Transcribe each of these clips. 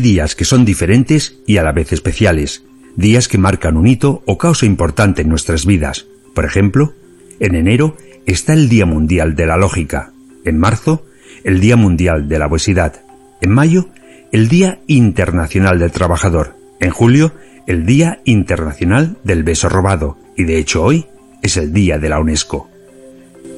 Días que son diferentes y a la vez especiales, días que marcan un hito o causa importante en nuestras vidas. Por ejemplo, en enero está el Día Mundial de la Lógica, en marzo el Día Mundial de la Obesidad, en mayo el Día Internacional del Trabajador, en julio el Día Internacional del Beso Robado y de hecho hoy es el Día de la UNESCO.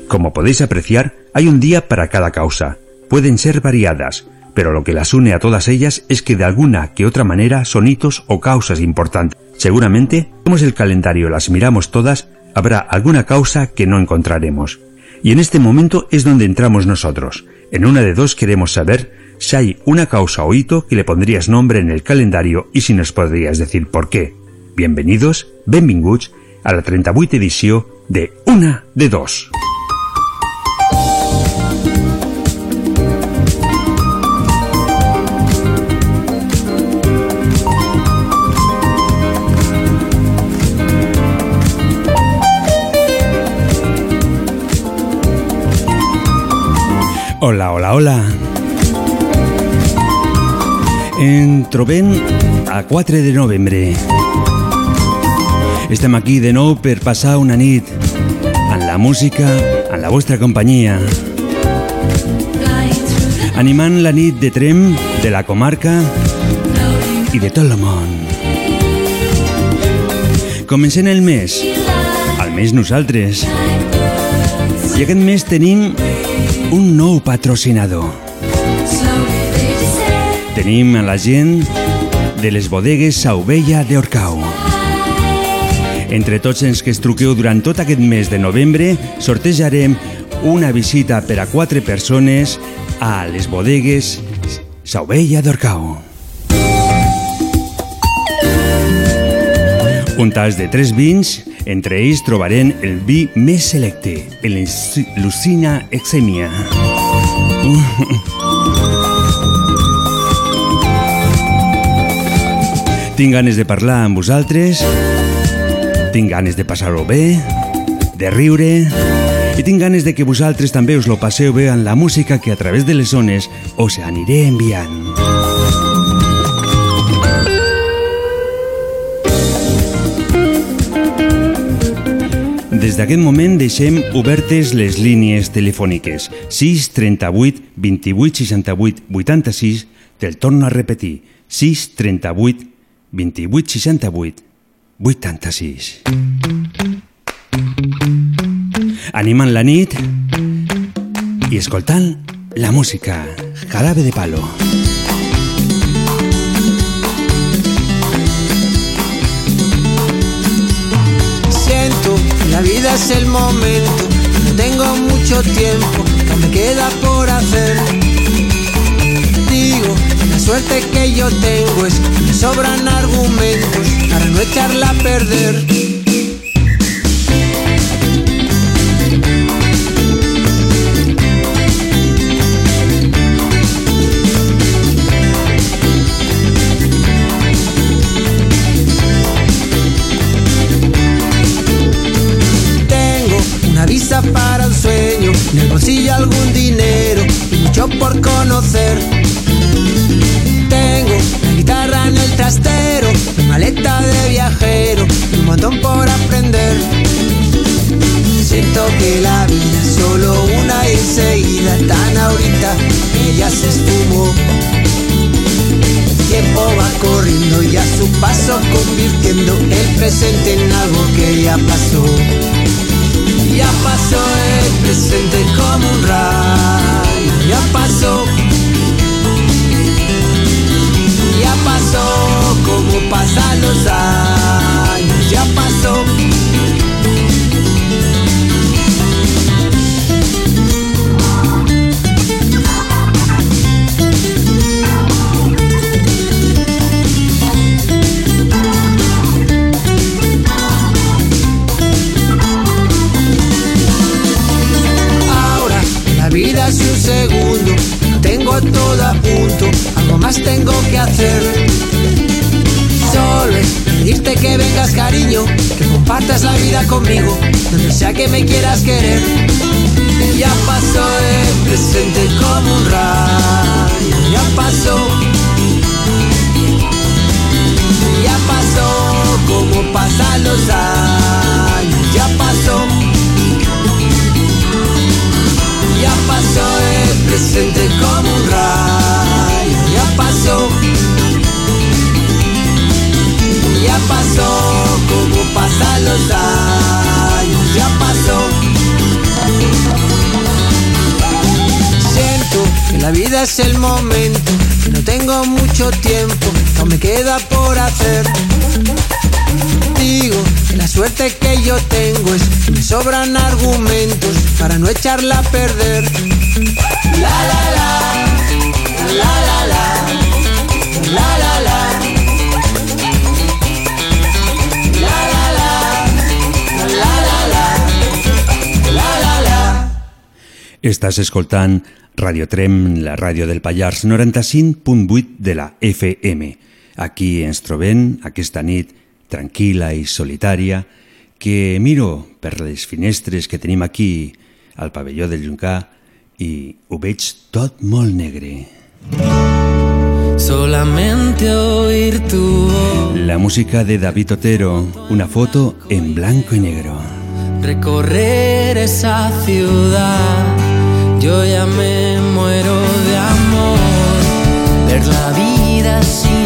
Como podéis apreciar, hay un día para cada causa. Pueden ser variadas, pero lo que las une a todas ellas es que de alguna que otra manera son hitos o causas importantes. Seguramente, como es el calendario las miramos todas, habrá alguna causa que no encontraremos. Y en este momento es donde entramos nosotros. En una de dos queremos saber si hay una causa o hito que le pondrías nombre en el calendario y si nos podrías decir por qué. Bienvenidos, benvinguts, a la 38 edició de Una de Dos. Hola, hola, hola. En trobem a 4 de novembre. Estem aquí de nou per passar una nit en la música, en la vostra companyia. Animant la nit de Trem, de la comarca i de tot el món. Comencem el mes, almenys nosaltres. I aquest mes tenim un nou patrocinador. Tenim a la gent de les bodegues Sauvella de Orcau. Entre tots els que es truqueu durant tot aquest mes de novembre, sortejarem una visita per a quatre persones a les bodegues Sauvella d'Orcau. Un tas de tres vins, entre ells trobarem el vi més selecte, el Lucina Exemia. Tinc ganes de parlar amb vosaltres, tinc ganes de passar-ho bé, de riure, i tinc ganes de que vosaltres també us lo passeu bé en la música que a través de les zones us aniré enviant. Des d'aquest moment deixem obertes les línies telefòniques. 6 38 28 68 86 te'l torno a repetir. 6 38 28 68 86 Animant la nit i escoltant la música. Jarabe de Palo. Es el momento, no tengo mucho tiempo que me queda por hacer. Digo, la suerte que yo tengo es que me sobran argumentos para no echarla a perder. Una visa para un sueño, en el bolsillo algún dinero y mucho por conocer. Tengo la guitarra en el trastero, mi maleta de viajero, un montón por aprender. Siento que la vida es solo una y enseguida, tan ahorita que ya se esfumó. El tiempo va corriendo y a su paso convirtiendo el presente en algo que ya pasó ya pasó el presente como un rayo, ya pasó, ya pasó como pasan los años, ya pasó. Tengo todo a punto, algo más tengo que hacer. Solo es pedirte que vengas cariño, que compartas la vida conmigo, donde sea que me quieras querer. Ya pasó el presente como un rayo, ya pasó. Ya pasó como pasan los años, el presente como un rayo, ya pasó. Ya pasó como pasan los años, ya pasó. Siento que la vida es el momento, que no tengo mucho tiempo, que aún me queda por hacer. Que la suerte que yo tengo es me sobran argumentos para no echarla a perder. La la la, la la la, la la la. Estàs escoltant Radio Trem, la ràdio del Pallars 95.8 de la FM. Aquí ens trobem aquesta nit tranquil·la i solitària que miro per les finestres que tenim aquí al pavelló del Juncà i ho veig tot molt negre. Solamente oír tu voz, La música de David Otero, una foto en blanco y negro. recorrer esa ciudad, yo ya me muero de amor, ver la vida sin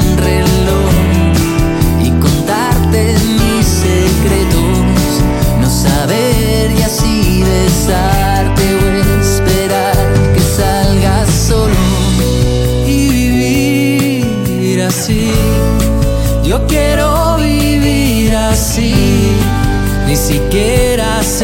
mis secretos, no saber y así besarte o esperar que salgas solo y vivir así. Yo quiero vivir así, ni siquiera sé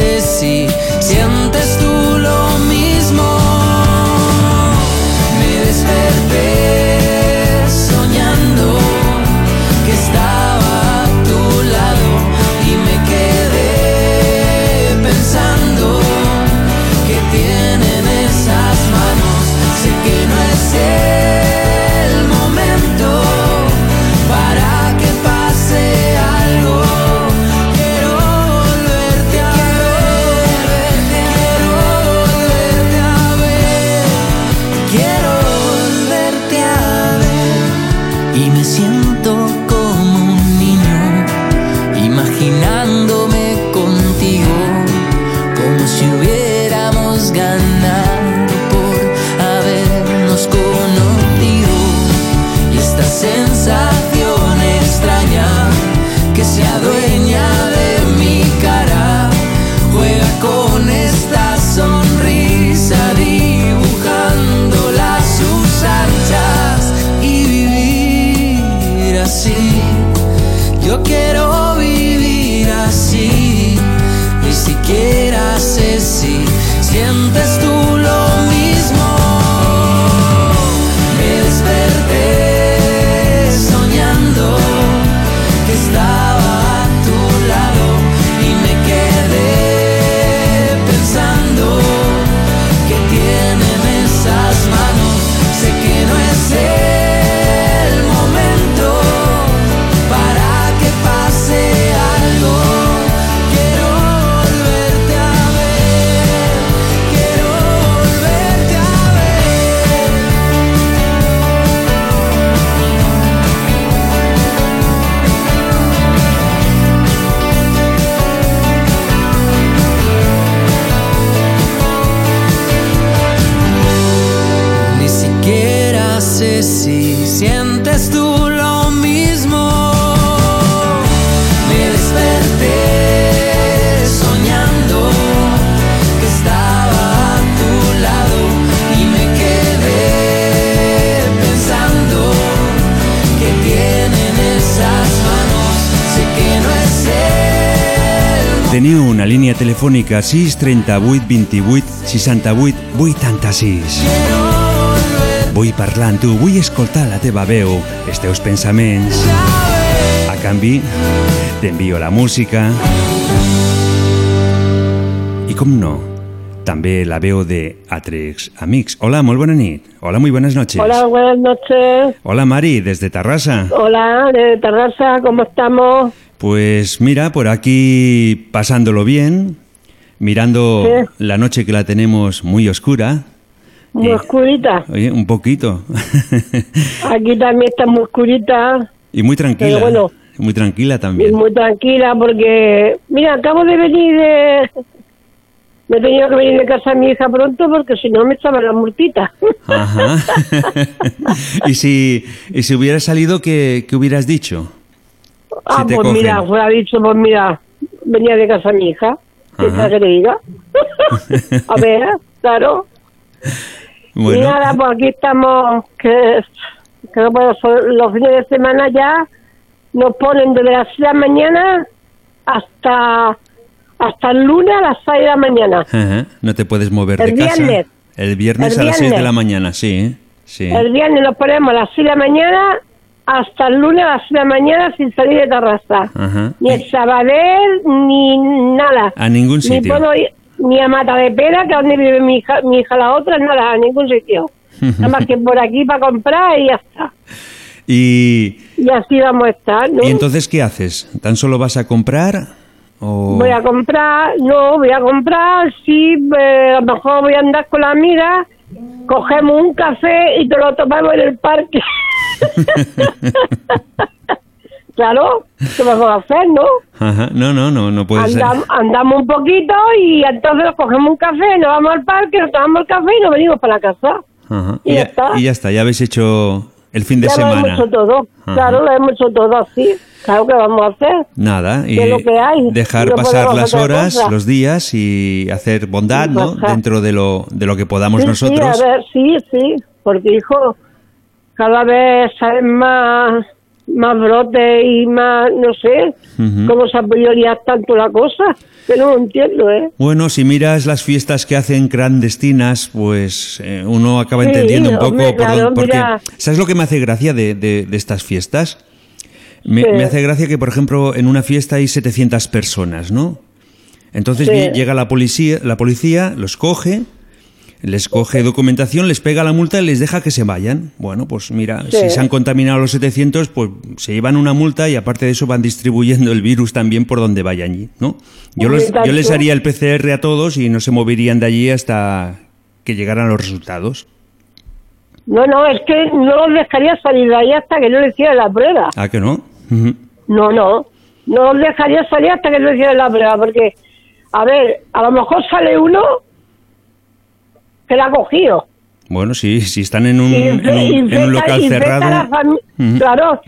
línia telefònica 638 28 68 86. Vull parlar amb tu, vull escoltar la teva veu, els teus pensaments. A canvi, t'envio la música. I com no, també la veu de altres amics. Hola, molt bona nit. Hola, muy buenas noches. Hola, buenas noches. Hola, Mari, desde Tarrasa. Hola, de Terraza, ¿cómo estamos? Pues mira, por aquí pasándolo bien, mirando la noche que la tenemos muy oscura. Muy Eh, oscurita. Oye, un poquito. Aquí también está muy oscurita y muy tranquila. Pero bueno. Muy tranquila y también. muy tranquila porque, mira, acabo de venir de... Me he tenido que venir de casa a mi hija pronto porque si no me estaban las multitas. Ajá. y si y si hubiera salido, ¿qué, qué hubieras dicho? Ah, te pues cogen. mira, fuera dicho, pues mira, venía de casa mi hija. ¿Qué Ajá. tal que le diga? a ver, claro. Y Bueno, nada, pues aquí estamos, que, que no puedo sol- los fines de semana ya nos ponen desde las 6 de la mañana hasta hasta el lunes a las 6 de la mañana. ajá, no te puedes mover El de casa. viernes. El viernes El a las 6 de viernes. la mañana, sí. sí. El viernes nos ponemos a las 6 de la mañana hasta el lunes a las 6 de la mañana sin salir de terraza. Ajá. Ni el Sabadell, ni nada. A ningún Ni sitio. puedo ir ni a Mata de Pera, que es donde vive mi hija, mi hija la otra, nada, a ningún sitio. Nada más que por aquí para comprar y ya está. Y, Y así vamos a estar, ¿no? ¿Y entonces qué haces? ¿Tan solo vas a comprar? O... Voy a comprar, no, voy a comprar, sí, eh, a lo mejor voy a andar con la amiga, cogemos un café y te lo tomamos en el parque. claro, ¿qué vamos a hacer, no? Ajá, No, no, no, no puede ser. Andam- andamos un poquito y entonces nos cogemos un café, nos vamos al parque, nos tomamos el café y nos venimos para la casa. Ajá. y ya está. y ya está, ya habéis hecho el fin de ya lo semana. hemos hecho todo, Ajá. claro, lo hemos hecho todo así. Claro que vamos a hacer. Nada, y lo que hay, dejar no pasar las horas, los días y hacer bondad, ¿no? Dentro de lo, de lo que podamos Sí, nosotros. Sí, a ver, sí, sí, porque hijo, cada vez salen más, más brotes y más, no sé, cómo se liar tanto la cosa, que no lo entiendo, ¿eh? Bueno, si miras las fiestas que hacen clandestinas, pues eh, uno acaba Sí, entendiendo un poco hombre, por claro, dónde- porque mira. ¿sabes lo que me hace gracia de, de- de estas fiestas? Me, Sí. me hace gracia que, por ejemplo, en una fiesta hay 700 personas, ¿no? Entonces Sí. llega la policía, la policía los coge, les coge documentación, les pega la multa y les deja que se vayan. Bueno, pues mira, Sí. si se han contaminado los 700, pues se llevan una multa y aparte de eso van distribuyendo el virus también por donde vayan allí, ¿no? Yo, los- yo les haría el PCR a todos y no se moverían de allí hasta que llegaran los resultados. No, no, es que no los dejaría salir de ahí hasta que no le hicieran la prueba. ¿Ah, que no? No, no, no los dejaría salir hasta que no le hicieran la prueba, porque, a ver, a lo mejor sale uno que la ha cogido. Bueno, sí, si están en un, en un, en local cerrado... Claro,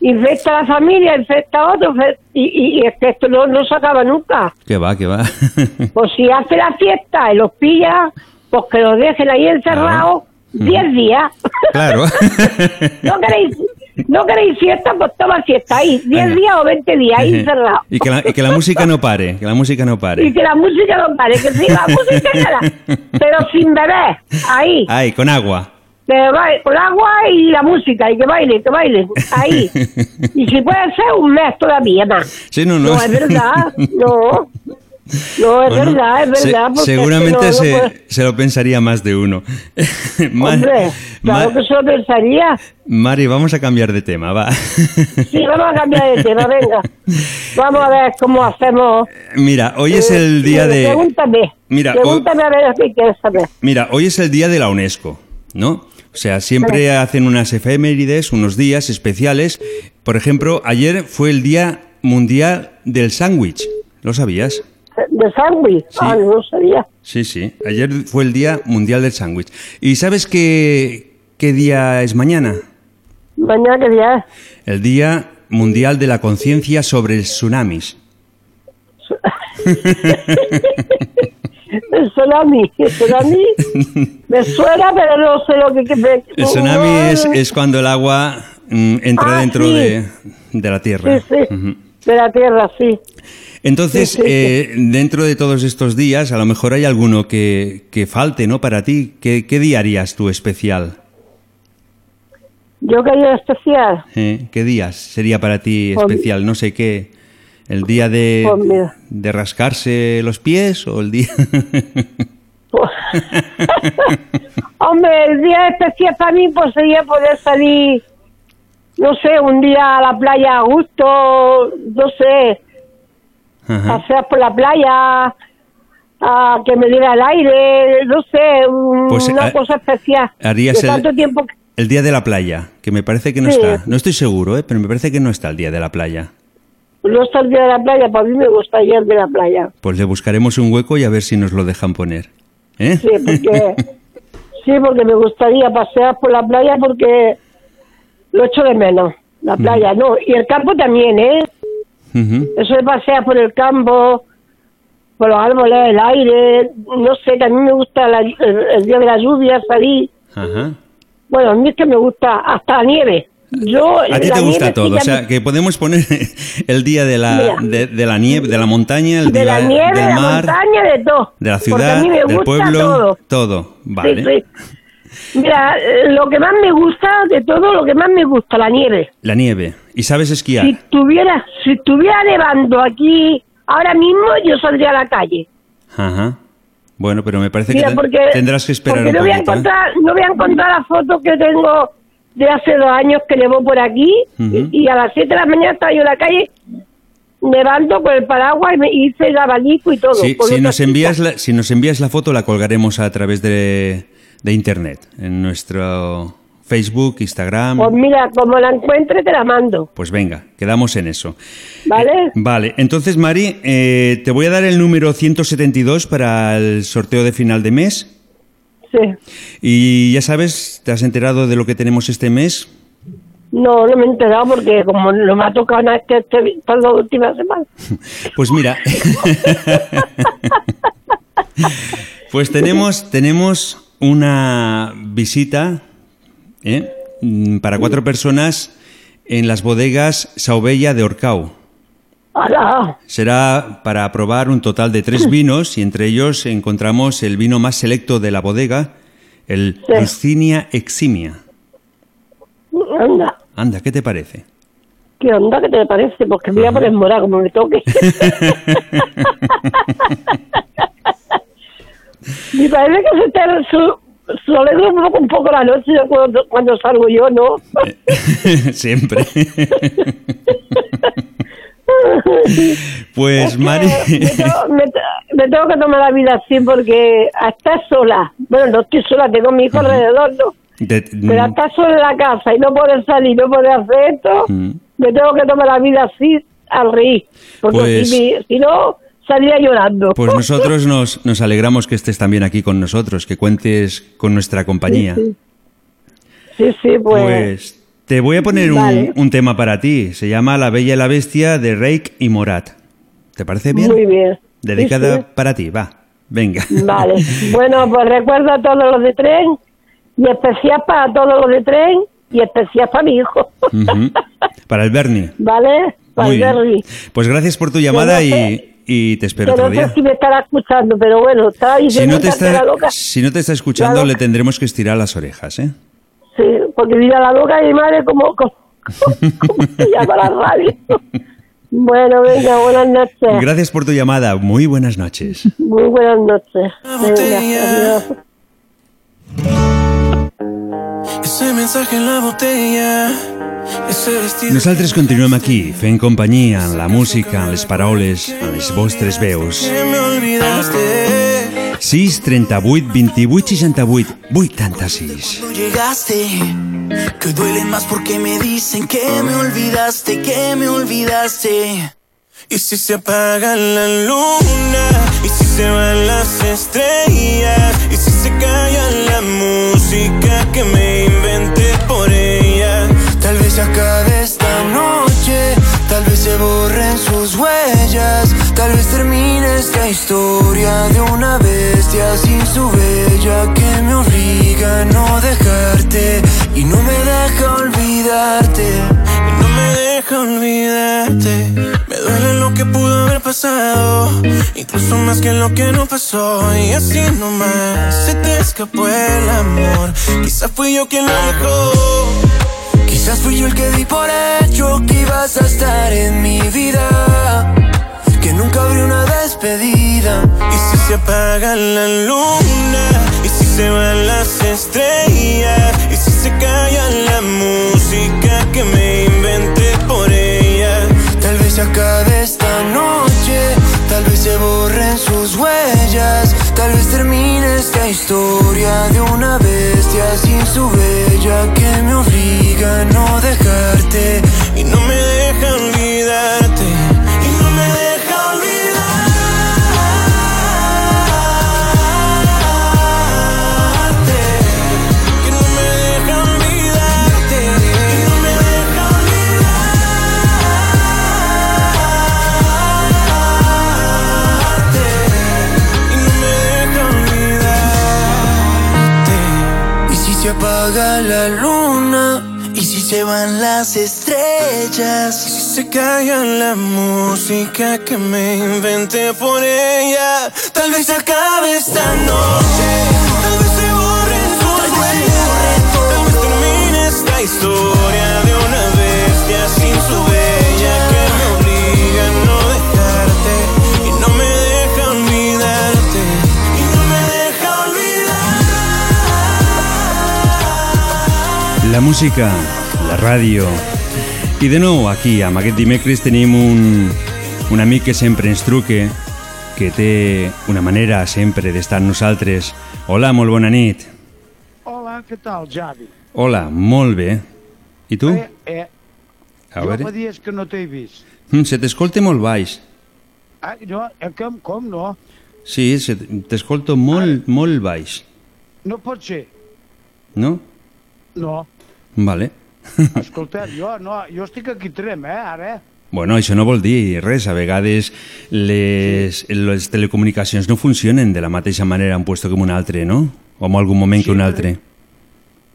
infecta a la familia, infecta a otro, fe- y, y- y es que esto no, no se acaba nunca. Que va, que va. Pues si hace la fiesta y los pilla, pues que los dejen ahí encerrados 10 días. claro. ¿No queréis, no queréis fiesta? Pues toma fiesta ahí, 10 Venga. días o 20 días ahí encerrados. y, que la, y que la música no pare, que la música no Y pare. que la música no pare, que sí, la música pero sin beber, ahí. Ay, con agua. Baile, con agua y la música, y que baile, que baile, ahí. Y si puede ser un mes todavía más. Sí, no, no. No, es verdad, no. No, es Bueno, verdad, es verdad. seguramente no, se, se lo pensaría más de uno. Ma- Hombre, claro que se lo pensaría. Mari, vamos a cambiar de tema, va. Sí, vamos a cambiar de tema, venga. Vamos a ver cómo hacemos. Mira, hoy es Eh, el día de... Pregúntame. Mira, Pregúntame a ver qué quieres saber. Mira, hoy es el día de la UNESCO, ¿no? O sea, siempre hacen unas efemérides, unos días especiales. Por ejemplo, ayer fue el Día Mundial del Sándwich. ¿Lo sabías? ¿De sándwich? Ah, no sabía. Sí, sí. Ayer fue el Día Mundial del Sándwich. ¿Y sabes qué, qué día es mañana? Mañana que día es. El Día Mundial de la Conciencia sobre el Tsunamis. El tsunami, el tsunami me suena, pero no sé lo que... me- El tsunami es, es cuando el agua mm, entra Ah, dentro sí. de, de la Tierra. Sí, sí, de la tierra, sí. Entonces, eh, dentro de todos estos días, a lo mejor hay alguno que, que falte, ¿no? Para ti. ¿Qué, qué día harías tú especial? Yo quería especial. ¿Eh? ¿Qué días sería para ti Pues- especial? No sé qué. ¿El día de, Pues de rascarse los pies o el día...? Pues- Hombre, el día especial para mí pues sería poder salir, no sé, un día a la playa a gusto, no sé, Ajá. pasear por la playa, a que me diera el aire, no sé, un- Pues, una cosa especial. harías de el- tiempo que- El día de la playa, que me parece que no Sí. está. No estoy seguro, ¿eh? pero me parece que no está el día de la playa. no está el día de la playa, para mí me gustaría el de la playa. Pues le buscaremos un hueco y a ver si nos lo dejan poner. ¿Eh? Sí, porque, sí, porque me gustaría pasear por la playa porque lo echo de menos, la playa, no. Y el campo también, ¿eh? Eso de pasear por el campo, por los árboles, el aire, no sé, también me gusta la- el, el día de la lluvia salir. Ajá. Bueno, a mí es que me gusta hasta la nieve. Yo, A ti te gusta todo, o que sea, que podemos poner el día de la, Mira. de, de la nieve, de la montaña, el de día la nieve, del de la mar, montaña, de todo. de la a ciudad, mí me del gusta pueblo, todo. todo. Vale. Sí, sí. Mira, lo que más me gusta de todo, lo que más me gusta, la nieve. La nieve. ¿Y sabes esquiar? Si tuviera, si estuviera nevando aquí ahora mismo, yo saldría a la calle. Ajá. Bueno, pero me parece Mira, que porque, tendrás que esperar porque un voy a. ¿eh? encontrar, no voy a encontrar la foto que tengo de hace dos años que nevó por aquí y, y a las 7 de la mañana estaba yo en la calle nevando con el paraguas y me hice el abanico y todo. Sí, si, nos chica. envías la, si nos envías la foto, la colgaremos a través de, de internet, en nuestro Facebook, Instagram. Pues mira, como la encuentre te la mando, Pues venga, quedamos en eso. ¿vale? Vale, entonces Mari, eh, te voy a dar el número 172 para el sorteo de final de mes. Sí. Y ya sabes, ¿te has enterado de lo que tenemos este mes? No, no me he enterado porque como no me ha tocado nada este, este, esta la última semana. Pues mira, pues tenemos, tenemos una visita ¿eh? Mm, para cuatro personas en las bodegas Saubella de. ¡Hala! Será para probar un total de tres vinos y entre ellos encontramos el vino más selecto de la bodega, el Sí. Eximia. Anda, Anda, ¿qué te parece? ¿qué onda? ¿Qué te parece? Porque me voy a poner morada como me toque. Me parece que se te su, alegra un poco, la noche cuando, cuando salgo yo, ¿no? Siempre. pues Mari, me, tengo, me te- me tengo que tomar la vida así porque a estar sola, bueno, no estoy sola, tengo a mi hijo alrededor, ¿no? de- Pero a estar sola en la casa y no poder salir, no poder hacer esto, Mm. me tengo que tomar la vida así al reír. Porque Pues- si, si no, saldría llorando. pues nosotros nos, nos alegramos que estés también aquí con nosotros, que cuentes con nuestra compañía. Sí, sí, sí, pues, Pues te voy a poner un, Vale. un tema para ti. Se llama La Bella y la Bestia de Reik y Morat. ¿Te parece bien? muy bien. Dedicada Sí, para ti, va. Venga. Vale. Bueno, pues recuerdo a todos los de tren y especial para todos los de tren y especial para mi hijo. Para el Bernie. ¿Vale? Para Muy el bien. Berry. Pues gracias por tu llamada y, y te espero Pero otro no sé día. si me estará escuchando, pero bueno, estaba Si diciendo no, te está, loca. si no te está escuchando, le tendremos que estirar las orejas, ¿eh? Sí, porque mira la loca de mi madre como, como, como se llama la radio. Bueno, venga, buenas noches. Gracias por tu llamada. Muy buenas noches. Muy buenas noches. Venga, adiós. Ese mensaje en la botella. Nosaltres continuem aquí, fent companyia en la música, en les paroles, en les vostres veus. Que me olvidaste. 6 38 28 68 86. Cuando llegaste, que duelen más porque me dicen que me olvidaste, que me olvidaste. Y si se apaga la luna, y si se van las estrellas, y si se calla la música que me inventé por ella. Tal vez se acabe esta noche, tal vez se borren sus huellas, tal vez termine esta historia de una bestia sin su bella que me obliga a no dejarte y no me deja olvidarte. No me deja olvidarte. Me duele lo que pudo haber pasado. pasado, incluso más que lo que no pasó. Y así nomás se te escapó el amor. Quizás fui yo quien lo dejó. Quizás fui yo el que di por hecho que ibas a estar en mi vida. Que nunca habría una despedida. Y si se apaga la luna, y si se van las estrellas, y si se calla la música que me inventé por ella. Tal vez se acabe esta noche, tal vez se borren sus huellas, tal vez termine esta historia de una bestia sin su bella que me obliga a no dejarte. Y no me deja olvidarte, apaga la luna, y si se van las estrellas. Si se calla la música que me inventé por ella, tal vez se acabe esta noche, tal vez se borren sus huellas, tal vez termine esta historia de una bestia sin su bella que me obliga a no dejarte La música, la ràdio... I de nou, aquí, amb aquest dimecres, tenim un, un amic que sempre ens truque, que té una manera sempre d'estar amb nosaltres. Hola, molt bona nit. Hola, què tal, Javi? Hola, molt bé. I tu? Eh, eh, A jo veure... fa dies que no t'he vist. Mm, se t'escolta molt baix. Ah, no, eh, com, com no? Sí, se t'escolto molt, molt baix. No pot ser. No? No. Vale. Escolta, jo, no, jo estic aquí trem, eh, ara. Bueno, això no vol dir res. A vegades les, les telecomunicacions no funcionen de la mateixa manera en puesto que en un altre, no? O en algun moment Sí, que un altre.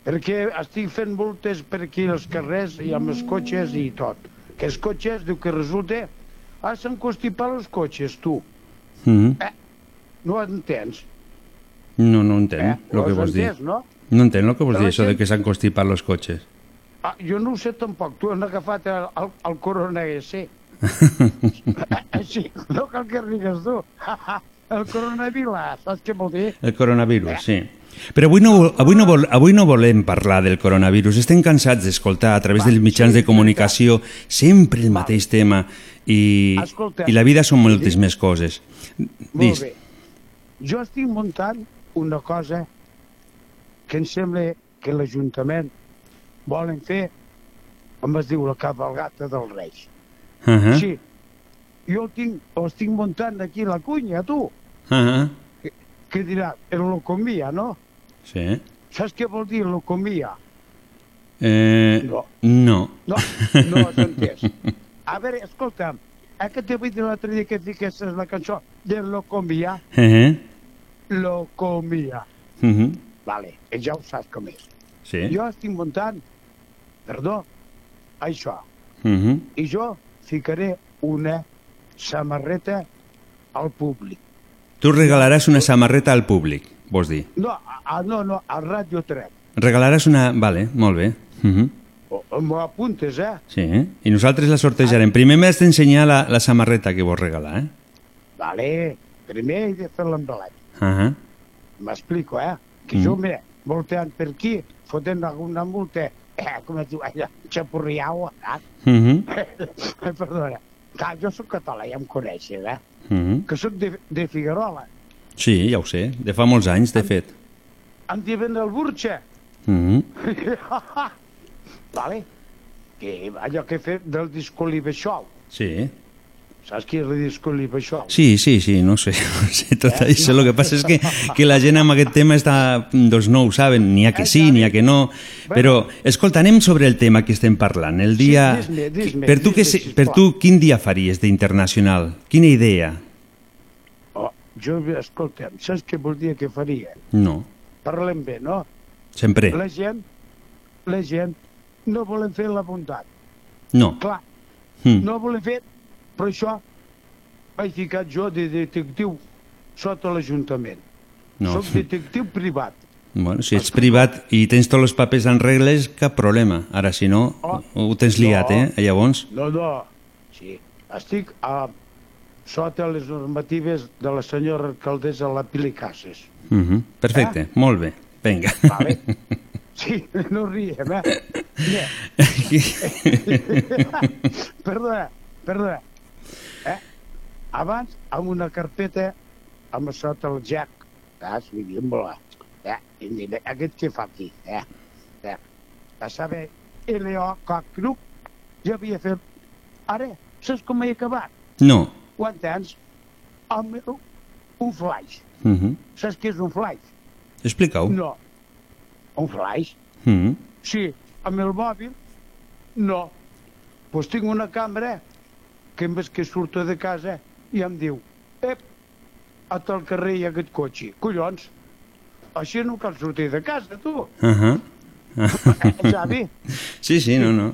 Perquè estic fent voltes per aquí als carrers i amb els cotxes i tot. Que els cotxes, diu que resulta... Ah, s'han constipat els cotxes, tu. Mm Eh, no entens? No, no entenc Eh? el que vols dir. entès, no? No entenc el que vols dir, això sí. de que s'han constipat els cotxes. Ah, jo no ho sé tampoc. Tu has agafat el, el, el Corona S. sí, no cal que rigues tu. el coronavirus, saps què vol dir? El coronavirus, sí. Però avui no, avui, no vol, avui no volem parlar del coronavirus. Estem cansats d'escoltar a través dels mitjans de comunicació sempre el mateix tema i, Escolta. i la vida són moltes més coses. Molt Dis. bé. Jo estic muntant una cosa que em sembla que l'Ajuntament volen fer, com es diu, la cabalgata dels Reis. Uh -huh. Sí, jo el tinc, ho estic muntant aquí la cunya, tu, Uh -huh. que dirà, el locomia, no? Sí. Saps què vol dir locomia? Eh, No. no. No, no has entès. A veure, escolta'm, eh, que t'he dit l'altre dia que fiquessis la cançó de locomia, Uh -huh. locomia. Uh -huh. Vale, i ja ho saps com és. Sí. Jo estic muntant, perdó, això. Uh -huh. I jo ficaré una samarreta al públic. Tu regalaràs una samarreta al públic, vols dir. No, a, a, no, no, al Ràdio 3. Regalaràs una... Vale, molt bé. Uh -huh. O- o M'ho apuntes, eh? Sí, i nosaltres la sortejarem. Primer m'has d'ensenyar la, la samarreta que vols regalar, eh? Vale, primer he de fer l'embalat. Uh -huh. M'explico, eh? Que Mm. jo, mira, volteant per aquí, fotent alguna multa, eh, com es diu allà, xapurriau, eh? Uh -huh. Perdona. Clar, jo sóc català, ja em coneixes, eh? Uh -huh. Que sóc de, de Figuerola. Sí, ja ho sé. De fa molts anys, de fet. Em diuen el Burxa. Uh -huh. vale? Que allò que he fet del disco Libeixol. Sí. Saps qui és el disco Libeixol? Sí, sí, sí, no sé, no sé tot això. El que passa és que, que la gent amb aquest tema està, doncs no ho saben, n'hi ha que sí, n'hi ha que no. Però, escolta, anem sobre el tema que estem parlant. El dia... Sí, dis-me, dis-me, per, tu que, per tu, quin dia faries d'internacional? Quina idea? Oh, jo, escolta'm, saps què dir que faria? No, Parlem bé, no? sempre. La gent, la gent no volen fer la bondat. No. Clar, Mm. no volen fer, però això m'he ficat jo de detectiu sota l'Ajuntament. No. Soc detectiu privat. Bueno, si ets privat i tens tots els papers en regles, cap problema. Ara, si no, Oh. ho tens liat, No. eh? Llavors, No, no, sí. Estic a, sota les normatives de la senyora alcaldessa La Pili Cases. uh -huh. perfecte, molt bé. Vinga. Vale? Sí, no riem, eh? Mira, perdona, perdona. Abans, amb una carpeta, amb sota el jack, saps? Vivíem volar. Eh? I mira, aquest què fa aquí? Eh? Eh? A saber, L.O. Cockrup, jo havia fet... Ara, saps com he acabat? No. Ho entens? Amb un flash. Uh -huh. Saps què és un flash? Explica-ho. No. Un flash? Uh -huh. Sí, amb el mòbil, no. Doncs pues tinc una càmera que en vez que surto de casa i em diu ep, a tal carrer hi ha aquest cotxe. Collons, així no cal sortir de casa, tu. Uh -huh. Sí, sí, no, no.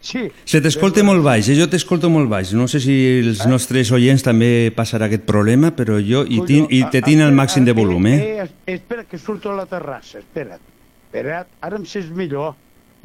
Sí. Se t'escolta molt baix, eh? jo t'escolto molt baix. No sé si els Eh? nostres oients també passarà aquest problema, però jo i, tin, i te tinc al màxim de volum, eh, eh espera, que surto a la terrassa, espera't. Espera't, ara em sents millor.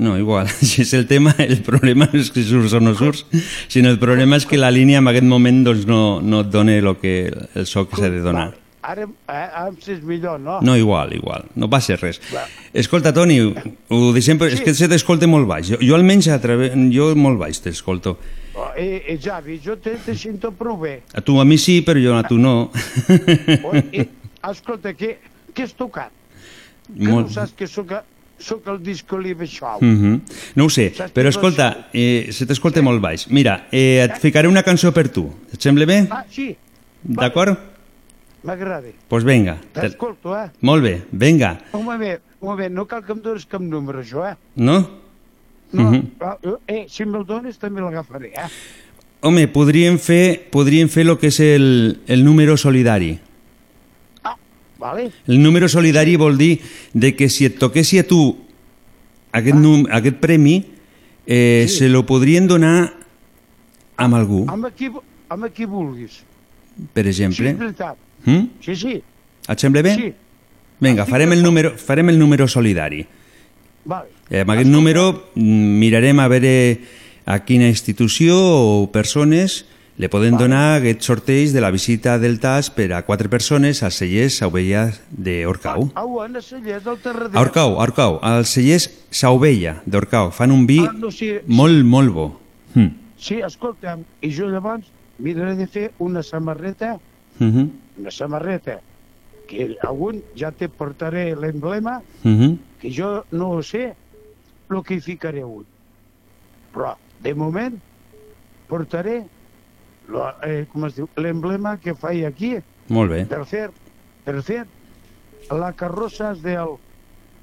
No, igual, si és el tema, el problema no és que surts o no surts, sinó el problema és que la línia en aquest moment doncs, no, no et dona el, que, el so que s'ha de donar. Ara, eh, ara em sents millor, no? No, igual, igual, no passa res. Va. Escolta, Toni, ho deixem, sí. és que se t'escolta molt baix. Jo, jo almenys a través, jo molt baix t'escolto. Oh, eh, eh, Javi, jo te, te sento prou bé. A tu a mi sí, però jo a tu no. Oh, eh, escolta, què, què has tocat? Que Molt- no saps que sóc, sóc el disco Live Show. Mm -hmm. No ho sé, Saps però escolta, eh, se t'escolta molt baix. Mira, eh, et ficaré una cançó per tu. Et sembla bé? Ah, sí, D'acord? m'agrada. Doncs pues vinga. Te- T'escolto, eh? Molt bé, vinga. Un moment, un moment, no cal que em dones cap número, això, eh? No? No, Mhm. ah, eh, si me'l dones també l'agafaré, eh? Home, podríem fer, podríem fer el que és el, el número solidari. Vale? El número solidari vol dir de que si et toquessi a tu aquest, num, aquest premi, eh, Sí. se lo podrien donar amb algú, Amb qui, amb qui vulguis. per Sí, exemple. és veritat. Mm? Sí, sí, Et sembla bé? sí. Vinga, farem el, número, farem el número solidari. Vale. Eh, amb aquest número mm, mirarem a veure a quina institució o persones li poden donar aquest sorteig de la visita del TAS per a quatre persones als cellers Sauvella d'Orcau. A Cellers del Terrader. A Orcau, a Orcau, als cellers Sauvella d'Orcau. Fan un vi Ah, no, sí, sí. molt, molt bo. Mm. Sí, escolta'm, i jo llavors miraré de fer una samarreta, Mm -hmm. una samarreta, que algun ja te portaré l'emblema, Mm -hmm. que jo no ho sé el que hi ficaré un. Però, de moment, portaré lo, eh, com es diu, l'emblema que faig aquí Molt bé. per fer, per fer la carrossa del,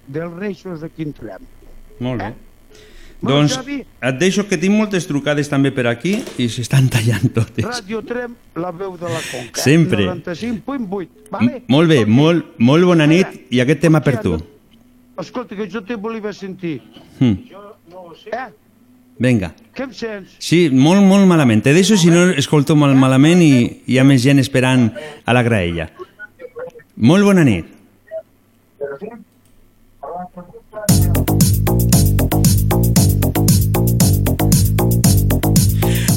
dels reixos de Quintrem. Molt bé. Bueno, Doncs Xavi, et deixo que tinc moltes trucades també per aquí i s'estan tallant totes. Ràdio Trem, la veu de la Conca. Sempre. 95.8, vale? M- Molt bé, molt, molt bona nit i aquest tema per tu. Escolta, que jo te volia sentir. Mm. Eh? Vinga. Què em sents? Sí, molt, molt malament. Te deixo si no escolto molt malament i hi ha més gent esperant a la graella. Molt bona nit.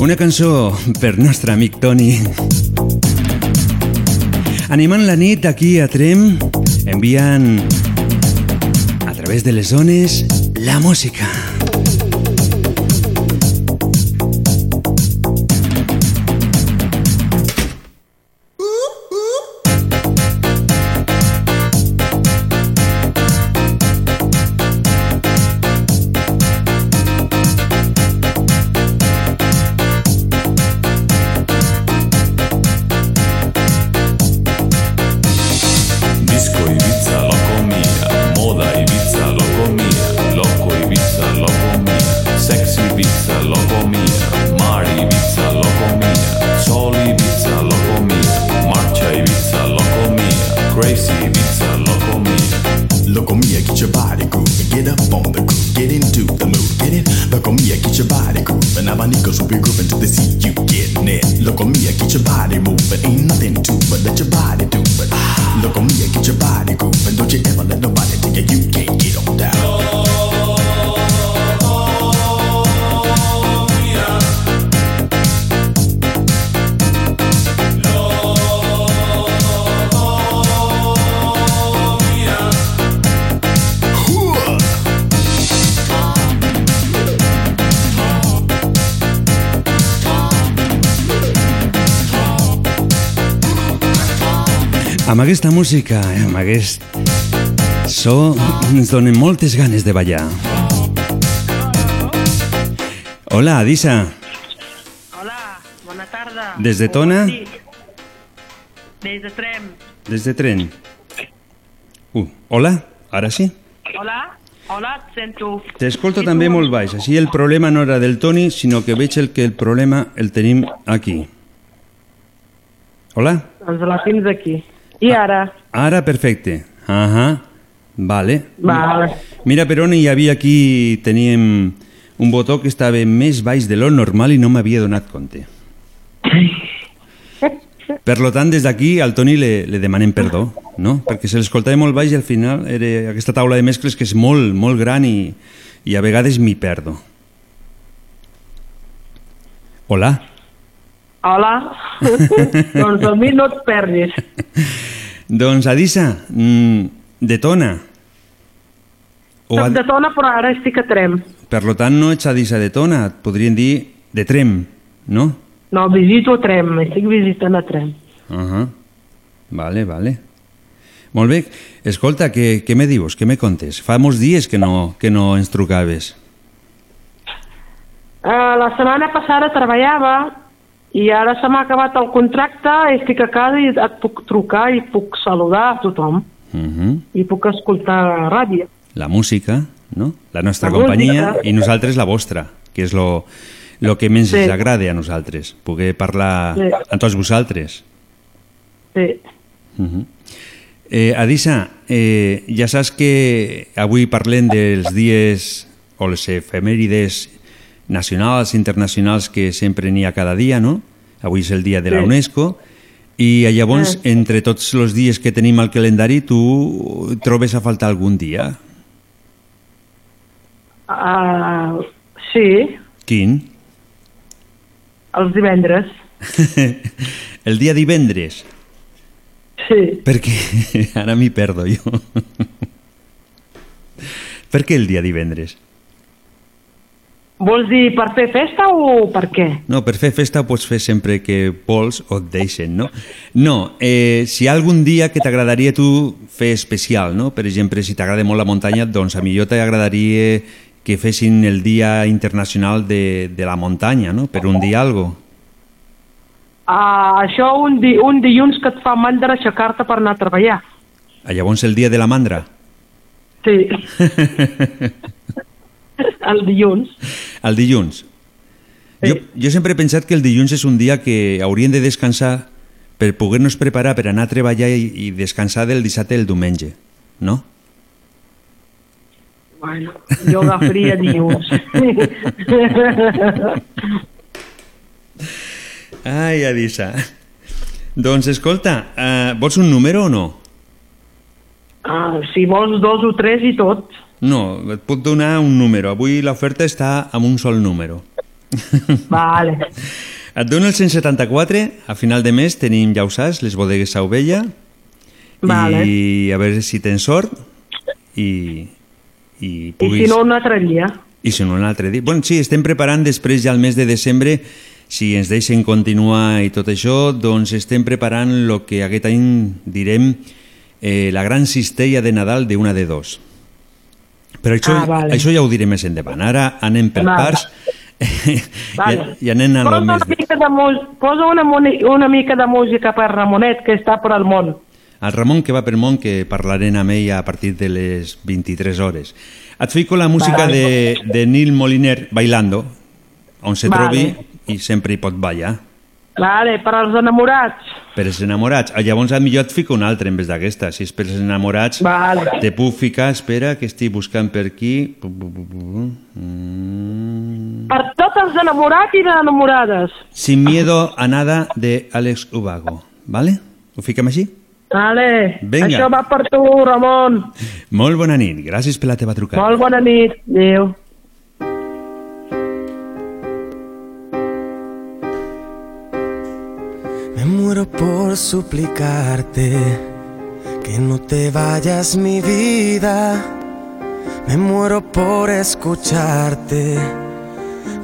Una cançó per nostre amic Toni. Animant la nit aquí a Trem, enviant a través de les zones la música. Mía. Crazy Ibiza, loco mía. Loco mia, get your body grooving, get up on the groove, get into the mood, get it. Loco mia, get your body grooving. Abanicos will be grooving till they see you getting it. Loco mia, get your body moving. Ain't nothing to but let your body do it. Loco mia, get your body grooving. Don't you ever let nobody tell you you can't get on down. Amb aquesta música, amb aquest so, ens donen moltes ganes de ballar. Hola, Adisa. Hola, bona tarda. Des de Tona? Sí. Des de Trem. Des de tren. Uh, hola, ara sí? Hola, hola, et sento. T'escolto també molt baix. Així el problema no era del Toni, sinó que veig el que el problema el tenim aquí. Hola? Doncs la fins aquí. I ara? Ara perfecte. Ahà. Vale. Vale. Mira, per on hi havia aquí, teníem un botó que estava més baix de lo normal i no m'havia donat compte. Per lo tant, des d'aquí al Toni le, le demanem perdó, no? Perquè se l'escoltava molt baix i al final era aquesta taula de mescles que és molt, molt gran i, i a vegades m'hi perdo. Hola. Hola. doncs a mi no et perdis. Doncs, Adisa, mm, de Tona. O Soc a, de Tona, però ara estic a Trem. per lo tant, no ets Adisa de Tona, et podrien dir de Trem, no? No, visito Trem, estic visitant a Trem. Uh -huh. Vale, vale. Molt bé. Escolta, què, què me dius? Què me contes? Fa molts dies que no, que no ens trucaves. Uh, la setmana passada treballava i ara se m'ha acabat el contracte, estic a casa i et puc trucar i puc saludar a tothom Uh -huh. i puc escoltar la ràdio. La música, no? La nostra La companyia música. i nosaltres la vostra, que és lo, lo que més Sí. ens agrada a nosaltres, poder parlar Sí. amb tots vosaltres. Sí. Uh -huh. eh, Adisa, eh, ja saps que avui parlem dels dies o les efemèrides nacionals, internacionals que sempre n'hi ha cada dia, no? Avui és el dia de la. UNESCO i eh, llavors, Ah. entre tots els dies que tenim al calendari, tu trobes a faltar algun dia? Uh, sí, Quin? els divendres. el dia divendres? Sí. Perquè ara m'hi perdo jo. per què el dia divendres? Vols dir per fer festa o per què? No, per fer festa ho pots fer sempre que vols o et deixen, no? No, eh, si hi ha algun dia que t'agradaria tu fer especial, no? Per exemple, si t'agrada molt la muntanya, doncs a millor t'agradaria que fessin el Dia Internacional de, de la Muntanya, no? Per un dia algo. Uh, això un, di un dilluns que et fa mandra aixecar-te per anar a treballar. Ah, llavors el Dia de la Mandra. Sí. el dilluns. El dilluns. Jo, jo sempre he pensat que el dilluns és un dia que hauríem de descansar per poder-nos preparar per anar a treballar i, i descansar del dissabte el diumenge, no? Bueno, jo agafaria dilluns. Ai, Adisa. Doncs escolta, uh, vols un número o no? ah, si vols dos o tres i tot. No, et puc donar un número. Avui l'oferta està amb un sol número. Vale. Et dono el 174, a final de mes tenim, ja ho saps, les bodegues a Ovella, Vale. i a veure si tens sort i, i I puguis... si no, un altre dia. I si no, un altre dia. Bueno, sí, estem preparant després ja el mes de desembre, si ens deixen continuar i tot això, doncs estem preparant el que aquest any direm eh, la gran cistella de Nadal d'una de dos. Però això, Ah, vale. això ja ho diré més endavant. Ara anem per Vale. parts Vale. i, i anem a Posa més... mica de mus- posa una, una mica de música per Ramonet, que està per al món. El Ramon que va per món, que parlarem amb ell a partir de les 23 hores. Et fico la música Vale. de, de Neil Moliner, Bailando, on se Vale. trobi i sempre hi pot ballar. Vale, per als enamorats. Per els enamorats. Ah, Llavors, millor et fico una altra en vez d'aquesta. Si és per els enamorats, Vale. te puc ficar... Espera, que estic buscant per aquí... Mm. cartes d'enamorat i d'enamorades. Sin miedo a nada de Àlex Ubago, vale? Ho fiquem així? Vale, Vinga. això va per tu, Ramon. Molt bona nit, gràcies per la teva trucada. Molt bona nit. Adéu. Muero por suplicarte que no te vayas mi vida. Me muero por escucharte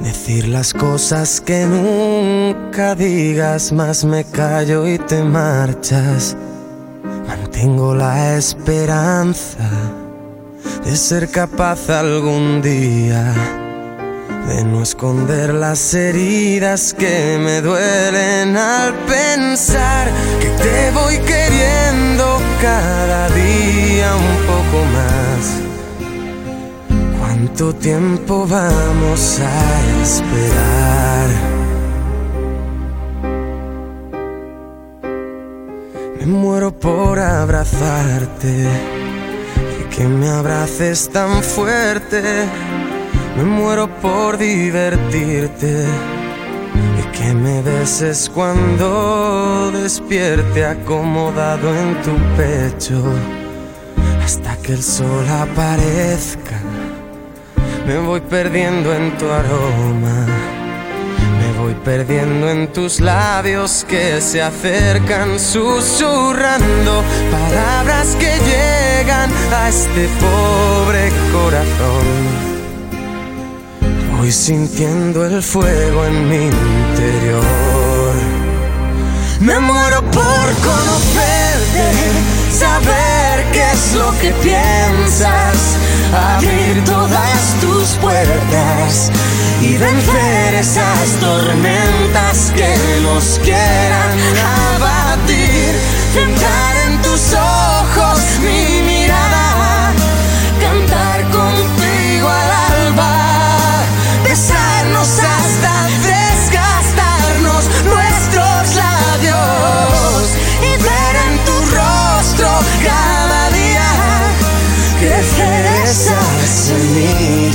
decir las cosas que nunca digas, más me callo y te marchas. Mantengo la esperanza de ser capaz algún día de no esconder las heridas que me duelen al pensar que te voy queriendo cada día un poco más. ¿Cuánto tiempo vamos a esperar? Me muero por abrazarte y que me abraces tan fuerte. Me muero por divertirte y que me beses cuando despierte acomodado en tu pecho hasta que el sol aparezca. Me voy perdiendo en tu aroma, me voy perdiendo en tus labios que se acercan susurrando palabras que llegan a este pobre corazón. Voy sintiendo el fuego en mi interior. Me muero por conocerte, saber qué es lo que piensas, abrir todas tus puertas y vencer esas tormentas que nos quieran abatir. Entrar en tus ojos mi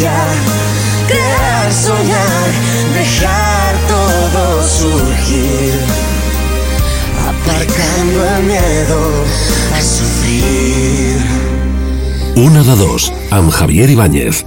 semilla, crear, soñar, dejar todo surgir, aparcando el miedo a sufrir. Una de dos, amb Javier Ibáñez.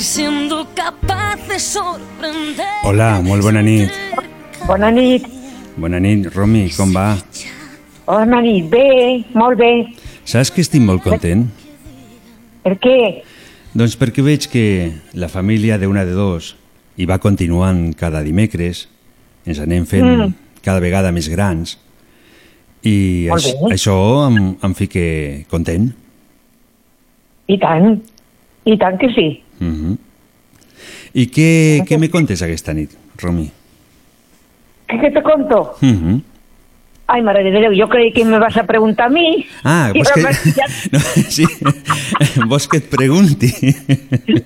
Y siendo capaz de sorprender. Hola, molt bona nit. Bona nit. Bona nit, Romi, com va? Bona nit. Bé, molt bé. Saps que estic molt content? Per què? Doncs perquè veig que la família d'una de dos i va continuant cada dimecres, ens anem fent Mm. cada vegada més grans i Molt aix- bé. això em, em fica content. I tant. I tant que sí. Mhm. I què, què me contes aquesta nit, Romi? ¿Qué, qué te conto? Mhm. Ay, madre de Déu, yo creí que me vas a preguntar a mí. Ah, vols que... ja- No, sí, vols que et pregunti?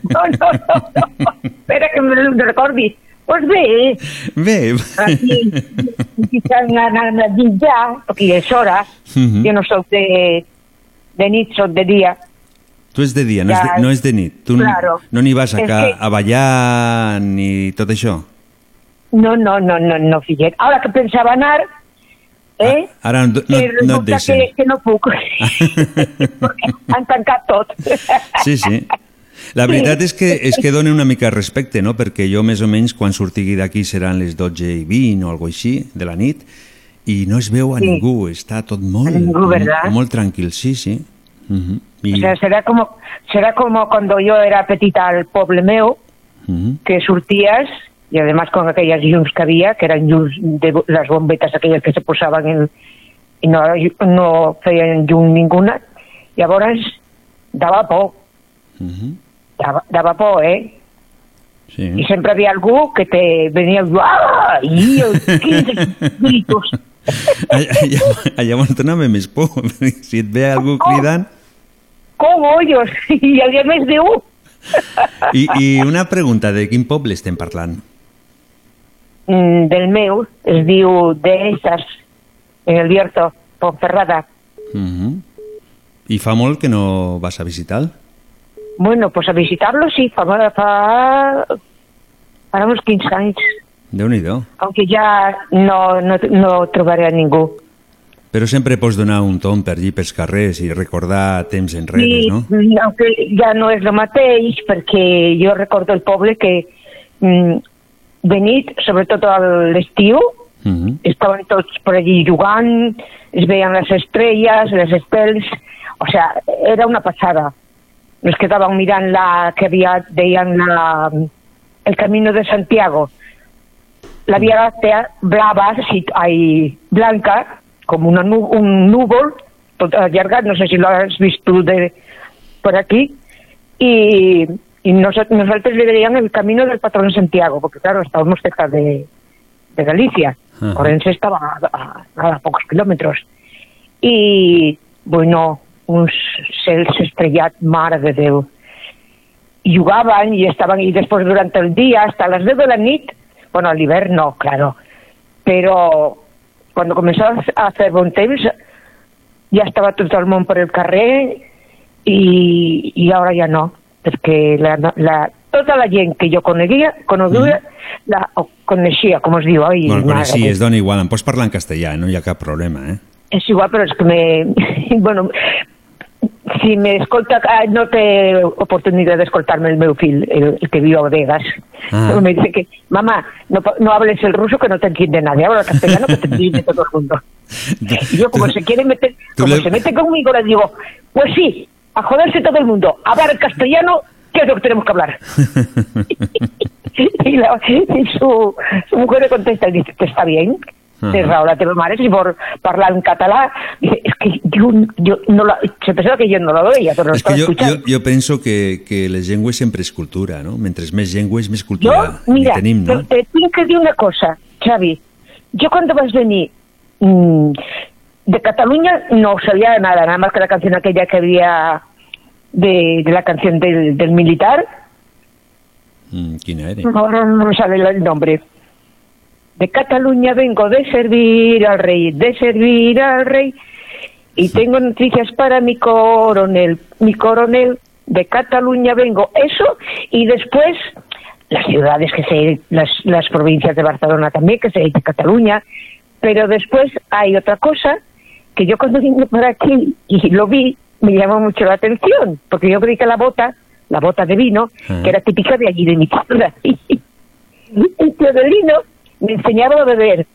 No, no, no, no. Espera que me lo recordi. Pues bé, Bé. aquí, están anant a ja, perquè és hora. Mhm. Jo no soc de, de nit, soc de dia. Tu és de dia, no, és Ja, de, no és de nit. Tu claro. no n'hi vas a, És ca, que- a ballar ni tot això. No, no, no, no, no, fillet. Ahora que pensava anar, eh? Ara no, no, no et deixen. que, que no puc. Han tancat tot. Sí, sí. La veritat és que, és que dona una mica respecte, no? Perquè jo més o menys quan surtigui d'aquí seran les 12 i 20 o alguna així de la nit i no es veu a Sí. ningú, està tot molt, A ningú, molt, molt tranquil, sí, sí. Uh O sea, será como, será como cuando yo era petita al poble meu, que sorties, y además con aquellas llums que había, que eran llums de las bombetas aquellas que se posaban en, y no, no feien llum ninguna, llavors dava por, dava, dava por, eh? Sí. Y siempre había algú que te venía ¡ah! y yo, 15 gritos. Allà, llavors donava més por. Si et ve algú cridant... Com hoyos, i hi havia més d'un. I, I una pregunta, de quin poble estem parlant? mm, del meu es diu Dehesas, en el Bierzo, Ponferrada. Mhm. I fa molt que no vas a visitar? Bueno, pues a visitarlo sí, fa, fa, fa uns 15 anys, Déu-n'hi-do. aunque ya no, no, no trobaré a ningú. Però sempre pots donar un tom per allí pels carrers i recordar temps enrere, Sí, no? mm, aunque ja no és el mateix, perquè jo recordo el poble que mm, de nit, sobretot a l'estiu, Mhm. estaven tots per allí jugant, es veien les estrelles, les estels, o sea, era una passada. Nos quedaban mirant la que havia, deien la, el camino de Santiago. La Vía Láctea blava, sí, ai, blanca, com una nu un núvol, tot allargat, no sé si lo has vist tu de, por aquí, y, y nos- nosotros le veían el camino del patrón Santiago, porque claro, estábamos cerca de, de Galicia. Ajá. Orense estaba a, a, a pocos kilómetros. I, bueno, uns cels estrellat, mare de Déu. I jugaven i estaven, i després durant el dia, hasta les 10 de la nit, bueno, a l'hivern no, claro, però quan començava a fer bon temps ja estava tot el món per el carrer i, i ara ja no, perquè la, la, tota la gent que jo coneguia, coneguia la o coneixia, com es diu, oi, Bueno, mare sí, de- es dona igual, em pots parlar en castellà, no hi ha cap problema, eh? És igual, però és que me... bueno, si me escolta, ah, no té oportunitat d'escoltar-me el meu fill, el, el que viu a Vegas. Ah. Me dice que, mamá, no, no hables el ruso que no te entiende nadie, habla el castellano que te entiende todo el mundo. Y yo como se quiere meter, como le- se mete conmigo, le digo, pues sí, a joderse todo el mundo, hablar el castellano, que es lo que tenemos que hablar. y, la, y su, su mujer le contesta y dice, que está bien, Ajá. té raó la teva mare, si por parlar en català, es que yo, yo no la, se pensaba que yo no la veía, pero lo És que jo, jo, jo penso que, que les llengües sempre és cultura, no? Mentre més llengües, més cultura mira, hi tenim, no? te, te tengo que decir una cosa, Xavi. Yo cuando vas venir mm, de Cataluña no sabía nada, nada más que la canción aquella que había de, de la canción del, del militar. Mm, quina era? Ahora no me sale el nombre. De Cataluña vengo de servir al rey, de servir al rey. Y tengo noticias para mi coronel, mi coronel. De Cataluña vengo. Eso y después las ciudades que se, las, las provincias de Barcelona también, que se dice Cataluña. Pero después hay otra cosa que yo cuando vine por aquí y lo vi, me llamó mucho la atención, porque yo creí que la bota, la bota de vino, Ah. que era típica de allí de mi tierra. Y Teodolino me enseñaba a beber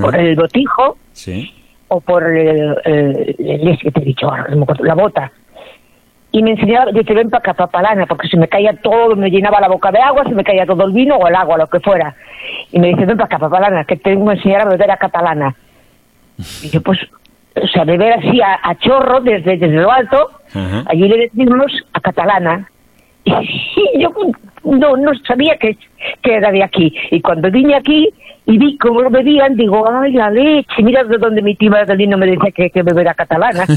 por el botijo Sí. o por el, el, el- que te he dicho la bota. Y me enseñaba, dice, ven para acá, porque se me caía todo, me llenaba la boca de agua, se me caía todo el vino o el agua, lo que fuera. Y me dice, ven para acá, que tengo que enseñar a beber a catalana. Y yo, pues, o sea, beber así a, a chorro desde, desde lo alto, Ajá. allí le decimos a catalana. Y yo no, no sabía que, que era de aquí. Y cuando vine aquí y vi cómo lo bebían, digo, ay, la leche, mira de dónde mi tía Magdalena me decía que, que beber a catalana.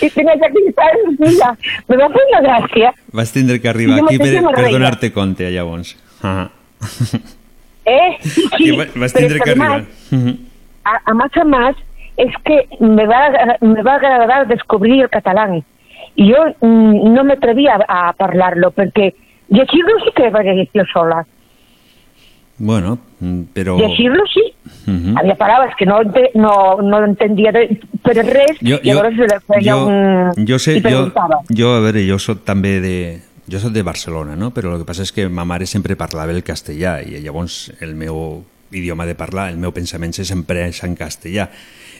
y tenía que mira, me va a hacer una gracia, Vas tindre que arribar Jo aquí per, mateixa per m'arreia. donar-te compte, llavors. Ah. ¿eh? Sí, va- vas que además, arribar. Mhm. a, a más a más es que me va, a- me va a agradar descubrir el catalán. Y yo mm, no me atrevía a, a hablarlo porque decirlo sí que yo sola. Bueno, mm, però... Decirlo sí. Mhm. Había palabras que no, no, no entendía, de, pero res, Jo, se le feia jo, un... jo sé, jo, jo, a veure, jo soc també de... Jo soc de Barcelona, no? Però el que passa és que ma mare sempre parlava el castellà i llavors el meu idioma de parlar, el meu pensament se sempre és en castellà.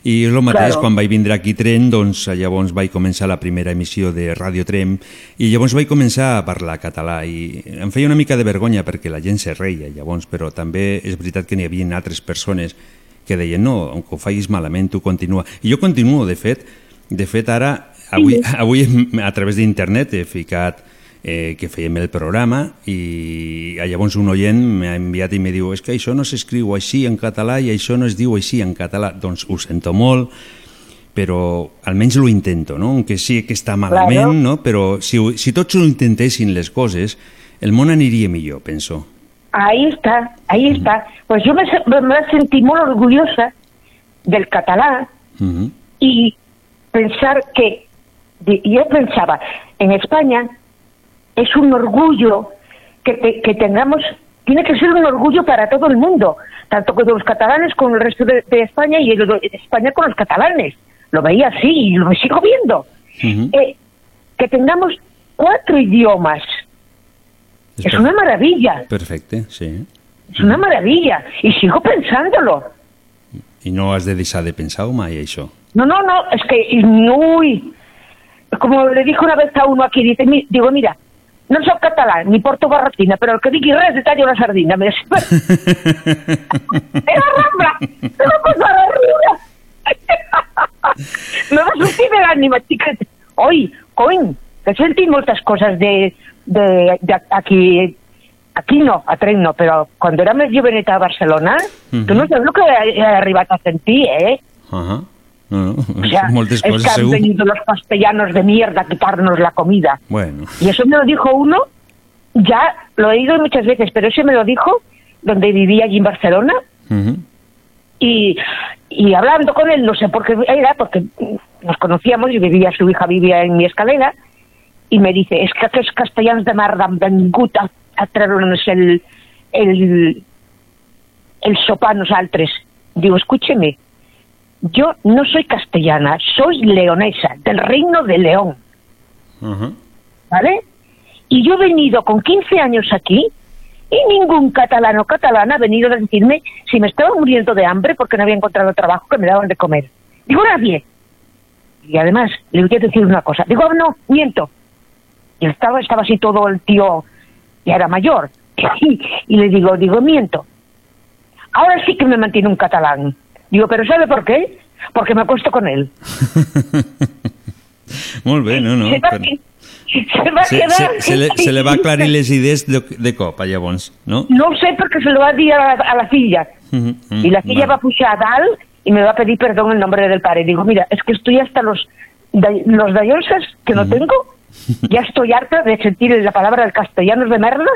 I el mateix, Claro. quan vaig vindre aquí a Tren, doncs llavors vaig començar la primera emissió de Radio Trem i llavors vaig començar a parlar català i em feia una mica de vergonya perquè la gent se reia llavors, però també és veritat que n'hi havia altres persones que deien no, aunque ho facis malament, tu continua. I jo continuo, de fet, de fet ara, avui, avui a través d'internet he ficat eh, que fèiem el programa i llavors un oient m'ha enviat i me diu és que això no s'escriu així en català i això no es diu així en català. Doncs ho sento molt, però almenys lo intento, no? Aunque sí que està malament, Claro. no? Però si, ho- si tots ho intentessin les coses, el món aniria millor, penso. Ahí está, ahí está. Pues yo me, me, me sentí muy orgullosa del catalán Mhm. y pensar que, yo pensaba, en España es un orgullo que, te- que tengamos, tiene que ser un orgullo para todo el mundo, tanto con los catalanes con el resto de, de España y el de España con los catalanes. Lo veía así y lo sigo viendo. Eh, que tengamos cuatro idiomas. Es una maravilla, Perfecte, sí. es una maravilla. Y sigo pensándolo. I no has de deixar de pensar-ho mai, això. No, no, no, es que, y, uy, como le dije una vez a uno aquí, dice, mi- digo, mira, no soy catalán, ni porto barratina, pero el que digui res de tallo la sardina. Me decía, era rambla, era cosa de riure. me va sortir de l'ànima, xiquet. Oi, cony, que he sentit moltes coses de, de, de aquí, aquí no, a Trem no, però quan era més joveneta a Barcelona, tu no saps el que he, he arribat a sentir, eh? Ajá. No, no, O sea, moltes es que han segur. venido los castellanos de mierda a quitarnos la comida. Bueno, Y eso me lo dijo uno, ya lo he oído muchas veces, pero ese me lo dijo donde vivía allí en Barcelona y, y hablando con él, no sé por qué era, porque nos conocíamos y vivía, su hija vivía en mi escalera, y me dice, es que aquests castellans de merda han vengut a, a treure'ns el, el, el sopar nosaltres. Digo, escúcheme, yo no soy castellana, soy leonesa, del reino de León. ¿vale? Y yo he venido con 15 años aquí y ningún catalán o catalana ha venido a decirme si me estaba muriendo de hambre porque no había encontrado trabajo que me daban de comer. Digo, nadie. Y además, le voy a decir una cosa. Digo, "Ah, no, miento. Y estaba, estaba así todo el tío, ya era mayor. Y le digo, digo, miento. Ahora sí que me mantiene un catalán. Digo, ¿pero sabe por qué? Porque me acuesto con él. Molt bé, no, no. se, va, però- se va a Se, quedar... se, se, le, se le va aclarir les idees de, de cop, llavors, no? No ho sé perquè se lo va dir a la, a la filla. Mhm, mhm, Y la filla va. va a pujar a dalt y me va a pedir perdón en nombre del padre. Digo, mira, es que estoy hasta los, los dayonsas que no tengo. Ya estoy harta de sentir la palabra del castellano de merda.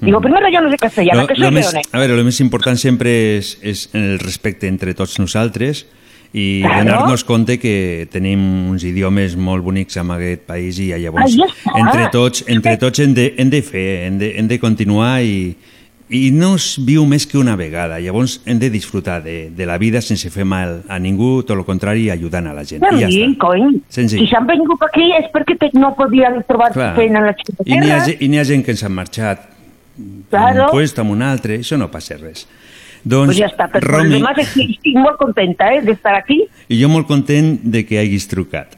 Digo, primero yo no soy castellana, que soy lo més, a veure, el més important sempre és, és el respecte entre tots nosaltres i Claro. donar-nos compte que tenim uns idiomes molt bonics en aquest país i llavors està. entre tots, entre tots hem, de, hem de fer, hem de, hem de continuar i, i no es viu més que una vegada, llavors hem de disfrutar de, de la vida sense fer mal a ningú, tot el contrari, ajudant a la gent. I ja Sí, està. cony. Senzill. Si s'han vingut aquí és perquè no podien trobar Clar. feina a la I n'hi ha, i ha gent que ens han marxat Claro. un puesto, amb un altre, això no passa res. Doncs, Pues ja està, però Romi, además estic, molt contenta eh, d'estar aquí. i jo molt content de que hagis trucat.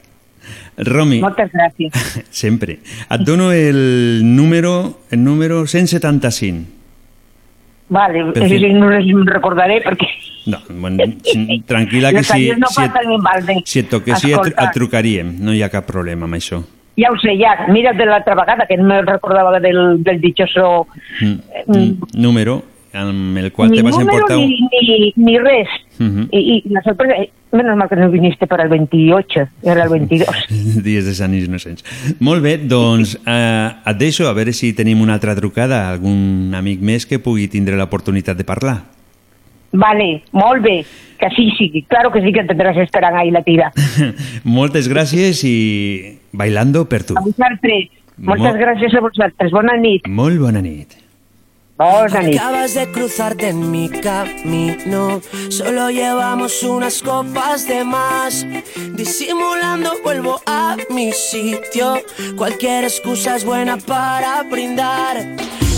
Romi, Moltes gràcies. sempre. Et dono el número, el número 175. Vale, eh, no les recordaré perquè No, bueno, tranquil·la que si, no si, et, en si et toquessi et, et trucaríem, no hi ha cap problema amb això. Ja ho sé, ja. Mira de l'altra vegada, que no me recordava del, del dichoso... Mm. Mm. Número amb el qual ni te vas número emportar... ni, ni, ni res. Mhm. Y, y la sorpresa... eh, Menos mal que no viniste para el 28, era el 22. Dies de Sant Innocents. Molt bé, doncs eh, et deixo a veure si tenim una altra trucada, algun amic més que pugui tindre l'oportunitat de parlar. Vale, molt bé. Que sí, sí, claro que sí que tendrás esperant ahí la tira. Moltes gràcies i bailando per tu. A vosaltres. Moltes Mo- gràcies a vosaltres. Bona nit. Molt bona nit. Bona nit. Acabas de cruzarte en mi camino. Solo llevamos unas copas de más. Disimulando vuelvo a mi sitio. Cualquier excusa es buena para brindar.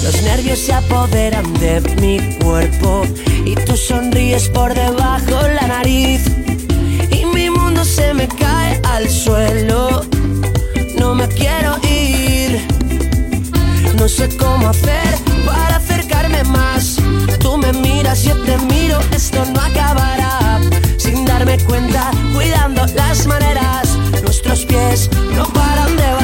Los nervios se apoderan de mi cuerpo. Y tú sonríes por debajo la nariz. Y mi mundo se me cae al suelo. No me quiero ir. No sé cómo hacer para acercarme más. Tú me miras, yo te miro, esto no acabará. Sin darme cuenta, cuidando las maneras, nuestros pies no paran de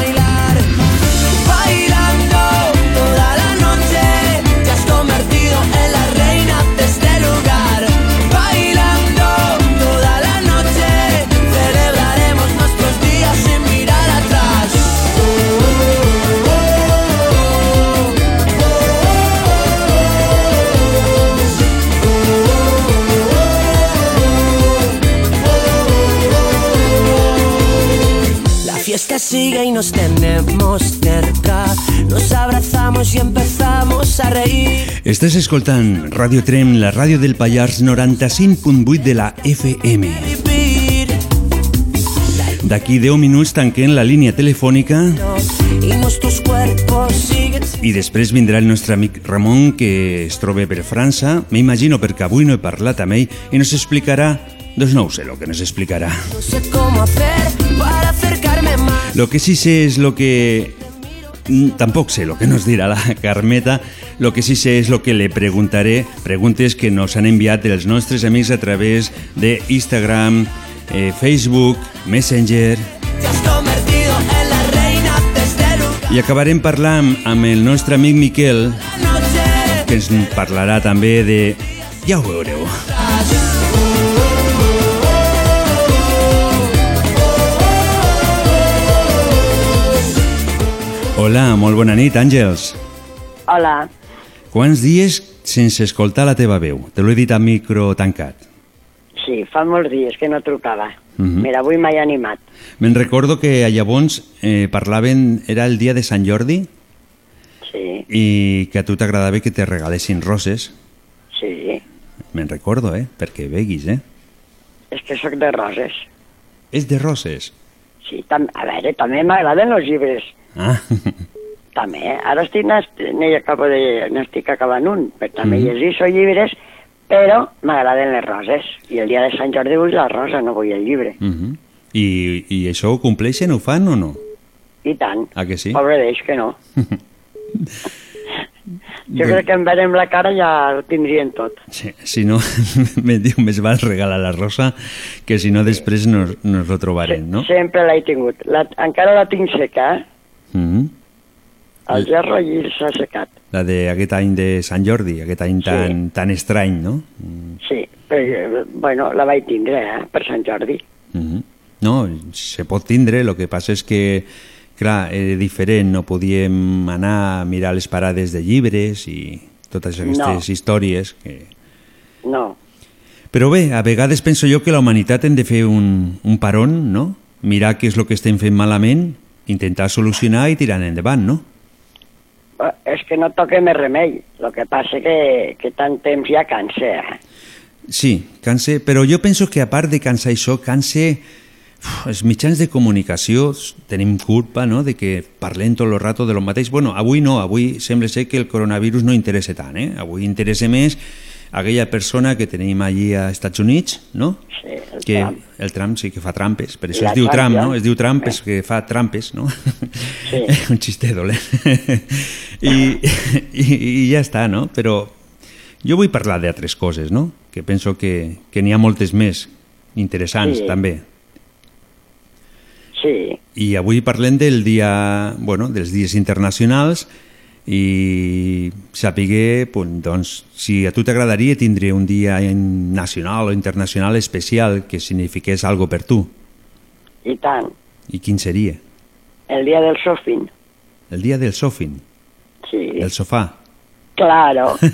fiesta sigue y nos tenemos cerca. Nos abrazamos y empezamos a reír. Estàs escoltant Radio Trem, la ràdio del Pallars 95.8 de la FM. D'aquí 10 minuts tanquem la línia telefònica i després vindrà el nostre amic Ramon, que es troba per França, m'imagino perquè avui no he parlat amb ell, i nos explicarà, doncs no ho sé el que nos explicarà. No sé cómo hacer para acercarme más. Lo que sí sé es lo que... Tampoco sé lo que nos dirá la Carmeta, lo que sí sé es lo que le preguntaré, preguntes que nos han enviat els nostres amics a través de Instagram, eh, Facebook, Messenger, i acabarem parlant amb el nostre amic Miquel, que ens parlarà també de... Ja ho veureu. Hola, molt bona nit, Àngels. Hola. Quants dies sense escoltar la teva veu? Te l'he dit a micro tancat. Sí, fa molts dies que no trucava. Mhm. Mira, avui m'he animat. Me'n recordo que a llavors eh, parlaven... Era el dia de Sant Jordi Sí, i que a tu t'agradava que te regalessin roses. sí. Me'n recordo, eh? Perquè veguis, eh? És que sóc de roses. És de roses. Sí, tam a veure, també m'agraden els llibres. Ah, També. Ara estic, acabo de, n'estic acabant un, però també Mhm. llegeixo llibres, però m'agraden les roses. I el dia de Sant Jordi vull la rosa, no vull el llibre. uh -huh. I, I això ho compleixen, ho fan o no? I tant. Ah, que sí? Pobre d'ells que no. Jo crec que en verem la cara ja ho tindrien tot. Sí, si no, me diu, més val regalar la rosa que si no després nos, nos lo trobarem, no? Sempre l'he tingut. La, encara la tinc seca, eh? Uh -huh. El gerro allí s'ha secat. La d'aquest any de Sant Jordi, aquest any tan, tan estrany, no? Sí, però, eh, bueno, la vaig tindre, eh, per Sant Jordi. Uh -huh. No, se pot tindre, el que passa és que, clar, era diferent, no podíem anar a mirar les parades de llibres i totes aquestes No. històries que... No, Però bé, a vegades penso jo que la humanitat hem de fer un, un paron, no? Mirar què és el que estem fent malament, intentar solucionar i tirar endavant, no? eh, és que no toca més remei. El que passa que, que tant temps ja cansa, eh? Sí, canse, però jo penso que a part de cansar això, canse uf, els mitjans de comunicació tenim culpa no? de que parlem tot el rato de lo mateix. Bueno, avui no, avui sembla ser que el coronavirus no interessa tant, eh? Avui interessa més aquella persona que tenim allí a Estats Units, no? Sí, el que Trump. el Trump sí que fa trampes, per això La es diu Trump, no? Es diu Trump és que fa trampes, no? Sí. Un xiste dolent. I, i, I ja està, no? Però jo vull parlar d'altres coses, no? Que penso que, que n'hi ha moltes més interessants, Sí. també. Sí, I avui parlem del dia, bueno, dels dies internacionals i pues, doncs, si a tu t'agradaria tindre un dia nacional o internacional especial que signifiqués algo per tu. i tant. I quin seria? El dia del sofín. El dia del sofin, Sí, el sofà. claro.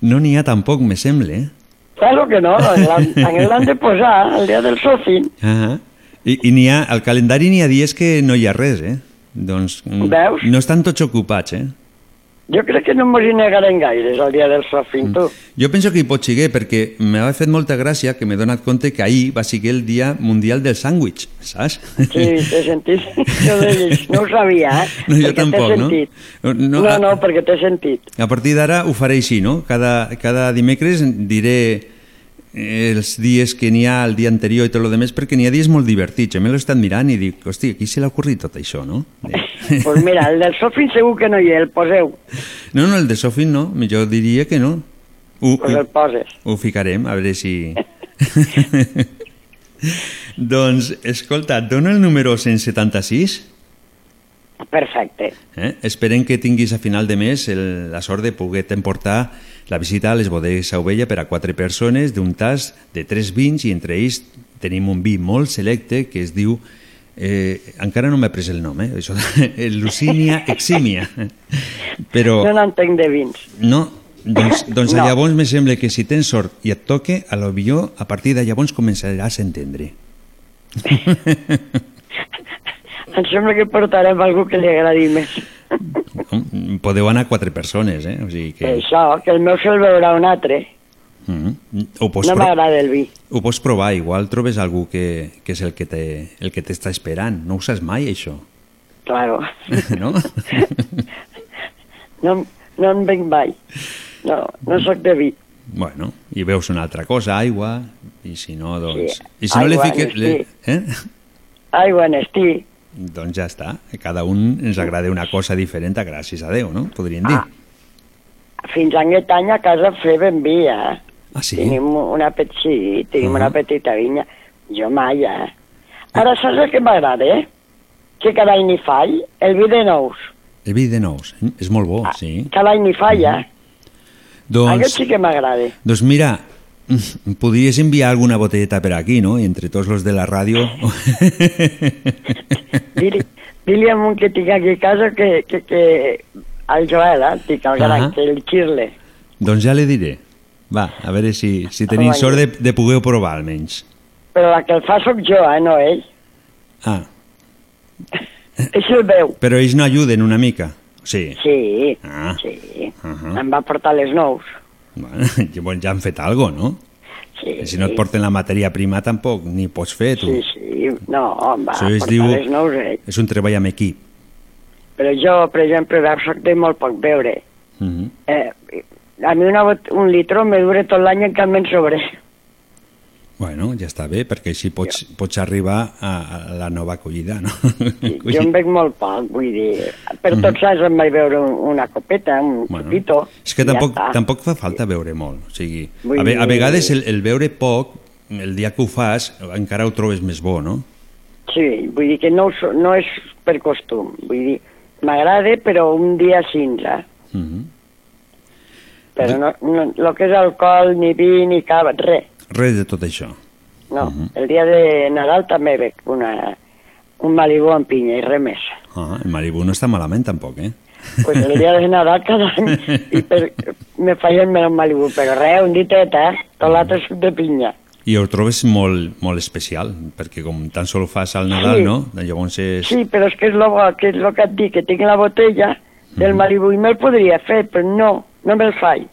No n'hi ha tampoc, me sembla, eh? Claro que no, en l'han- de posar, el dia del sofín. Ah I, i n'hi ha, al calendari n'hi ha dies que no hi ha res, eh? Doncs mm, Veus? no estan tots ocupats, eh? Jo crec que no mos hi negarem gaires el dia del sofín, tu. Jo penso que hi pot seguir perquè m'ha fet molta gràcia que m'he donat compte que ahir va ser el dia mundial del sàndwich, saps? Sí, t'he sentit. No ho sabia, eh? No, jo Perquè tampoc, no? No, No, a- no, perquè t'he sentit. A partir d'ara ho faré així, no? Cada, cada dimecres diré els dies que n'hi ha el dia anterior i tot el demés perquè n'hi ha dies molt divertits. Jo me l'he estat mirant i dic, hosti, aquí se l'ha ocorrit tot això, no? Doncs pues mira, el del sofín segur que no hi és, el poseu. No, no, el de Sofin no, jo diria que no. Ho, Pues el poses. ho ficarem, a veure si... doncs, escolta, et dono el número 176? Perfecte. Eh? Esperem que tinguis a final de mes el, la sort de poder emportar la visita a les bodegues Sauvella per a quatre persones d'un tas de tres vins i entre ells tenim un vi molt selecte que es diu eh, encara no m'he pres el nom, eh? Això, el Lucínia Exímia. Però Jo no entenc de vins. no, Doncs, doncs no. llavors me sembla que si tens sort i et toque, a lo millor a partir de llavors començaràs a entendre. Em sembla que portarem algú que li agradi més. Podeu anar quatre persones, eh? O sigui que... Això, que el meu se'l veurà un altre. Mm. Pots No m'agrada el vi. ho pots provar, igual trobes algú que, que és el que te, el que t'està esperant. No ho saps mai, això. Claro. no? No, no en venc mai. No, no sóc de vi. Bueno, i veus una altra cosa, aigua, i si no, doncs... Sí, I si no li aigua, fiques... Le... Eh? Aigua en estiu. Doncs ja està. Cada un ens agrada una cosa diferent, a gràcies a Déu, no? Podríem dir. Fins a aquest any a casa fèiem vi, eh? Ah, sí? Tenim una, pet... sí, tenim Uh-huh. una petita vinya. Jo mai, eh? Ara saps el que m'agrada, eh? Que cada any n'hi fall, el vi de nous. El vi de nous, eh? és molt bo, sí. Cada any n'hi falla. Aquest Doncs, sí que m'agrada. doncs mira, podries enviar alguna botelleta per aquí, no? Entre tots los de la ràdio... Dili a un que tinc aquí a casa que, que, que al Joel, eh? Dic al gran, Ahà. que el xirle. doncs ja le diré. Va, a veure si, si tenim sort de, de poder provar, almenys. Però la que el fa sóc jo, eh? No ell. Ah, Ell el veu. però ells no ajuden una mica. Sí. Sí, Ah. sí. Uh Em va portar les nous. Bueno, llavors ja han fet algo, no? Sí. Si no et porten la matèria prima tampoc ni pots fer, tu. Sí, sí. No, va Això es diu- les nous ell. És un treball amb equip. Però jo, per exemple, veu, soc de molt poc beure. Mhm. Eh, a mi una un litro me dura tot l'any en cap me'n sobre. Bueno, ja està bé, perquè així pots, pots arribar a, a la nova acollida, no? Jo en bec molt poc, vull dir... Per Mhm. tots anys em vaig beure un, una copeta, un Bueno, chupito. És que i ja tampoc, tampoc fa falta beure molt. O sigui, Vull a, ve, a vegades el, el beure poc, el dia que ho fas, encara ho trobes més bo, no? Sí, vull dir que no, no és per costum. Vull dir, m'agrada, però un dia cinza. Mhm. Però no, no, el que és alcohol, ni vi, ni cava, res. Res de tot això. No, Mhm. el dia de Nadal també bec una, un Malibu amb pinya i res més. Ah, el Malibu no està malament tampoc, eh? Pues el dia de Nadal cada any i per, me feien menys Malibu, però res, un ditet, eh? Tot l'altre suc de pinya. I ho trobes molt, molt especial, perquè com tan sol ho fas al Nadal, Sí. no? Llavors és... Sí, però és que és bo, que és lo que et dic, que tinc la botella del Malibu i me'l podria fer, però no, no me'l faig.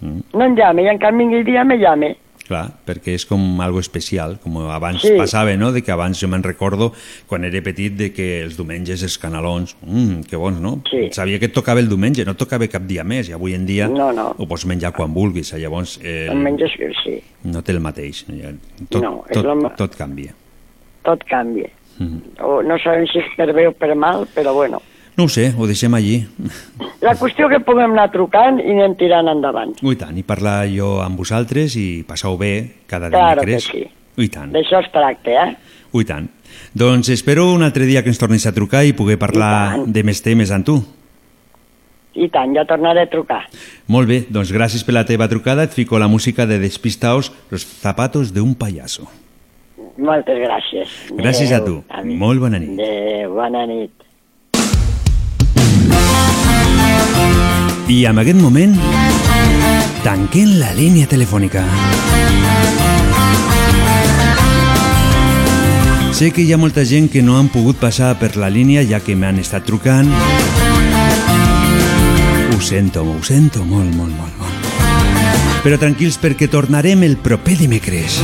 Mm. No em llame, i en canvi el dia me llame. Clar, perquè és com algo especial, com abans Sí. passava, no? De que abans jo me'n recordo, quan era petit, de que els diumenges els canalons, mmm, que bons, no? Sí. Sabia que tocava el diumenge, no tocava cap dia més, i avui en dia No, no. ho pots menjar quan vulguis, eh? llavors eh, El menges, sí, no té el mateix. Ja, tot, No, tot, la tot canvia. tot canvia. Mhm. O, no sabem si és per bé o per mal, però bueno. No ho sé, ho deixem allí. La qüestió que puguem anar trucant i anem tirant endavant. Ui, tant, i parlar jo amb vosaltres i passau bé cada Claro que dimecres. sí. Ui, tant. D'això es tracta, eh? Ui, tant. Doncs espero un altre dia que ens tornis a trucar i poder parlar de més temes amb tu. I tant, ja tornaré a trucar. Molt bé, doncs gràcies per la teva trucada. Et fico la música de Despistaos, Los zapatos de un payaso. Moltes gràcies. Gràcies a Adéu, tu. amic. Molt bona nit. Adéu, bona nit. I en aquest moment tanquem la línia telefònica. Sé que hi ha molta gent que no han pogut passar per la línia ja que m'han estat trucant. Ho sento, ho sento molt, molt, molt, molt. Però tranquils perquè tornarem el proper dimecres.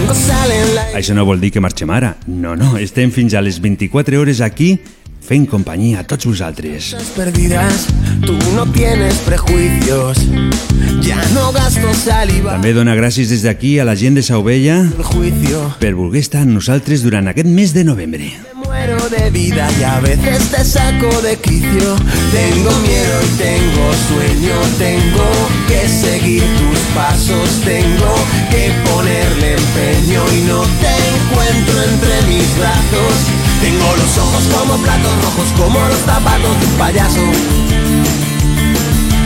Això no vol dir que marxem ara. No, no, estem fins a les 24 hores aquí fent companyia a tots vosaltres. perdidas, tú no tienes prejuicios. Ya no gasto saliva. També dona gràcies des d'aquí a la gent de juicio. per voler estar amb nosaltres durant aquest mes de novembre. Muero de vida y a veces te saco de quicio. Tengo miedo y tengo sueño. Tengo que seguir tus pasos. Tengo que ponerle empeño y no te encuentro entre mis brazos. Tengo los ojos como platos rojos, como los zapatos de un payaso.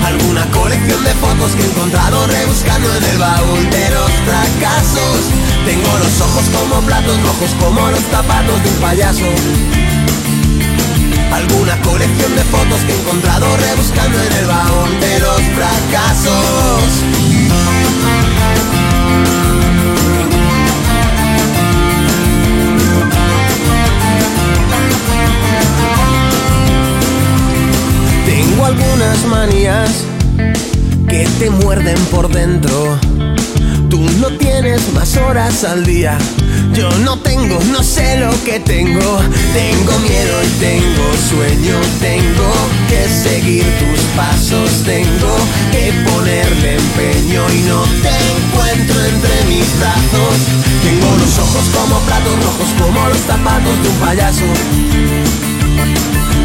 Alguna colección de fotos que he encontrado rebuscando en el baúl de los fracasos. Tengo los ojos como platos rojos, como los zapatos de un payaso. Alguna colección de fotos que he encontrado rebuscando en el baúl de los fracasos. Algunas manías que te muerden por dentro. Tú no tienes más horas al día. Yo no tengo, no sé lo que tengo. Tengo miedo y tengo sueño. Tengo que seguir tus pasos. Tengo que ponerle empeño y no te encuentro entre mis brazos. Tengo los ojos como platos rojos, como los zapatos de un payaso.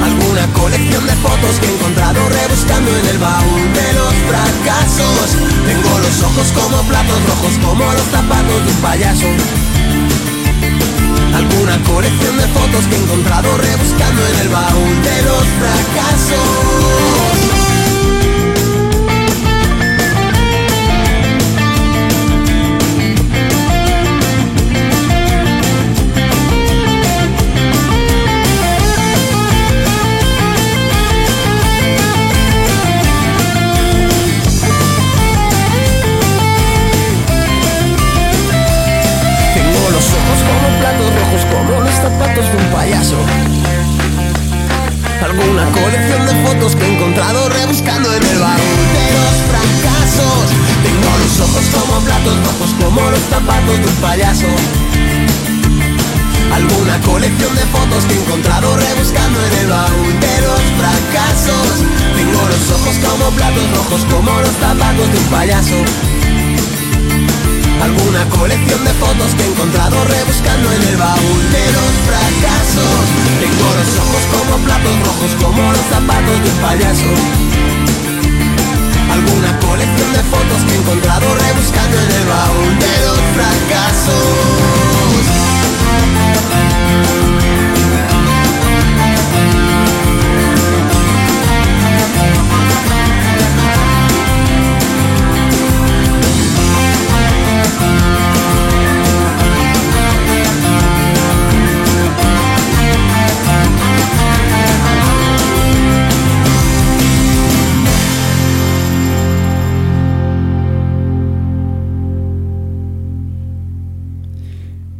Alguna colección de fotos que he encontrado rebuscando en el baúl de los fracasos. Tengo los ojos como platos rojos, como los zapatos de un payaso. Alguna colección de fotos que he encontrado rebuscando en el baúl de los fracasos. Como los zapatos de un payaso. Alguna colección de fotos que he encontrado rebuscando en el baúl de los fracasos. Tengo los ojos como platos rojos, como los zapatos de un payaso. Alguna colección de fotos que he encontrado rebuscando en el baúl de los fracasos. Tengo los ojos como platos rojos, como los zapatos de un payaso. Alguna colección de fotos que he encontrado rebuscando en el baúl de los fracasos. Tengo los ojos como platos rojos, como los zapatos de un payaso. Alguna colección de fotos que he encontrado rebuscando en el baúl de los fracasos.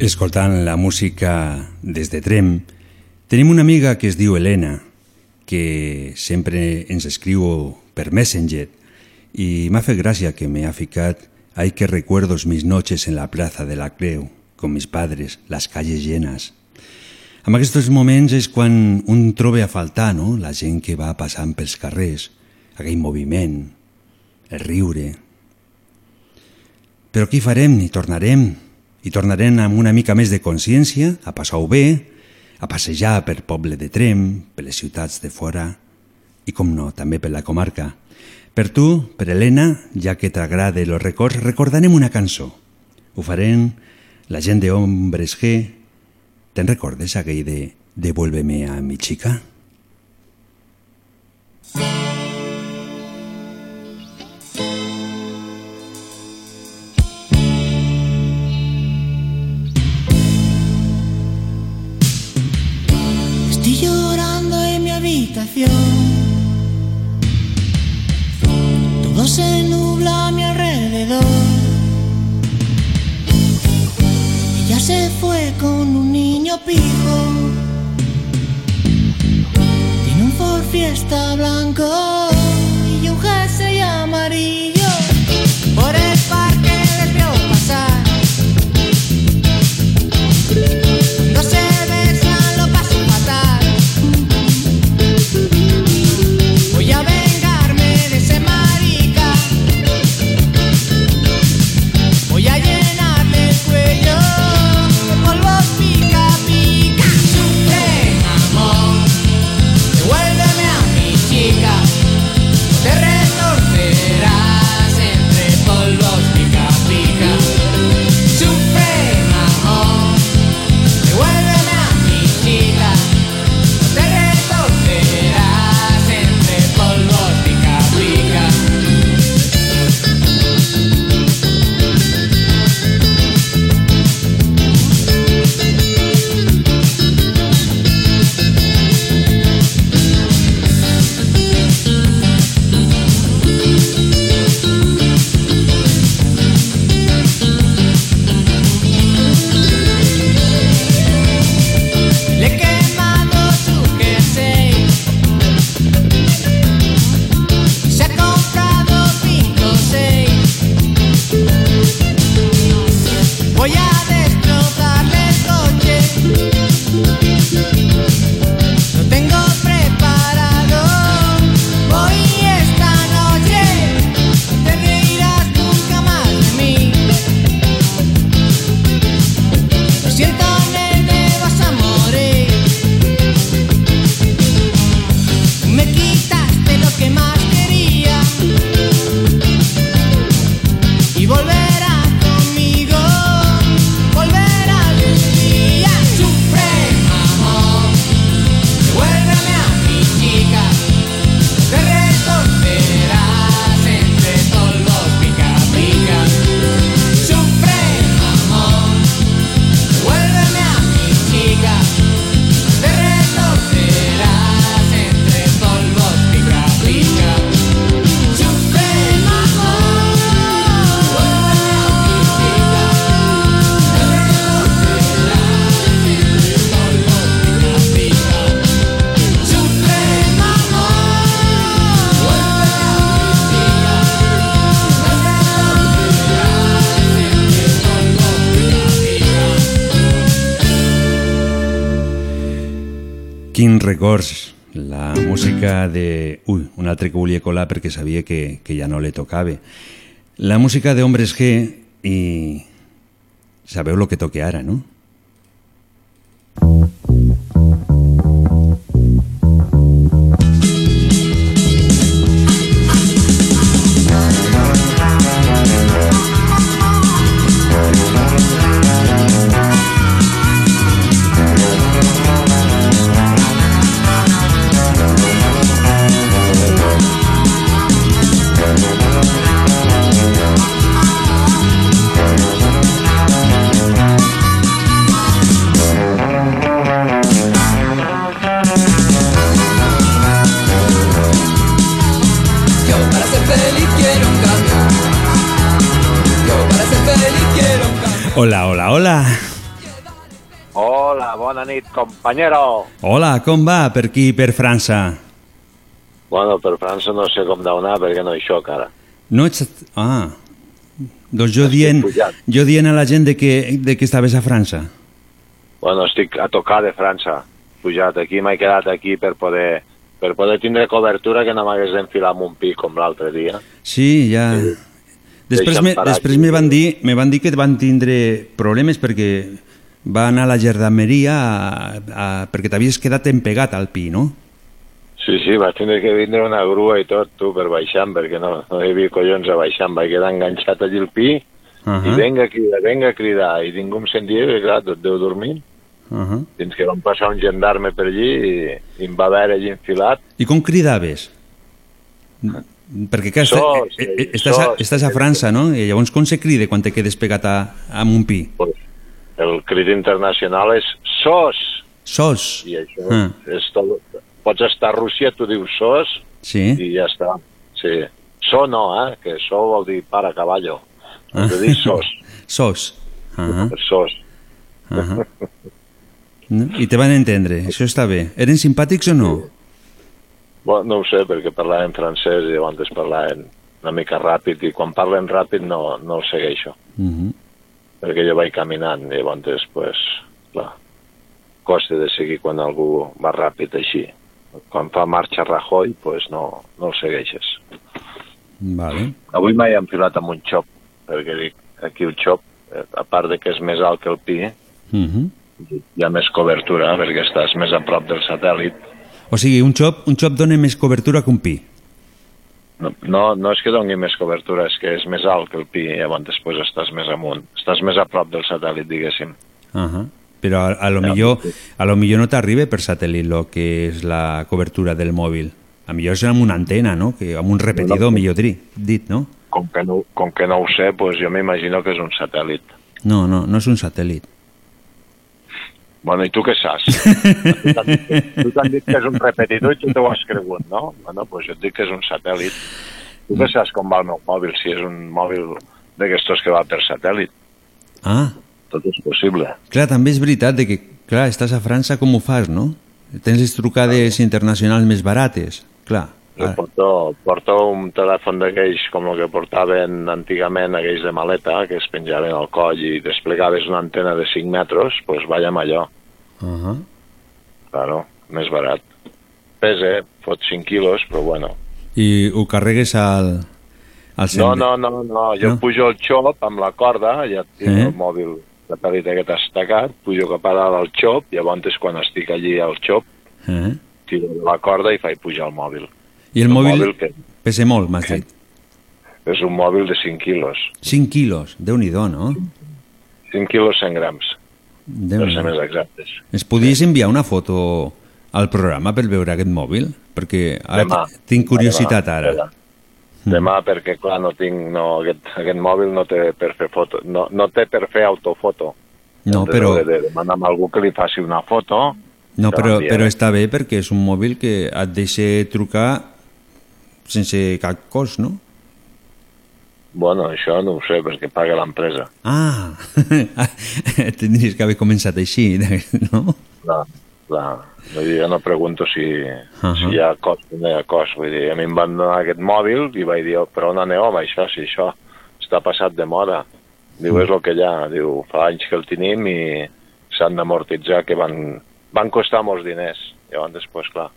Escoltant la música des de Trem, tenim una amiga que es diu Helena, que sempre ens escriu per Messenger i m'ha fet gràcia que me ha ficat «Ay que recuerdos mis noches en la plaza de la Creu, con mis padres, las calles llenas». En aquests moments és quan un troba a faltar no? la gent que va passant pels carrers, aquell moviment, el riure. Però què farem? Hi tornarem, i tornarem amb una mica més de consciència, a passar-ho bé, a passejar per poble de Trem, per les ciutats de fora i, com no, també per la comarca. Per tu, per Helena, ja que t'agrada els records, recordarem una cançó. Ho farem la gent de Hombres G. Te'n recordes aquell de Devuélveme a mi chica? Estoy Todo se nubla a mi alrededor. Ella se fue con un niño pijo. Tiene un Ford Fiesta blanco y un jersey amarillo. Records. La música de... Ui, un altre que volia colar perquè sabia que, que ja no le tocava. La música de Hombres G i... Sabeu lo que toque ara, no? Hola, hola, hola. Hola, bona nit, companyero. Hola, com va per aquí, per França? Bueno, per França no sé com deu anar perquè no hi soc ara. No ets... Ah, doncs jo dient, pujat. jo dient a la gent de que, de que estaves a França. Bueno, estic a tocar de França. Pujat aquí, m'he quedat aquí per poder per poder tindre cobertura que no m'hagués d'enfilar amb un pi com l'altre dia. Sí, ja... Després, me, després me van, dir, me van dir que van tindre problemes perquè va anar a la jardineria a, a, perquè t'havies quedat empegat al pi, no? Sí, sí, vaig tindre que vindre una grua i tot, tu, per baixar, perquè no, no hi havia collons a baixar, vaig quedar enganxat allí al pi, Uh i venga a cridar, venga a cridar, i ningú em sentia, i clar, tot deu dormir. Uh -huh. Fins que van passar un gendarme per allí i, i em va veure allí enfilat. I com cridaves? Perquè clar, està, Sos, eh, eh, estàs, a, sos. estàs a França, no? I llavors com se crida quan te quedes pegat a, a un pi? El crit internacional és SOS, Sos. i això Ah. és tot... Pots estar a Rússia, tu dius SOS, Sí? i ja està. Sí. So no, eh? Que so vol dir para caballo. De dir sos. Sos. Uh -huh. Sos. Uh -huh. No? I te van entendre, això està bé. Eren simpàtics o no? Bueno, no ho sé, perquè parlaven francès i llavors parlaven una mica ràpid i quan parlen ràpid no, no el segueixo, Uh -huh. perquè jo vaig caminant i llavors, pues, clar, costa de seguir quan algú va ràpid així. Quan fa marxa Rajoy, pues no, no el segueixes. Vale. Avui m'he enfilat amb un xop, perquè dic, aquí el xop, a part de que és més alt que el pi, Uh -huh. hi ha més cobertura, perquè estàs més a prop del satèl·lit. O sigui, un xop, un xop dona més cobertura que un pi. No, no, no és que doni més cobertura, és que és més alt que el pi, i llavors després estàs més amunt. Estàs més a prop del satèl·lit, diguéssim. Uh -huh. Però a, a, lo millor, a lo millor no t'arriba per satèl·lit lo que és la cobertura del mòbil. A millor és amb una antena, no? Que amb un repetidor, millor dir, dit, no? Com que no, com que no ho sé, doncs jo m'imagino que és un satèl·lit. No, no, no és un satèl·lit. Bueno, i tu què saps? tu t'han dit, que- és un repetidor i tu t'ho has cregut, no? Bueno, doncs jo et dic que és un satèl·lit. Tu què saps com va el meu mòbil, si és un mòbil d'aquestos que va per satèl·lit? Ah, Tot és possible. clar, també és veritat de que, clar, estàs a França, com ho fas, no? Tens les trucades internacionals més barates, clar. Jo porto, porto un telèfon d'aquells com el que portaven antigament, aquells de maleta, que es penjaven al coll i desplegaves una antena de 5 metres, doncs pues vaig amb allò. Uh -huh. Claro, més barat. Pesa, fot 5 quilos, però bueno. I ho carregues al, al No, no, no, no, jo No? pujo el xop amb la corda, ja tinc Eh? el mòbil de pel·lit aquest estacat, pujo cap a dalt al xop, llavors quan estic allí al xop, Eh? tiro de la corda i faig pujar el mòbil. I el Un mòbil, mòbil que- pesa molt, m'has dit. És un mòbil de 5 quilos. 5 quilos, déu nhi no? 5 quilos 100 grams, déu per ser més exactes. Ens podies enviar una foto al programa per veure aquest mòbil? Perquè ara Demà. tinc curiositat Demà, ara. demà. Demà, perquè, clar, no tinc... No, aquest, aquest mòbil no té per fer foto. No, no té per fer autofoto. No, Hem però, De, de demanar a algú que li faci una foto. no, però, però està bé perquè és un mòbil que et deixa trucar sense cap cost, no? Bueno, això no ho sé, perquè paga l'empresa. Ah, tindries que haver començat així, no? Clar, clar. Vull dir, jo no pregunto si, Ahà. si hi ha cost o no hi ha cost. Vull dir, a mi em van donar aquest mòbil i vaig dir, "Oh, però on aneu amb això, si això està passat de moda? Diu, és el que hi ha. Diu, fa anys que el tenim i s'han d'amortitzar, que van, van costar molts diners. Llavors, després, clar,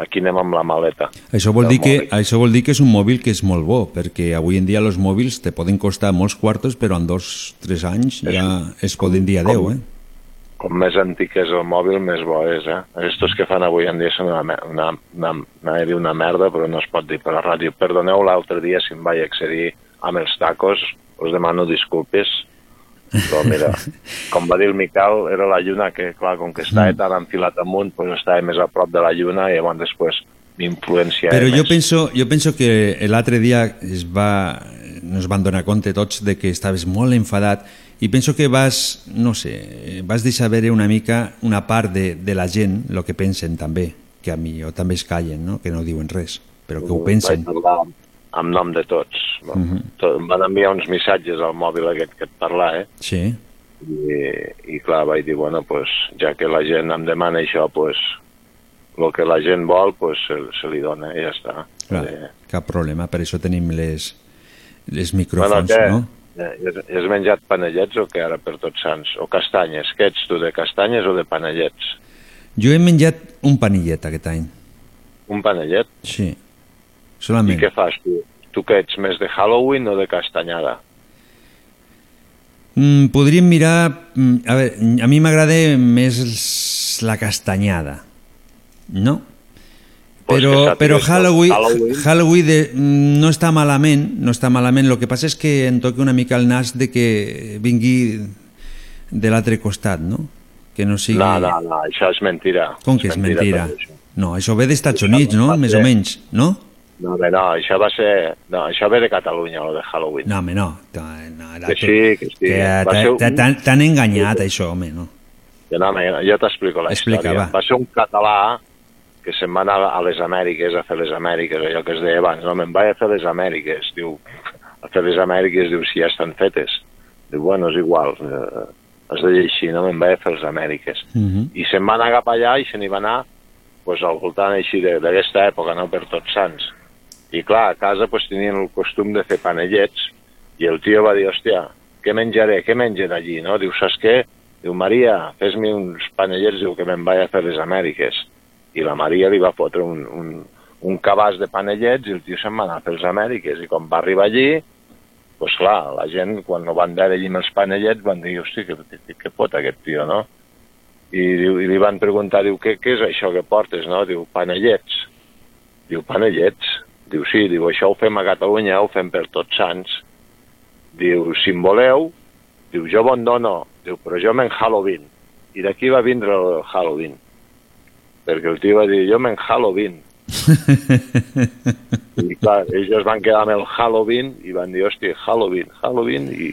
aquí anem amb la maleta. Això vol, dir que, mòbil. això vol dir que és un mòbil que és molt bo, perquè avui en dia els mòbils te poden costar molts quartos, però en dos, tres anys ja es poden dir adeu, eh? Com més antic és el mòbil, més bo és, eh? Aquests que fan avui en dia són una, una, una, una, una merda, però no es pot dir per la ràdio. Perdoneu l'altre dia si em vaig accedir amb els tacos, us demano disculpes, però mira, com va dir el Miquel, era la lluna que, clar, com que estava tan enfilat amunt, doncs estava més a prop de la lluna i llavors després m'influenciava Però jo més. penso, jo penso que l'altre dia es va, nos van donar compte tots de que estaves molt enfadat i penso que vas, no sé, vas deixar veure una mica una part de, de la gent, el que pensen també, que a mi o també es callen, no? que no diuen res, però que ho pensen. Vaig parlar amb nom de tots. Uh Mhm. -huh. Em van enviar uns missatges al mòbil aquest que et parla, eh? Sí. I, i clar, vaig dir, bueno, pues, ja que la gent em demana això, pues, el que la gent vol, pues, se, se li dona i ja està. Clar, Eh, cap problema, per això tenim les, les bueno, micròfons, què? no? Eh, Has, has menjat panellets o què ara per tots sants? O castanyes? Què ets tu, de castanyes o de panellets? Jo he menjat un panillet aquest any, Un panellet? sí, I solament. què fas tu? Tu què ets, més de Halloween o de castanyada? Mm, podríem mirar... mm, A veure, a mi m'agrada més la castanyada, no? Pues que Però, però que Halloween, Halloween- Halloween de, mm, no està malament, no està malament. El que passa és que em toca una mica el nas de que vingui de l'altre costat, no? Que no sigui... No, no, no, això és mentira. Com que és mentira? tot això. No, això ve d'Estats Units, no? Més o menys, no? No, bé, no, això va ser... No, això ve de Catalunya, el de Halloween. No, home, no. no que sí, que sí. Que t'han t'han enganyat, això, home, no? Que no, home, jo t'explico la Explica, història. va. Va ser un català que se'n va anar a les Amèriques a fer les Amèriques, allò que es deia abans, no, me'n vaig a fer les Amèriques, diu, a fer les Amèriques, diu, si ja estan fetes. Diu, bueno, és igual, eh, es deia així, no, me'n vaig a fer les Amèriques. I se'n va anar cap allà i se n'hi va anar pues, al voltant així d'aquesta època, no, per tots sants. I clar, a casa pues, tenien el costum de fer panellets i el tio va dir, hòstia, què menjaré, què mengen allí, no? Diu, saps què? Diu, Maria, fes-me uns panellets, diu, que me'n vaig a fer les Amèriques. I la Maria li va fotre un, un, un cabàs de panellets i el tio se'n va anar a fer les Amèriques. I quan va arribar allí, pues clar, la gent, quan no van veure allí amb els panellets, van dir, hosti, què, què, què pot aquest tio, no? I, diu, i li van preguntar, diu, què, què és això que portes, no? Diu, panellets. Diu, panellets? Diu, sí, diu, això ho fem a Catalunya, ho fem per tots sants. Diu, si em voleu, diu, jo bon dono, diu, però jo me'n Halloween. I d'aquí va vindre el Halloween. Perquè el tio va dir, jo me'n Halloween. I clar, ells es van quedar amb el Halloween i van dir, hòstia, Halloween, Halloween, i,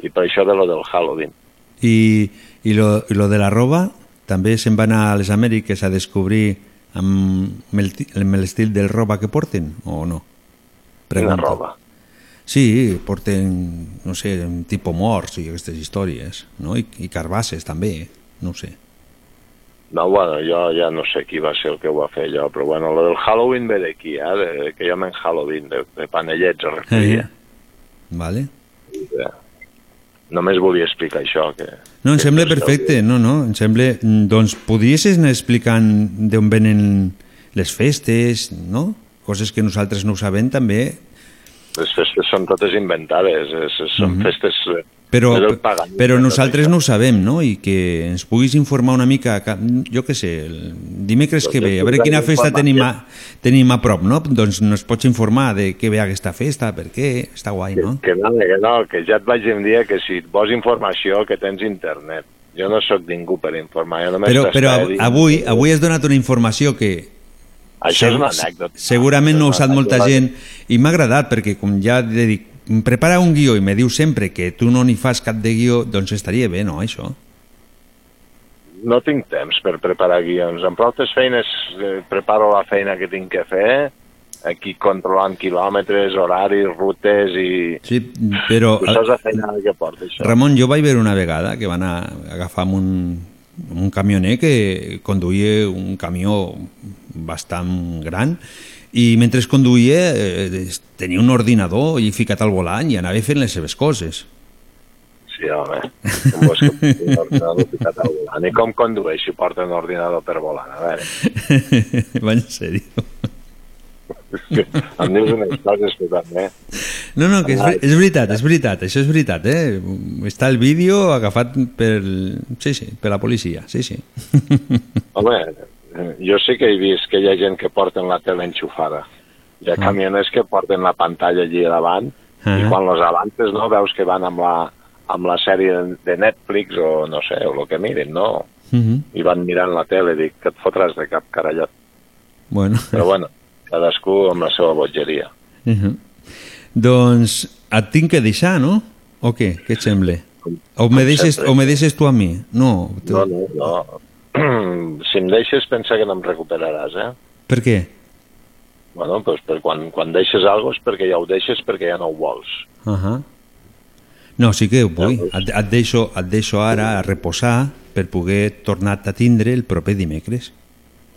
i per això de lo del Halloween. I, i, lo, i lo de la roba també se'n va anar a les Amèriques a descobrir amb el, amb l'estil del roba que porten o no? Quina roba? Sí, porten, no sé, un tipus morts i aquestes històries, no? I, i carbasses també, no sé. No, bueno, jo ja no sé qui va ser el que ho va fer allò, però bueno, lo del Halloween ve d'aquí, eh, de, que jo me'n Halloween, de, de panellets es referia. Vale? Eh, Només volia explicar això, que... No, em que sembla perfecte, no, no, em sembla... Doncs podries anar explicant d'on venen les festes, no? Coses que nosaltres no ho sabem també, Les festes són totes inventades, són Mhm. festes... però, el paganisme, però nosaltres no ho sabem, no? I que ens puguis informar una mica, ca- jo què sé, el dimecres que ve, a veure quina festa tenim a, tenim a prop, no? Doncs nos pots informar de què ve aquesta festa, per què, està guai, no? Que no, que no, que ja et vaig dir que si et vols informació, que tens internet. Jo no sóc ningú per informar, jo només Però, però avui, avui has donat una informació que Això és una anècdota. Segurament no ho sap molta gent i m'ha agradat perquè com ja dic, prepara un guió i me diu sempre que tu no n'hi fas cap de guió, doncs estaria bé, no, això? No tinc temps per preparar guions. Amb prou feines eh, preparo la feina que tinc que fer, aquí controlant quilòmetres, horaris, rutes i... Sí, però... Tu saps la feina que porta, això. Ramon, jo vaig veure una vegada que van a agafar amb un, un camioner que conduïa un camió bastant gran i mentre es conduïa eh, tenia un ordinador i ficat al volant i anava fent les seves coses. Sí, home. Com vols que un ordinador ficat al volant? I com condueix si porta un ordinador per volant? A veure, Va en sèrio. em dius unes coses que també... No, no, que és, és veritat, és veritat, això és veritat, eh? Està el vídeo agafat per... Sí, sí, per la policia, sí, sí. Home, jo sí que he vist que hi ha gent que porten la tele enxufada. Hi ha Ah. camioners que porten la pantalla allí davant i Ah. quan los avances no veus que van amb la, amb la sèrie de Netflix o no sé, o el que miren, no? Mhm. I van mirant la tele, dic, que et fotràs de cap carallot. Bueno. Però bueno, cadascú amb la seva bogeria. Mhm. Doncs et tinc que deixar, no? O què? Què et sembla? O me, deixes, o me deixes tu a mi? No. Tu... No, no, no. Si em deixes, pensa que no em recuperaràs, eh? Per què? Bueno, doncs per quan, quan deixes alguna és perquè ja ho deixes perquè ja no ho vols. Uh -huh. No, sí que ho vull. Et, et, deixo, et deixo ara a reposar per poder tornar a tindre el proper dimecres.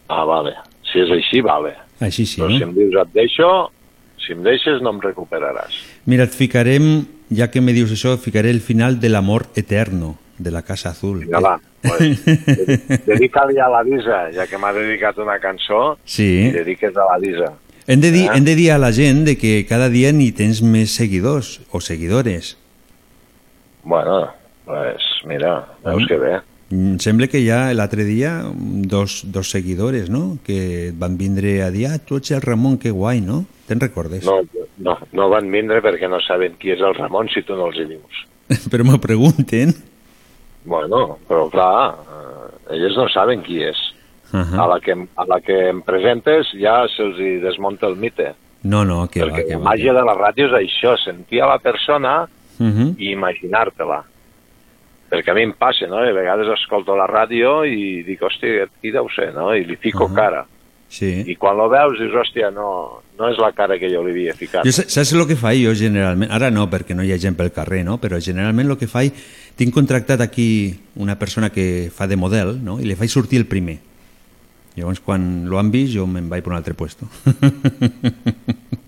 Ah, vale. Si és així, vale. Així sí, Però si no? em dius et deixo, si em deixes no em recuperaràs. Mira, et ficarem, ja que me dius això, ficaré el final de l'amor eterno de la Casa Azul. Vinga, va. Pues, dedica-li a la Lisa, ja que m'ha dedicat una cançó, Sí. i dediques a la Lisa. Hem de, dir, Eh? hem de dir a la gent de que cada dia ni tens més seguidors o seguidores. Bueno, pues mira, veus Mm. que bé. Em sembla que ja l'altre dia dos, dos seguidores, no?, que van vindre a dir ah, tu ets el Ramon, que guai, no? Te'n recordes? No, no, no van vindre perquè no saben qui és el Ramon si tu no els hi dius. Però m'ho pregunten. Bueno, però clar, eh, ells no saben qui és. Ahà. A la que, a la que em presentes ja se'ls desmunta el mite. No, no, que va, Perquè que la va. màgia de la ràdio és això, sentir a la persona Uh -huh. i imaginar-te-la. Perquè a mi em passa, no? I a vegades escolto la ràdio i dic, hòstia, qui deu ser, no? I li fico Ahà. cara. Sí. I quan lo veus dius, hòstia, no, no és la cara que jo li havia ficat. Jo, sa- saps el que faig jo generalment? Ara no, perquè no hi ha gent pel carrer, no? Però generalment el que faig... Tinc contractat aquí una persona que fa de model, no? I li faig sortir el primer. Llavors, quan lo han vist, jo me'n vaig per un altre puesto.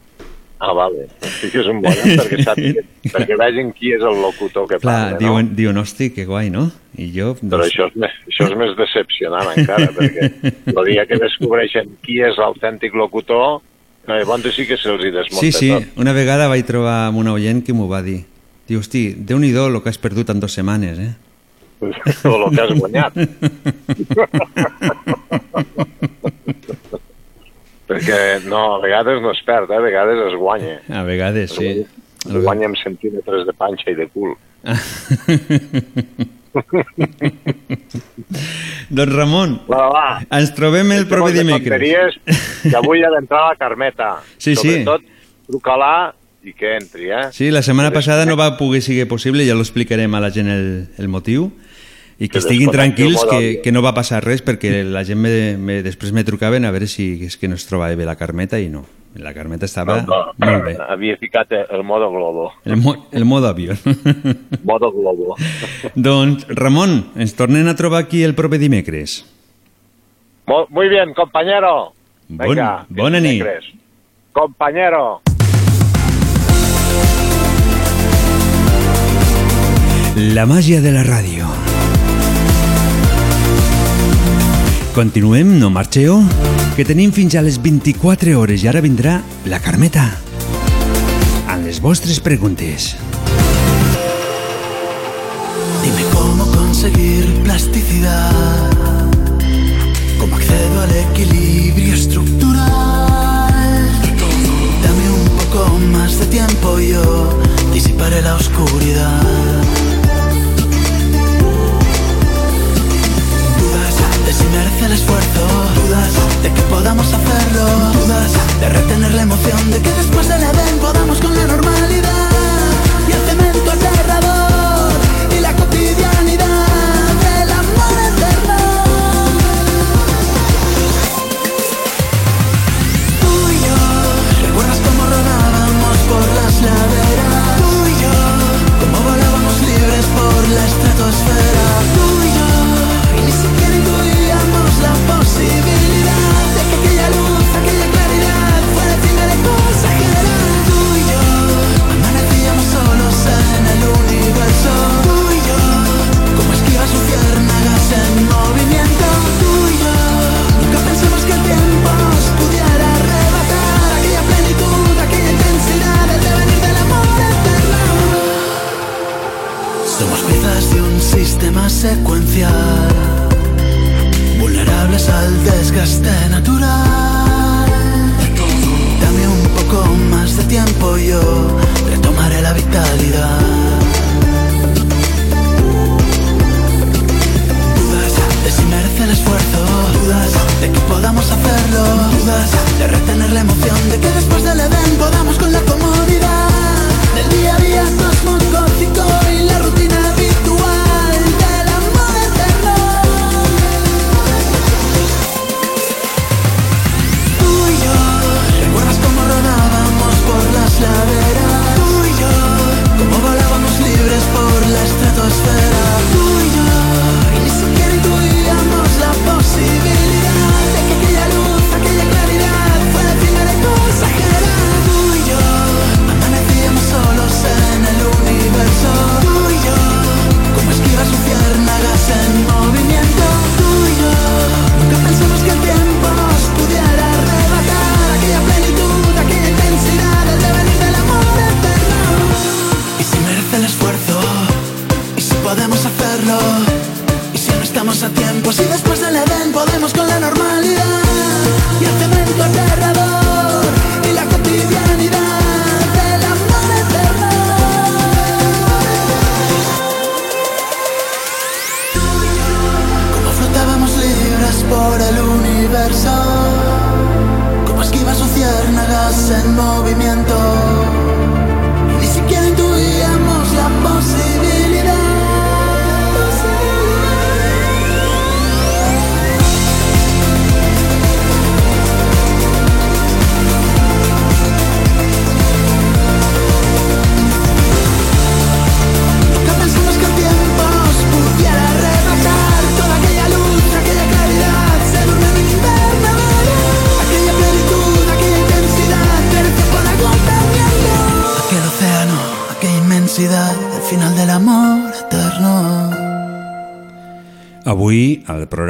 Ah, vale. Sí que és un bon, perquè, sàpiga, perquè vegin qui és el locutor que Clar, parla, no? diuen, diuen, hosti, que guai, no? I jo... doncs, Però això és, més, això és més decepcionant encara, perquè el dia que descobreixen qui és l'autèntic locutor, no, llavors sí que se'ls desmunta Sí, sí, tot. una vegada vaig trobar amb una oient que m'ho va dir. Diu, hosti, déu-n'hi-do el que has perdut en dues setmanes, eh? o el que has guanyat. Perquè no, a vegades no es perd, eh? a vegades es guanya. A vegades, sí. Es guanya amb centímetres de panxa i de cul. doncs Ramon, Va, va. ens trobem el proper dimecres. Que avui ha d'entrar la Carmeta. Sí, sí. Sobretot, truca-la i que entri, eh? Sí, la setmana passada no va poder ser possible, ja lo explicarem a la gent el, el motiu, i que Que estiguin tranquils que, que no va passar res perquè la gent me, me, després me trucaven a veure si és que no es trobava bé la Carmeta i no. La Carmeta estava molt bé. Havia ficat el modo globo. El, mo, el modo avió. Modo globo. doncs, Ramon, ens tornem a trobar aquí el proper dimecres. Mo- Muy bien, compañero. Bon- Venga, bona nit. Compañero. La màgia de la ràdio. Continuem, no marxeu? Que tenim fins a les 24 hores i ara vindrà la Carmeta. Amb les vostres preguntes. Dime cómo conseguir plasticidad, cómo accedo al equilibrio estructural. Dame un poco más de tiempo yo disiparé la oscuridad. esfuerzo Dudas de que podamos hacerlo Dudas de retener la emoción De que después del Edén podamos con la normalidad Y el cemento aterrador Y la cotidianidad El amor eterno Tú y yo ¿Recuerdas cómo rodábamos por las laderas? Tú y yo ¿Cómo volábamos libres por la estratosfera? sistema secuencial, vulnerables al desgaste natural. Dame un poco más de tiempo, yo retomaré la vitalidad. Dudas de si merece el esfuerzo, dudas de que podamos hacerlo, dudas de retener la emoción, de que después del evento podamos con la comodidad del día a día cosmogótico.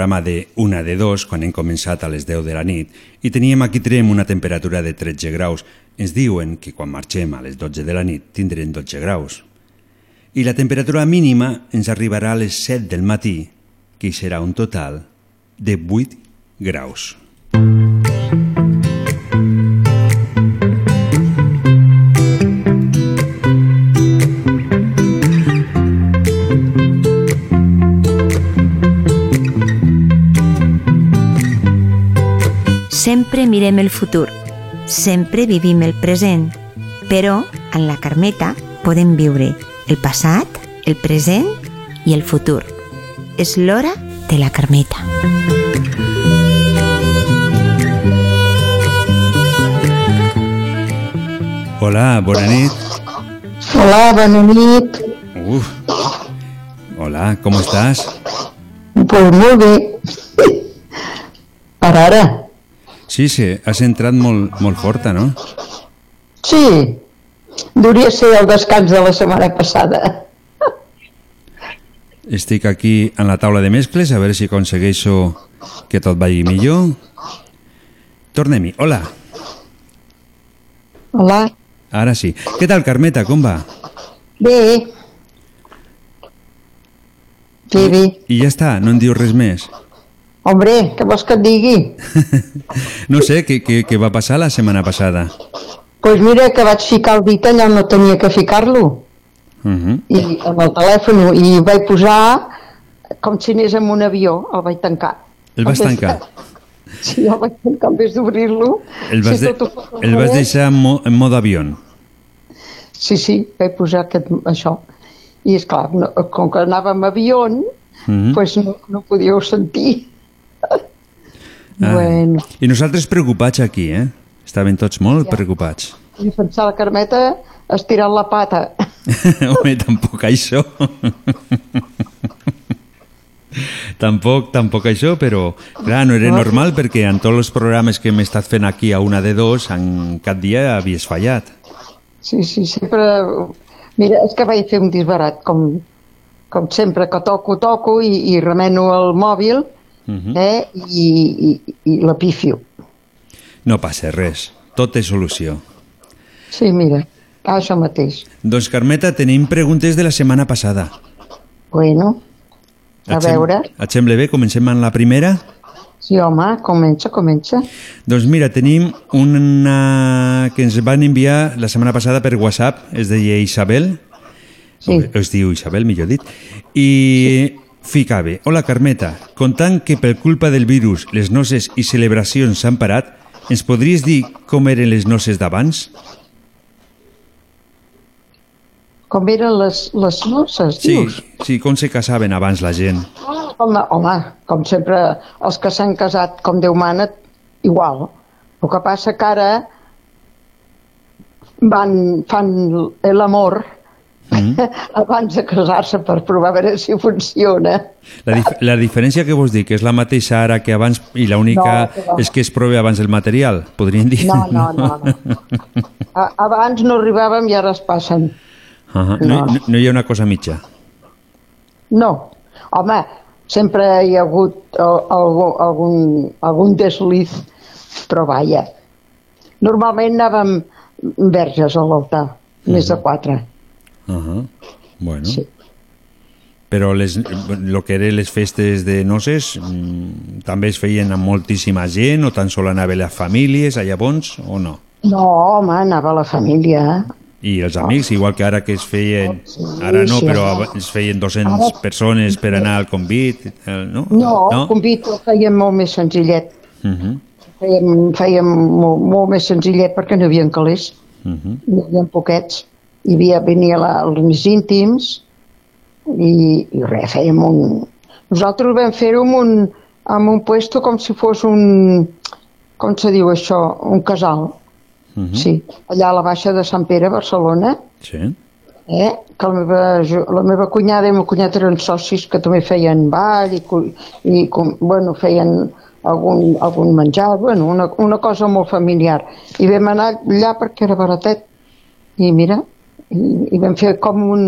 Programa de Una de Dos, quan hem començat a les 10 de la nit, i teníem aquí trem una temperatura de 13 graus, ens diuen que quan marxem a les 12 de la nit tindrem 12 graus. I la temperatura mínima ens arribarà a les 7 del matí, que serà un total de 8 graus. Sempre mirem el futur, sempre vivim el present, però en la Carmeta podem viure el passat, el present i el futur. És l'hora de la Carmeta. Hola, bona nit. Hola, bona nit. Uf. Hola, com estàs? Pues molt bé. Per ara. Sí, sí, has entrat molt, molt forta, no? Sí. Duria ser el descans de la setmana passada. Estic aquí en la taula de mescles a veure si aconsegueixo que tot vagi millor. Tornem-hi. Hola. Hola. Ara sí. Què tal, Carmeta? Com va? Bé. Bé, bé. I ja està, no en dius res més. Hombre, què vols que et digui? No sé, què, què, què va passar la setmana passada? Pues mira que vaig ficar el dit allà on no tenia que ficar-lo. Uh -huh. I amb el telèfon i vaig posar com si anés en un avió, el vaig tancar. El vas tancar? Sí, el vaig tancar en vez d'obrir-lo. El vas, Sí, de, el vas deixar en, mo, en mode avió. Sí, sí, vaig posar aquest, això. I és clar, no, com que anàvem a avió, Uh mm. -huh. pues no, no podíeu sentir. Ah. Bueno. I nosaltres preocupats aquí, eh? Estaven tots molt Ja. preocupats. I pensar la Carmeta estirant la pata. Home, tampoc això. tampoc, tampoc això, però clar, no era No. normal perquè en tots els programes que hem estat fent aquí a una de dos, en cap dia havies fallat. Sí, sí, sempre... Mira, és que vaig fer un disbarat, com, com sempre, que toco, toco i, i remeno el mòbil Uh -huh. eh, i, i, i la pifio. No passa res, tot té solució. Sí, mira, això mateix. Doncs Carmeta, tenim preguntes de la setmana passada. Bueno, a Et veure, Et sembla bé? Comencem amb la primera? Sí, home, comença, comença. Doncs mira, tenim una que ens van enviar la setmana passada per WhatsApp, es deia Isabel, Sí. es diu Isabel, millor dit, i ficava, hola Carmeta, contant que per culpa del virus les noces i celebracions s'han parat, ens podries dir com eren les noces d'abans? Com eren les, les noces, Sí, dius? sí, com se casaven abans la gent. Home, home, com sempre, els que s'han casat com Déu mana, igual. El que passa que ara van, fan l'amor Mm. abans de casar-se per provar a veure si funciona. La, dif la diferència que vos dic és la mateixa ara que abans i l'única No, que va. és que es prove abans el material, podríem dir. No, no, no. no. A, abans no arribàvem i ara es passen. Uh no, No. no, no hi ha una cosa mitja. No. Home, sempre hi ha hagut al- algú- algun, algun desliz, però vaja. Normalment anàvem verges a l'altar, més de quatre. Uh -huh. Bueno. Sí. Però les, lo que eren les festes de noces mm, també es feien amb moltíssima gent o tan sol anava les famílies a llavors o no? No, home, anava la família. I els amics, igual que ara que es feien, ara no, sí, però es feien 200 ara- persones per anar al convit, eh, no? No, el convit el fèiem molt més senzillet. Uh -huh. Fèiem, fèiem molt, molt més senzillet perquè no hi havia calés, Uh -huh. hi havia poquets. Hi havia, venia la, els més íntims i, i res, fèiem un... Nosaltres vam fer-ho un, amb un puesto com si fos un... Com se diu això? Un casal. Uh -huh. Sí, allà a la Baixa de Sant Pere, Barcelona, Sí. eh? que la meva, la meva cunyada i el meu cunyat eren socis que també feien ball i, i com, bueno, feien algun, algun menjar, bueno, una, una cosa molt familiar. I vam anar allà perquè era baratet. I mira, i, i vam fer com un...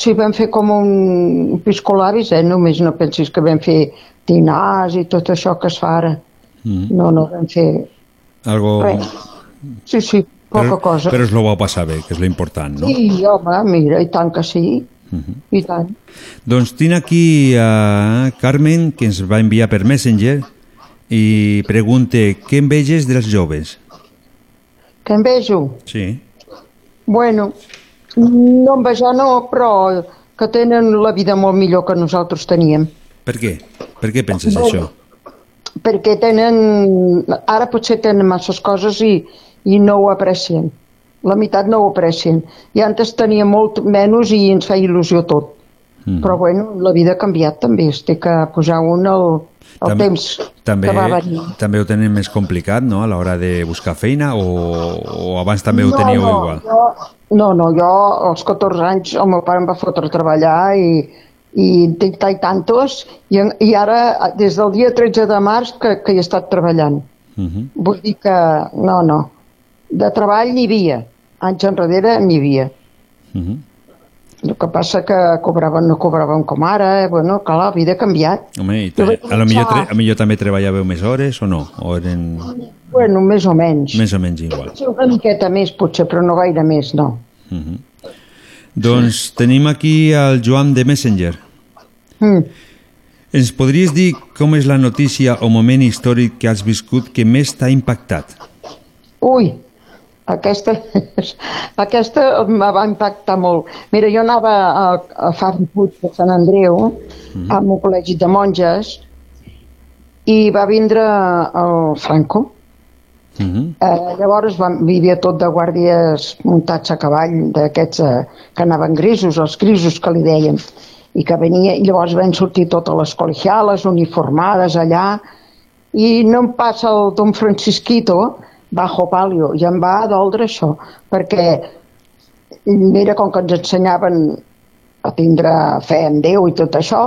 Sí, vam fer com un piscolabis, eh? Només no pensis que vam fer dinars i tot això que es fa ara. Mm. No, no, vam fer... Algo... Res. Sí, sí, poca però, cosa. Però es lo vau passar bé, que és l'important, no? Sí, home, mira, i tant que sí, i tant. Doncs tinc aquí a Carmen, que ens va enviar per Messenger, i pregunte, què enveges dels joves? Que envejo? Sí. Bueno, no envejar no, però que tenen la vida molt millor que nosaltres teníem. Per què? Per què penses això? Perquè tenen... Ara potser tenen masses coses i, i no ho aprecien. La meitat no ho aprecien. I antes tenia molt menys i ens feia il·lusió tot. Mm. Però bueno, la vida ha canviat també. Es té que posar un el També- temps També, també ho tenen més complicat, no?, a l'hora de buscar feina, o, o abans també ho no, teníeu no, igual? Jo, no, no, jo als 14 anys el meu pare em va fotre a treballar i, i tinc i tantos i, en- i ara des del dia 13 de març que, que hi he estat treballant. Uh -huh. Vull dir que no, no. De treball n'hi havia. Anys enrere n'hi havia. Uh -huh. El que passa que cobraven, no cobraven com ara, eh? bueno, clar, la vida ha canviat. Home, i vaig a lo millor, a millor també treballàveu més hores o no? O eren Bueno, més o menys. més o menys igual? Sí, una miqueta més, potser, però no gaire més, no. Uh -huh. Doncs tenim aquí el Joan de Messenger. Mm. Ens podries dir com és la notícia o moment històric que has viscut que més t'ha impactat? Ui, aquesta, aquesta em va impactar molt. Mira, jo anava a, a Fabri Puig de Sant Andreu, Mhm. amb un col·legi de monges, i va vindre el Franco. Uh -huh. Eh, llavors van, vivia tot de guàrdies muntats a cavall, d'aquests eh, que anaven grisos, els grisos que li deien, i que venia, i llavors van sortir totes les col·legiales uniformades allà, i no em passa el Don Francisquito, bajo palio, i em va doldre això, perquè mira, com que ens ensenyaven a tindre fe en Déu i tot això,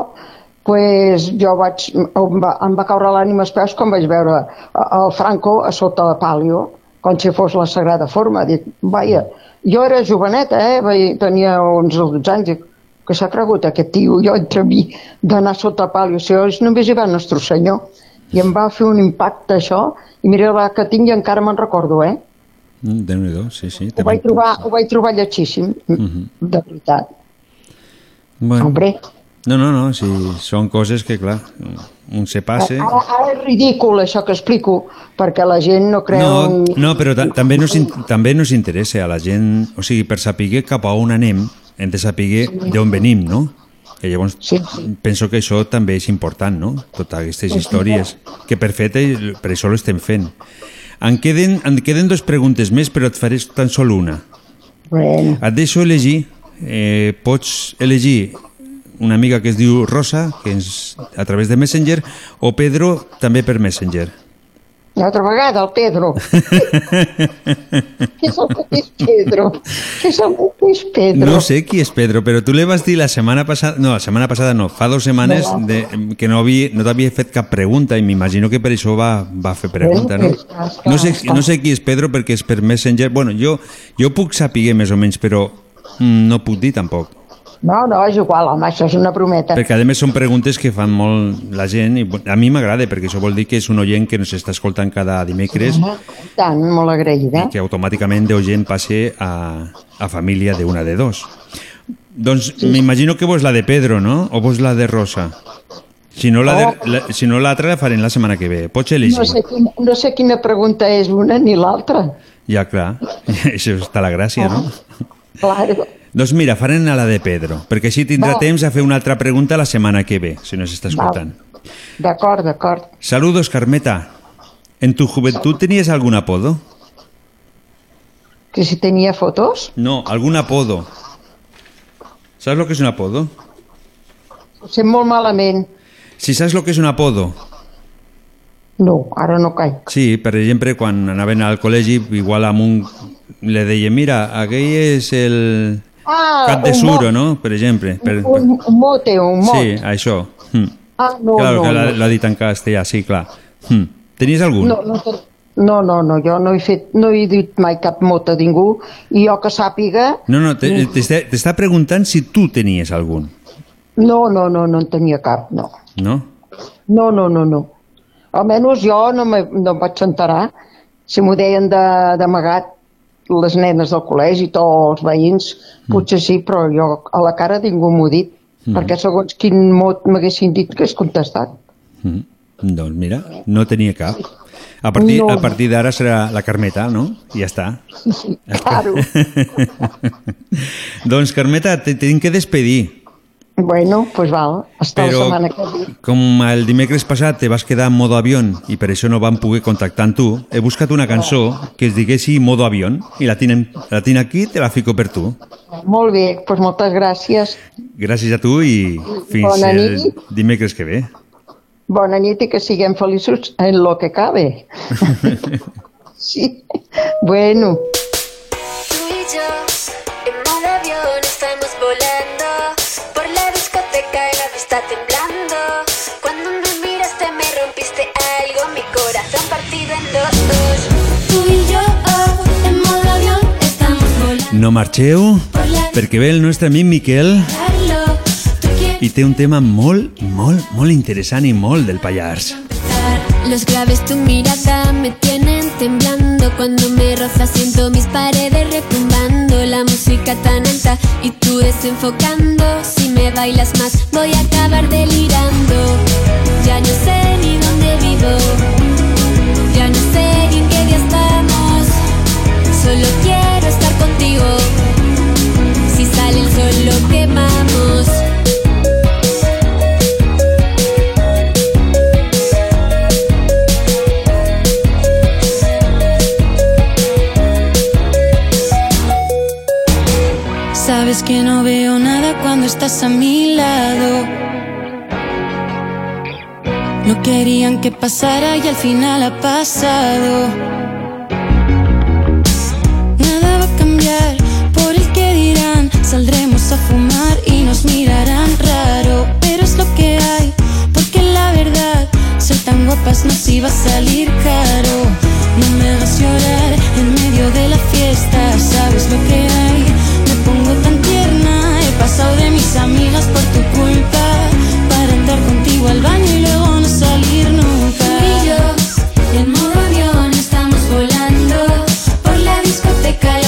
pues jo vaig, em va, em va caure l'ànima als peus quan vaig veure el Franco a sota la palio, com si fos la Sagrada Forma. Dic, vaja, jo era joveneta, eh? Tenia 11 o 12 anys, dic, que s'ha cregut aquest tio, jo entre mi, d'anar sota palio, si és només hi va Nostre Senyor. I em va fer un impacte això, i mira la que tinc i encara me'n recordo, eh? Mm, Déu-n'hi-do, sí, sí. Ho vaig trobar, ho vaig trobar lletjíssim, Uh -huh. de veritat. bueno. Hombre, No, no, no, sí, són coses que, clar, un se passe... Ara, ara és ridícul això que explico, perquè la gent no creu... No, no però ta també, in- també nos interessa a la gent, o sigui, per saber cap a on anem, hem de saber d'on venim, no? I llavors sí, penso que això també és important, no? Totes aquestes Sí, sí. històries, que per fet, per això l'estem fent. En queden, en queden dos preguntes més, però et faré tan sol una. Bueno, Et deixo elegir, eh, pots elegir una amiga que es diu Rosa, que és a través de Messenger, o Pedro, també per Messenger. I altra vegada el Pedro. Què és el mateix Pedro? Què és el mateix Pedro? No sé qui és Pedro, però tu li vas dir la setmana passada... No, la setmana passada no, fa dues setmanes No. de, que no, havia, no t'havia fet cap pregunta i m'imagino que per això va, va fer pregunta, no? No sé, no sé qui és Pedro perquè és per Messenger. Bueno, jo, jo puc saber més o menys, però mm, no puc dir tampoc. No, no, és igual, home, això és una brometa. Perquè a més són preguntes que fan molt la gent i a mi m'agrada perquè això vol dir que és un oient que ens està escoltant cada dimecres Home, i tant, molt agraïda. que automàticament d'oient passe a, a família d'una de dos. Doncs m'imagino que vos la de Pedro, no? O vos la de Rosa? Si no, la de, la, si no l'altra la farem la setmana que ve. Pots elegir. No sé, quin, no sé quina pregunta és una ni l'altra. Ja, clar. Això està la gràcia, no? Claro. Doncs mira, farem a la de Pedro, perquè així tindrà Va. temps a fer una altra pregunta la setmana que ve, si no s'està escoltant. D'acord, d'acord. Saludos, Carmeta. ¿En tu juventud tenías algún apodo? Que si tenia fotos? No, algún apodo. ¿Sabes lo que es un apodo? Ho sé molt malament. Si sabes lo que es un apodo. No, ara no caic. Sí, per exemple, quan anaven al col·legi, igual amb un... Le deia, mira, aquell és el Ah, cap de suro, no? Per exemple. Per, Un, un mote, un mot. sí, això. Hm. Ah, no, claro, no, que no. l'ha dit en castellà, sí, clar. Hm. Tenies algun? No, no, no, no, no, jo no he, fet, no he dit mai cap mot a ningú i jo que sàpiga, No, no, te- t'està preguntant si tu tenies algun, no, no, no, no en tenia cap, no. no? No, no, no, no. Almenys jo no, me, no em vaig enterar. Si m'ho deien de- d'amagat les nenes del col·legi i tots els veïns, potser sí, però jo a la cara ningú m'ho ha dit, Mm. perquè segons quin mot m'haguessin dit que és contestat. Mm. Doncs mira, no tenia cap. A partir, No. a partir d'ara serà la Carmeta, no? I ja està. Sí, claro. doncs Carmeta, tinc que despedir. Bueno, pues val, hasta Però- la setmana que ve. Com el dimecres passat te vas quedar en modo avión i per això no vam poder contactar amb tu, he buscat una cançó que es diguessi modo avión i la tinc, la tinc aquí i te la fico per tu. Molt bé, pues moltes gràcies. Gràcies a tu i fins Bona el nit. dimecres que ve. Bona nit i que siguem feliços en lo que cabe. sí, bueno. Tú y yo, No marxeu perquè ve el nostre amic Miquel. I té un tema molt, molt, molt interessant i molt del Pallars. Los graves tu mirada me tienen temblando. Cuando me rozas siento mis paredes retumbando. La música tan alta y tú desenfocando. Si me bailas más voy a acabar delirando. Ya no sé ni dónde vivo sale el sol lo quemamos Sabes que no veo nada cuando estás a mi lado. No querían que pasara y al final ha pasado. Nada va a cambiar por el que dirán. Saldremos a fumar y nos mirarán raro. Pero es lo que hay, porque la verdad, ser tan guapas nos iba a salir caro. No me hagas llorar en medio de la fiesta, sabes lo que hay. Me pongo tan tierna, he pasado de mis amigas por tu culpa. Para entrar contigo al baño y luego no salir nunca. Y yo, en modo avión, estamos volando por la discoteca,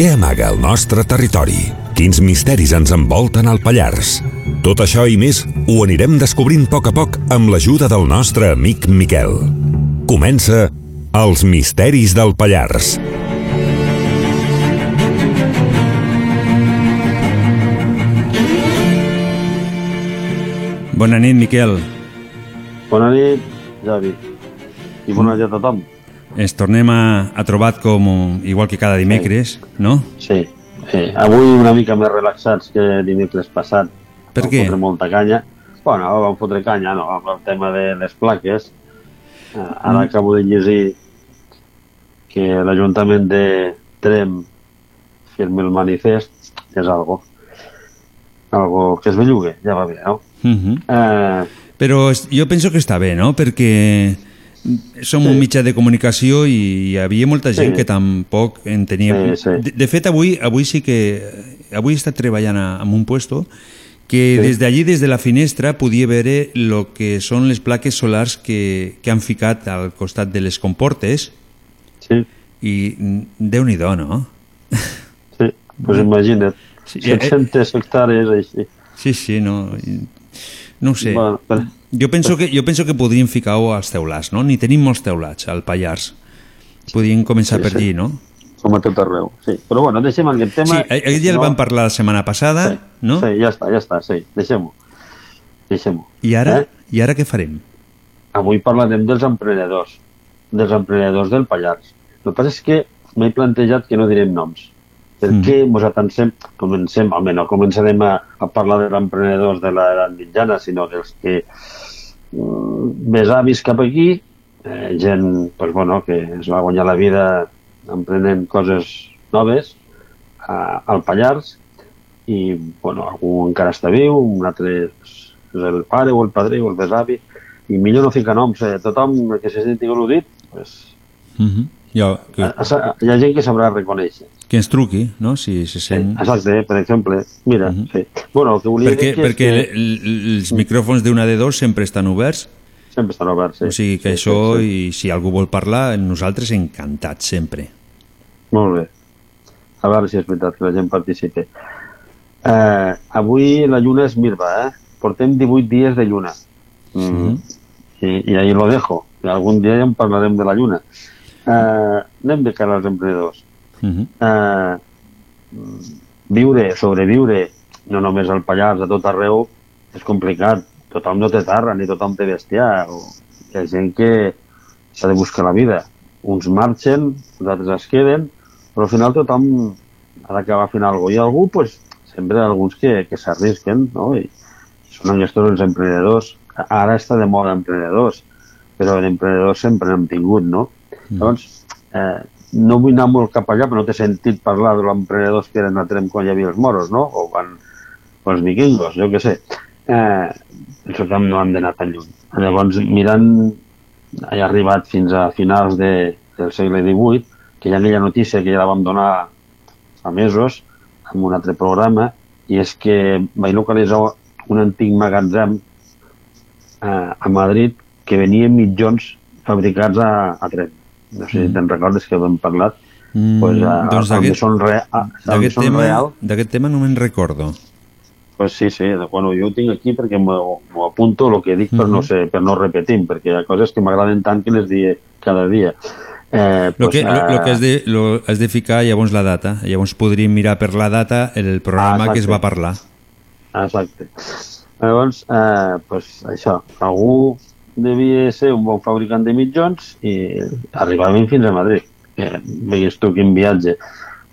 Què amaga el nostre territori? Quins misteris ens envolten al Pallars? Tot això i més ho anirem descobrint a poc a poc amb l'ajuda del nostre amic Miquel. Comença Els misteris del Pallars. Bona nit, Miquel. Bona nit, Javi. I bona nit a tothom. Ens tornem a, a trobar com igual que cada dimecres, no? Sí, sí. Avui una mica més relaxats que dimecres passat. Per vam què? fotre molta canya. Bueno, vam fotre canya, no, amb el tema de les plaques. Eh, Ara Mm. acabo de llegir que l'Ajuntament de Trem firmi el manifest, és algo, algo que es bellugue, ja va bé, no? Mhm. Eh, Però jo penso que està bé, no? Perquè som un mitjà de comunicació i hi havia molta gent Sí. que tampoc en tenia... Sí, sí. De, de fet, avui, avui sí que... Avui he estat treballant a, en un puesto que Sí. des d'allí, des de la finestra, podia veure el que són les plaques solars que, que han ficat al costat de les comportes sí. i mm, Déu-n'hi-do, no? sí, pues imagina't, Sí, eh, 700 hectàrees així. Sí, sí, no... No ho sé. Bueno, però- Jo penso que, jo penso que podríem ficar-ho als teulats, no? Ni tenim molts teulats al Pallars. Podríem començar Sí, per sí. allí, no? Com a tot arreu, sí. Però bueno, deixem aquest tema. Sí, ja el No, vam parlar la setmana passada, no? Sí, ja està, ja està, sí. Deixem-ho. Deixem-ho. I ara, Eh? I ara què farem? Avui parlarem dels emprenedors, dels emprenedors del Pallars. El que passa és que m'he plantejat que no direm noms. Perquè mm. nosaltres comencem, almenys no començarem a, a parlar dels emprenedors de l'edat mitjana, sinó dels que mm, més avis cap aquí, eh, gent pues, bueno, que es va guanyar la vida emprenent coses noves a, al Pallars i bueno, algú encara està viu, un altre és el pare o el padrí o el besavi i millor no ficar noms, eh? tothom que se senti al·ludit pues, Uh -huh. jo, que, hi ha gent que sabrà reconèixer que ens truqui, no? Si se sent... exacte, per exemple mira, sí. bueno, el que volia Perquè, dir que és perquè que l- l- els micròfons d'una de dos sempre estan oberts. sempre estan oberts sí. O sigui que Sí, això, sí, i si algú vol parlar, nosaltres encantats sempre. Molt bé. A veure si és veritat que la gent participi. Eh, avui la lluna és mirva, eh? Portem 18 dies de lluna. Mm. I, I ahí lo dejo. Algun dia ja en parlarem de la lluna. Eh, anem de cara als emprenedors. Uh -huh. Eh, viure, sobreviure, no només al Pallars, a tot arreu, és complicat. Tothom no té terra, ni tothom té bestiar. O hi ha gent que s'ha de buscar la vida. Uns marxen, els altres es queden, però al final tothom ha d'acabar fent alguna cosa. I algú, pues, sempre hi ha alguns que, que s'arrisquen, no? I són aquests els emprenedors. Ara està de moda emprenedors, però d'emprenedors sempre n'hem tingut, no? Mm. Llavors, eh, no vull anar molt cap allà, però no té sentit parlar dels emprenedors que eren a Trem quan hi havia els moros, no? O o els vikingos, jo què sé. Eh, penso que no han d'anar tan lluny. Llavors, mirant, he arribat fins a finals de, del segle XVIII, que hi ha aquella notícia que ja la vam donar fa mesos, amb un altre programa, i és que vaig localitzar un antic magatzem eh, a Madrid que venien mitjons fabricats a, a Trem. No sé si te'n recordes que hem parlat. Mm, pues, a, doncs a, d'aquest- són re, a, a, D'aquest són tema, real. d'aquest tema no me'n recordo. Pues sí, sí, bueno, jo ho tinc aquí perquè m'ho apunto el que dic per, no Mhm. sé, per no repetir, perquè hi ha coses que m'agraden tant que les dic cada dia. Eh, Lo pues, que, lo, lo que has, de, lo, has de ficar llavors la data. Llavors podríem mirar per la data el programa Ah, que es va parlar. Exacte. Llavors, eh, pues, això, algú devia ser un bon fabricant de mitjons i arribaven fins a Madrid. Que veus tu quin viatge.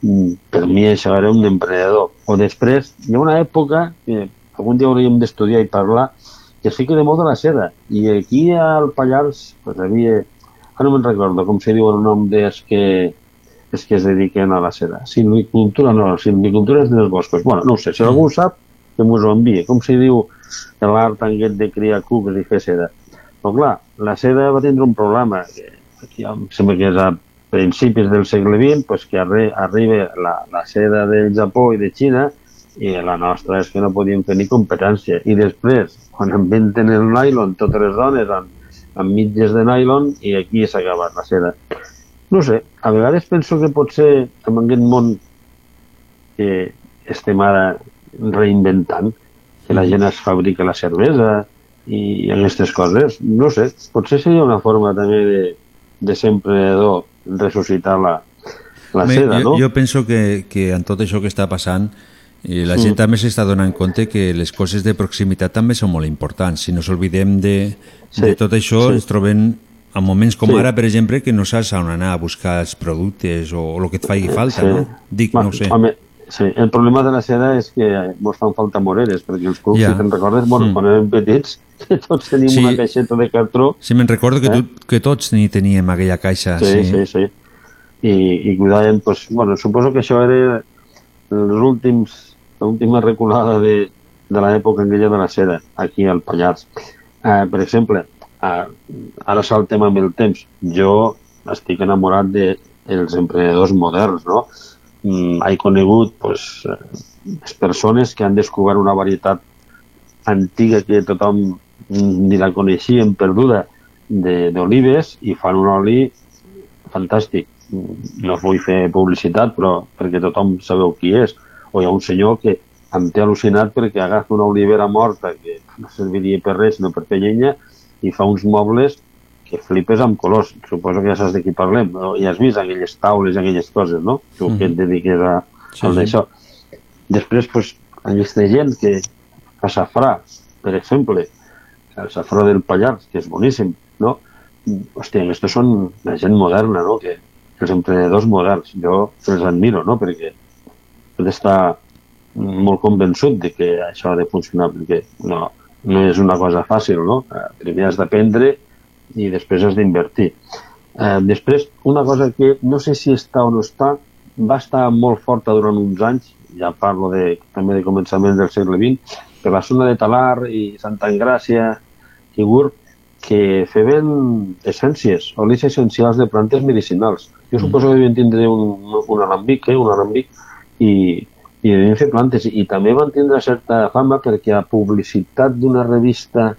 Mm, Per mi això era un emprenedor. O després, hi ha una època que algun dia hauríem d'estudiar i parlar que sí que de moda la seda. I aquí al Pallars pues, havia... Ara no me'n recordo com se diu el nom dels que és que es dediquen a la seda. Silvicultura no, silvicultura és dels boscos. Bueno, no ho sé, si algú ho sap, que m'ho envie. Com se diu l'art aquest de criar cucs i fer seda? Però clar, la seda va tindre un problema, que aquí em sembla que és a principis del segle XX, pues que arri arriba la, la seda del Japó i de Xina i la nostra és que no podíem fer ni competència. I després, quan inventen el nylon, totes les dones amb, amb mitges de nylon i aquí s'ha acabat la seda. No sé, a vegades penso que potser en aquest món que estem ara reinventant, que la gent es fabrica la cervesa i aquestes coses. No sé, potser seria una forma també de, de ser emprenedor, ressuscitar la, la Home, seda, jo, no? jo penso que, que en tot això que està passant i la Mm. gent també s'està donant compte que les coses de proximitat també són molt importants. Si no s'olvidem de, Sí, de tot això, sí. ens trobem en moments com Sí. ara, per exemple, que no saps on anar a buscar els productes o, o el que et faci falta, Sí. no? Dic, Va, no sé. Home, sí, el problema de la seda és que mos fan falta moreres, perquè els cucs, Ja. si te'n recordes, bueno, Mm. quan érem petits, que tots tenim Sí. una caixeta de cartró. Sí, me'n recordo que, Eh? tu, que tots ni teníem aquella caixa. Sí, sí, sí. I, i cuidàvem, pues, bueno, suposo que això era els últims, l'última reculada de, de l'època aquella de la seda, aquí al Pallars. Eh, per exemple, eh, ara saltem amb el temps. Jo estic enamorat dels de els emprenedors moderns, no? Mm, he conegut pues, eh, les persones que han descobert una varietat antiga que tothom mm, ni la coneixien, perduda, d'olives i fan un oli fantàstic. Mm, No us vull fer publicitat, però perquè tothom sabeu qui és. O hi ha un senyor que em té al·lucinat perquè agafa una olivera morta que no serviria per res, sinó per fer llenya, i fa uns mobles que flipes amb colors. Suposo que ja saps de qui parlem. No? I has vist aquelles taules i aquelles coses, no? Tu que et dediques a, Sí, a sí. d'això. Després, pues, aquesta gent que fa safrà, per exemple, el safró del Pallars, que és boníssim, no? Hòstia, aquests són la gent moderna, no? Que, els emprenedors moderns, jo els admiro, no? Perquè he d'estar molt convençut de que això ha de funcionar, perquè no, no és una cosa fàcil, no? Eh, Primer has d'aprendre i després has d'invertir. Eh, després, una cosa que no sé si està o no està, va estar molt forta durant uns anys, ja parlo de, també de començaments del segle XX, per la zona de Talar i Santa Engràcia i Gurb, que feien essències, olis essencials de plantes medicinals. Jo suposo que devien tindre un, un alambic, eh, un alambic, i, i devien fer plantes. I també van tindre certa fama perquè a publicitat d'una revista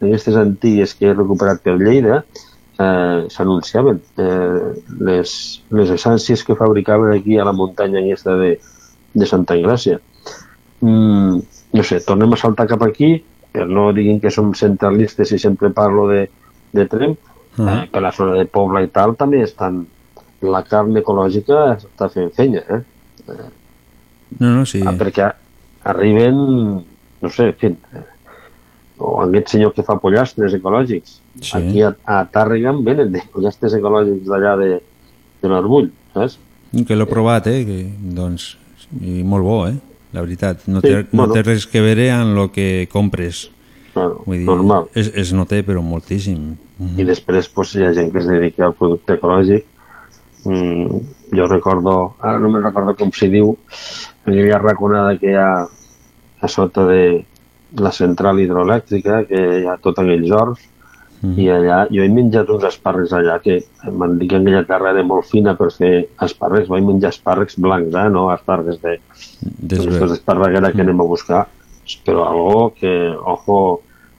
d'aquestes antigues que he recuperat per Lleida, eh, s'anunciaven eh, les, les essències que fabricaven aquí a la muntanya aquesta de, de Santa Engràcia. Mm, no sé, tornem a saltar cap aquí, però no diguin que som centralistes i sempre parlo de, de Trem, Uh eh, per la zona de Pobla i tal també estan la carn ecològica està fent feina, eh? No, no, sí. Ah, perquè arriben, no sé, en fi, eh, o aquest senyor que fa pollastres ecològics. Sí. Aquí a, a Tàrrega en venen de pollastres ecològics d'allà de, de l'Arbull, saps? Que l'he provat, eh? Que, doncs, i molt bo, eh? La veritat, no té, Sí, no bueno. té res que veure amb el que compres. Claro, Vull dir, normal. Es, es nota, però moltíssim. I després pues, hi ha gent que es dedica al producte ecològic. Mm, jo recordo, ara no me'n recordo com s'hi diu, aquella raconada que hi ha a sota de la central hidroelèctrica, que hi ha tot aquells horts, i allà jo he menjat uns espàrrecs allà que m'han dit que aquella terra era molt fina per fer espàrrecs, vaig menjar espàrrecs blancs, eh? no espàrrecs de, Aquestes esparreguera que anem a buscar, però algo que, ojo,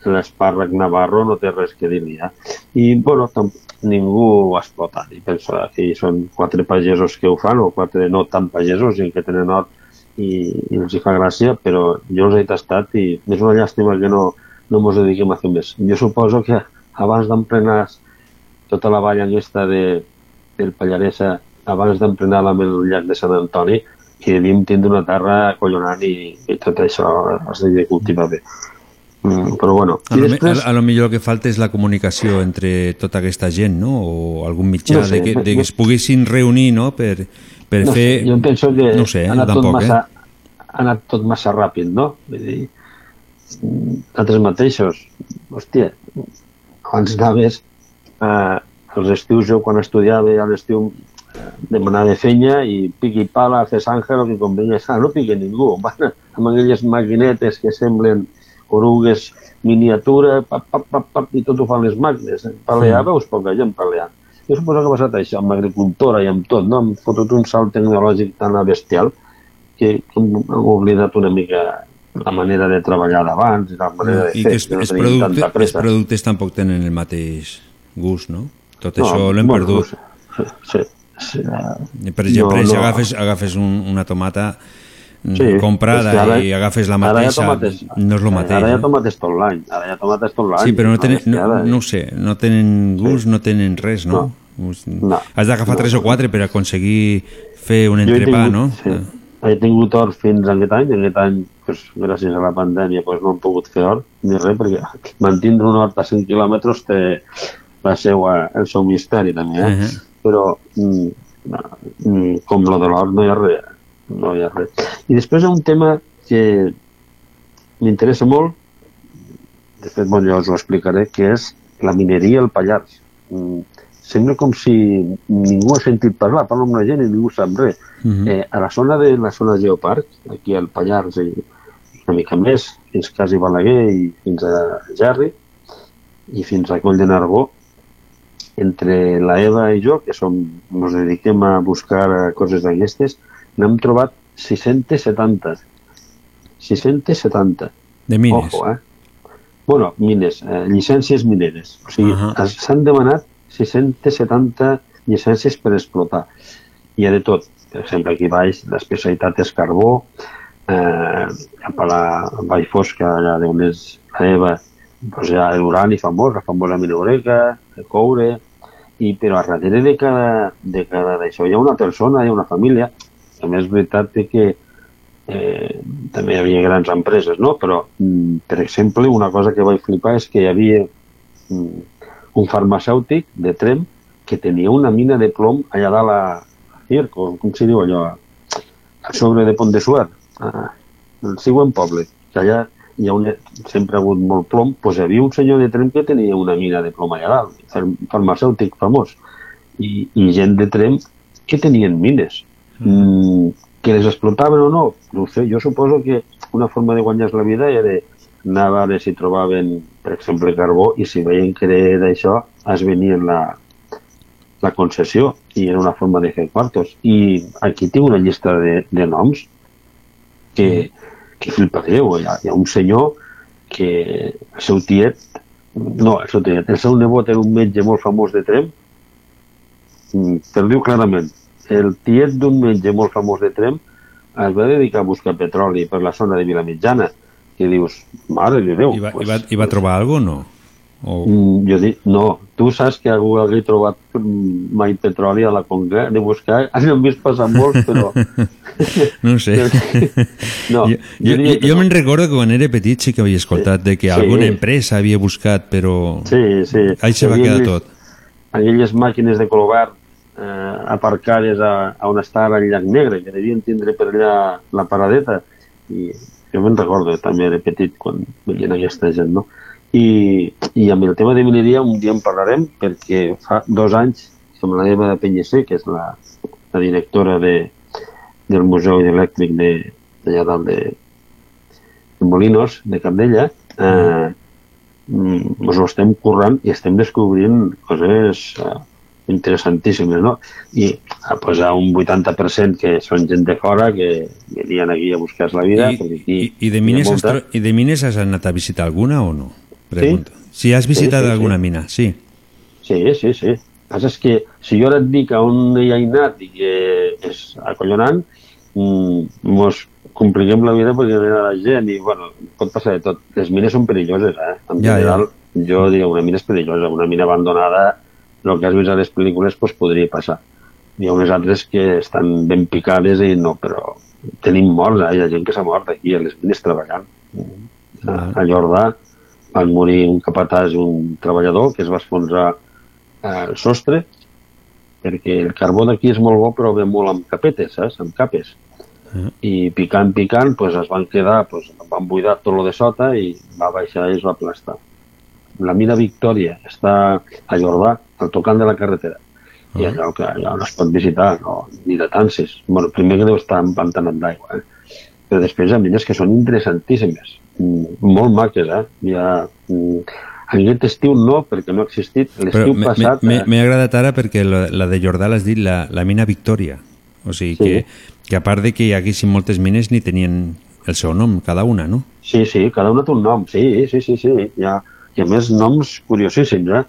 l'espàrrec navarro no té res que dir-li, eh? I, bueno, tam ningú ho ha explotat. I penso que són quatre pagesos que ho fan, o quatre no tan pagesos, i que tenen hort i, i els hi fa gràcia, però jo els he tastat i és una llàstima que no, no mos dediquem a fer més. Jo suposo que abans d'emplenar tota la vall aquesta de, del Pallaresa, abans d'emplenar-la amb el llac de Sant Antoni, que devíem tindre una terra acollonant i, i tot això es devia cultivar bé. Mm, però bueno, A i lo, després... a, a lo millor el que falta és la comunicació entre tota aquesta gent, no? O algun mitjà No sé, de, que, de no- que es poguessin reunir, no? Per, per no fer... sé, jo penso que No sé, ha, eh, anat tampoc, tot massa, eh? ha anat tot massa ràpid, no? Vull dir, nosaltres mateixos, hòstia, abans anaves eh, als estius, jo quan estudiava a l'estiu demanava feina i piqui pala, fes àngel, que convenia, ah, no piqui ningú, van amb aquelles maquinetes que semblen orugues miniatura, pap, pap, pap, pap, i tot ho fan les màquines. eh? Palear, veus poca gent palear. Jo suposo que ha passat això amb l'agricultura i amb tot, no? Hem fotut un salt tecnològic tan bestial que hem oblidat una mica la manera de treballar d'abans i la manera de I fer. que els, que no els, producte, els productes tampoc tenen el mateix gust, no? Tot No, això l'hem bueno, perdut. Sí, sí, sí, I, Per exemple, No, si no. agafes, agafes un, una tomata Sí, comprada ara- i agafes la mateixa, tomates. no és el mateix. Ara hi ha no? tomates tot l'any, ara ha tomates tot l'any. Sí, però no, tenen, és que no, no sé, no tenen gust, no tenen res, no? Us- No. Has d'agafar No. tres o quatre per aconseguir fer un entrepà, tingut- no? Sí. He tingut or fins aquest any, aquest any, pues, gràcies a la pandèmia, pues, no hem pogut fer or ni res, perquè mantindre un hort a 100 quilòmetres té la seva, el seu misteri també, eh? Ahà. però mm, no, mm, com lo de l'or no hi ha res, no hi ha res. I després hi ha un tema que m'interessa molt, de fet, bon, jo us ho explicaré, que és la mineria al Pallars. Sembla com si ningú ha sentit parlar, parlo amb la gent i ningú sap res. Mhm. eh, a la zona de la zona Geoparc, aquí al Pallars i una mica més, fins quasi Balaguer i fins a Gerri i fins a Coll de Nargó, entre la Eva i jo, que som, ens dediquem a buscar eh, coses d'aquestes, n'hem trobat 670. 670. De mines. Ojo, eh? Bueno, mines, eh, llicències mineres. O sigui, uh -huh. s'han demanat 670 llicències per explotar. Hi ha de tot. Per exemple, aquí baix l'especialitat és carbó, eh, cap a la Vall Fosca, allà d'on és la Eva, doncs hi ha l'urani famós, la famosa minoreca, el coure, i, però a darrere de cada, de cada d'això hi ha una persona, hi ha una família, més és veritat que eh, també hi havia grans empreses, no? però, mm, per exemple, una cosa que vaig flipar és que hi havia mm, un farmacèutic de Trem que tenia una mina de plom allà dalt a Circo, com s'hi diu allò, a sobre de Pont de Suert, a, al següent poble, que allà hi ha un, sempre ha hagut molt plom, doncs hi havia un senyor de Trem que tenia una mina de plom allà dalt, far- farmacèutic famós, i, i gent de Trem que tenien mines. Mm, que les explotaven o no? No sé, jo suposo que una forma de guanyar la vida era anar a veure si trobaven, per exemple, carbó i si veien que era d'això, es venien la, la concessió i era una forma de fer quartos. I aquí tinc una llista de, de noms que, que flipareu. Hi ha, hi ha un senyor que el seu tiet, no, el seu tiet, el seu nebot era un metge molt famós de Trem, Mm, per dir-ho clarament, el tiet d'un metge molt famós de Trem es va dedicar a buscar petroli per la zona de Vilamitjana, que dius, mare de Déu, I va, pues, i va, i va trobar alguna o no? O... Mm, jo dic, no, tu saps que algú hagi trobat mm, mai petroli a la Conca de buscar, n'hem vist passar molts, però... No sé. No, jo, jo, jo, jo me'n recordo que quan era petit sí que havia escoltat de que Sí. alguna empresa havia buscat, però Sí, sí. ahí se va quedar tot. Aquelles màquines de color verd eh, aparcades a, a on està el llac Negre, que devien tindre per allà la paradeta. I jo me'n recordo, també era petit quan veien aquesta gent, no? I, I amb el tema de mineria un dia en parlarem perquè fa dos anys amb la Eva de Penyesser, que és la, la directora de, del Museu Elèctric de, d'allà dalt de, de Molinos, de Capdella, eh, mm, ens ho estem currant i estem descobrint coses eh, interessantíssimes, no? I a posar un 80% que són gent de fora que venien aquí a buscar la vida. I, perquè aquí i, de hi ha mines has, molta- tro- I de mines has anat a visitar alguna o no? Pregunto. Si has visitat Sí, sí, alguna sí. mina, sí. Sí, sí, sí. El que és que si jo ara et dic a on hi ha anat i que és acollonant, mm, mos compliquem la vida perquè ve la gent i, bueno, pot passar de tot. Les mines són perilloses, eh? En Ja, general, jo diria una mina és perillosa, una mina abandonada, el que has vist a les pel·lícules, pues, podria passar. Hi ha unes altres que estan ben picades i no, però tenim morts, eh? hi ha gent que s'ha mort aquí a les mines treballant. A, a Jordà van morir un capatàs i un treballador que es va esfondrar al sostre perquè el carbó d'aquí és molt bo però ve molt amb capetes, saps? amb capes i picant, picant, pues es van quedar, pues, van buidar tot lo de sota i va baixar i es va aplastar. La mina Victòria està a Jordà, al tocant de la carretera. I allò que allò no es pot visitar, no, ni de tances. Bueno, primer que deu estar empantanat d'aigua, eh? però després hi ha mines que són interessantíssimes, mm, molt maques, eh? Hi ha, mm, aquest estiu no, perquè no ha existit. L'estiu passat... m'he eh, m'he agradat ara perquè la, la de Jordà l'has dit la, la mina Victòria. O sigui Sí. que, que a part de que hi haguessin moltes mines ni tenien el seu nom, cada una, no? Sí, sí, cada una té un nom, sí, sí, sí, sí. Hi ha, i a més noms curiosíssims, eh?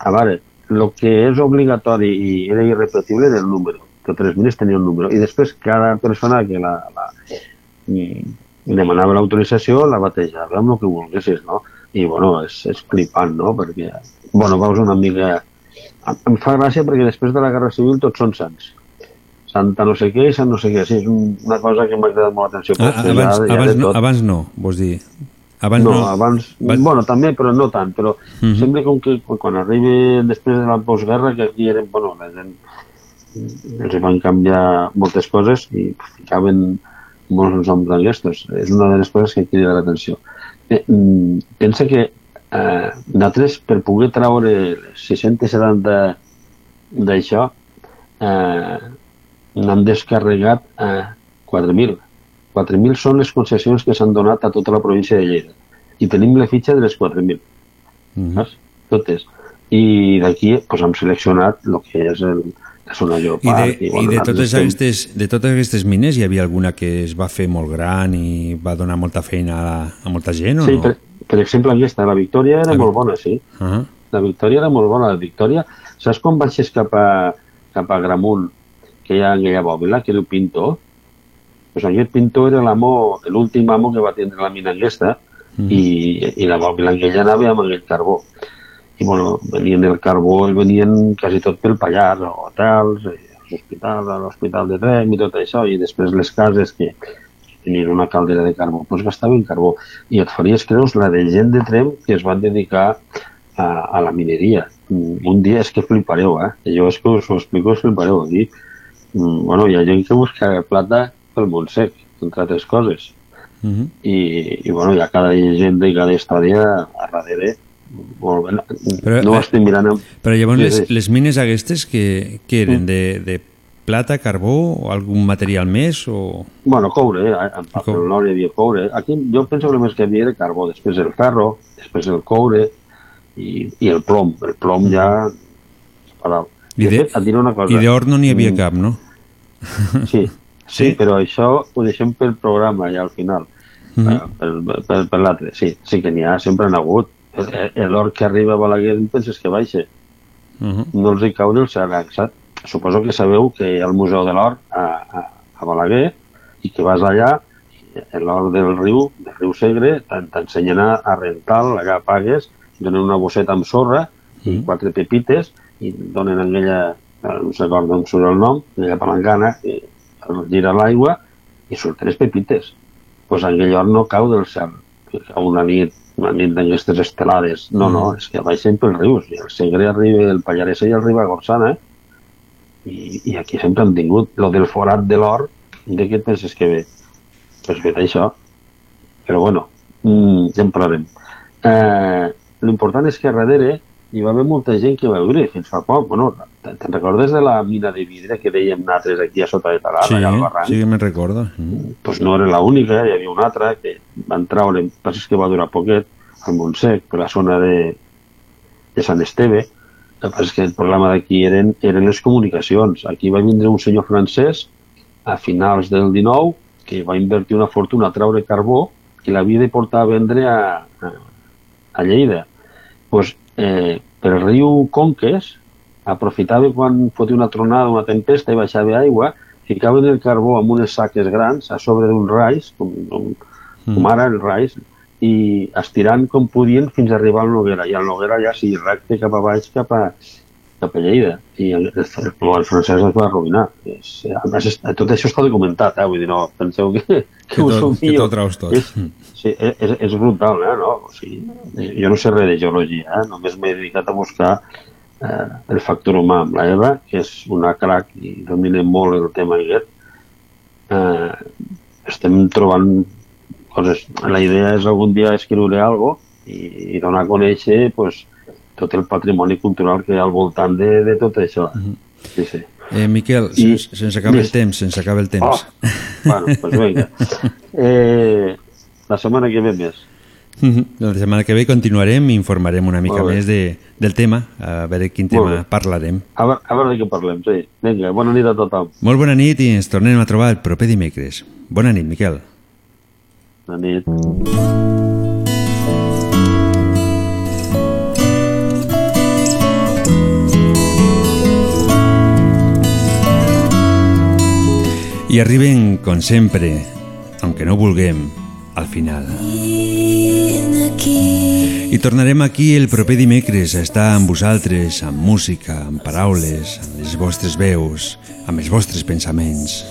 A veure, el que és obligatori i era irrepetible era el número. Totes les mines tenien un número. I després cada persona que la, la, i, i demanava l'autorització, la batejava amb el que volguessis, no? I, bueno, és, és flipant, no? Perquè, bueno, veus una mica... Em- fa gràcia perquè després de la Guerra Civil tots són sants. Santa no sé què i sant no sé què. Sí, és un- una cosa que m'ha cridat molt l'atenció. Ah, que abans, hi ha abans, no, abans no, vols dir? Abans no, no, abans... Va- Bueno, també, però no tant. Però Mhm. sempre com que quan- arribi després de la postguerra, que aquí eren, bueno, la gent els van canviar moltes coses i ficaven molts noms d'aquestos. És una de les coses que crida l'atenció. Eh, mm, pensa que eh, nosaltres, per poder traure les 670 d'això, eh, n'han descarregat eh, 4.000. 4.000 són les concessions que s'han donat a tota la província de Lleida. I tenim la fitxa de les 4.000. saps? Totes. I d'aquí pues, hem seleccionat el que és el, la zona I de, i bueno, de, nosaltres totes aquestes, de totes aquestes mines hi havia alguna que es va fer molt gran i va donar molta feina a, a molta gent o Sí, no? per, per exemple, aquesta, la Victòria era Vi- molt bona, sí. Ah, La Victòria era molt bona. La Victòria, saps quan baixes cap a, cap a Gramunt, que hi ha aquella bòbila, que diu Pinto? Pues aquest Pinto era l'amo, l'últim amo que va tindre la mina aquesta, Mm. i, i la bòbila aquella anava amb aquell carbó. I bueno, venien el carbó i venien quasi tot pel Pallars, hotels, eh, l'hospital, l'hospital de Trem i tot això, i després les cases que tenien una caldera de carbó, doncs gastaven carbó. I et faries creus la de gent de Trem que es van dedicar a, a la mineria. Mm, Un dia és que flipareu, eh? Jo és que us ho explico, us flipareu. Aquí, mm, bueno, hi ha gent que busca plata pel Montsec, entre altres coses. Mhm. I, i bueno, hi ha cada llegenda i cada història a darrere molt bé. Però, no ho eh, estic mirant amb... Però llavors Sí, les, sí. les mines aquestes que, que eren de, de plata, carbó o algun material més o... Bueno, coure, eh? en part del nord hi havia coure. Aquí jo penso que el més que havia era carbó, després el ferro, després el coure i, i el plom. El plom ja... Paral. I de, fet, et diré una cosa. i d'or no n'hi havia Mm. cap, no? Sí, sí, però això ho deixem pel programa ja al final, Mhm. eh, per, per, per l'altre. Sí, sí que n'hi ha, sempre n'ha hagut. El- el- L'or que arriba a Balaguer em penses que baixa. Mhm. No els hi cau cel, saps? Suposo que sabeu que hi ha el Museu de l'Or a, a, a Balaguer i que vas allà l'or del riu, del riu Segre, t'en- t'ensenyen a, rentar, allà pagues, donen una bosseta amb sorra i quatre pepites i donen aquella, eh, no sé d'on surt el nom, aquella palangana, i gira l'aigua i surten les pepites. Doncs pues aquell or no cau del cel, cau una nit, una nit d'aquestes estelades. No, no, és que baixen pels rius. I el Segre arriba, el Pallaresa i arriba a Gorsana, eh? I, i aquí sempre hem tingut lo del forat de l'or, de què penses que ve? Pues ve d'això. Però bueno, mm, ja en parlarem. Eh, L'important és que a darrere hi va haver molta gent que va viure fins fa poc. Bueno, te- te'n recordes de la mina de vidre que dèiem nosaltres aquí a sota de Talarra, Sí, allà al barranc? sí me'n recordo. Mm. pues no era l'única, hi havia una altra que van traure, el que va durar poquet, al Montsec, per la zona de, de Sant Esteve. El que és que el problema d'aquí eren, eren les comunicacions. Aquí va vindre un senyor francès a finals del 19 que va invertir una fortuna a traure carbó i l'havia de portar a vendre a, a, a Lleida. Pues, eh, per el riu Conques aprofitava quan fotia una tronada, una tempesta i baixava aigua, ficaven el carbó amb unes saques grans a sobre d'un rais, com, com, com ara el rais, i estirant com podien fins a arribar al Noguera. I al Noguera ja sí, recte cap a baix, cap a, cap a Lleida. I el, el, el, francès es va arruïnar. És, a més, és- tot això està documentat, eh? vull dir, no, penseu que, que, Que ho tot- que tot traus tot. És, sí, és, és brutal, eh? No? O sigui, jo no sé res de geologia, eh? només m'he dedicat a buscar eh, el factor humà amb la Eva, que és una crac i domina molt el tema aquest. Eh, estem trobant coses. La idea és algun dia escriure algo i, i donar a conèixer pues, tot el patrimoni cultural que hi ha al voltant de, de tot això. Sí, sí. Eh, Miquel, I- se'ns acaba el Dis- temps, se'ns acaba el temps. Oh, bueno, pues vinga. Eh, la setmana que ve més. Mhm. La setmana que ve continuarem i informarem una mica més de, del tema, a veure quin tema parlarem. A veure, a veure de què parlem, sí. Vinga, bona nit a tothom. Molt bona nit i ens tornem a trobar el proper dimecres. Bona nit, Miquel. Bona nit. I arriben, com sempre, aunque no vulguem, al final. I tornarem aquí el proper dimecres a estar amb vosaltres, amb música, amb paraules, amb les vostres veus, amb els vostres pensaments.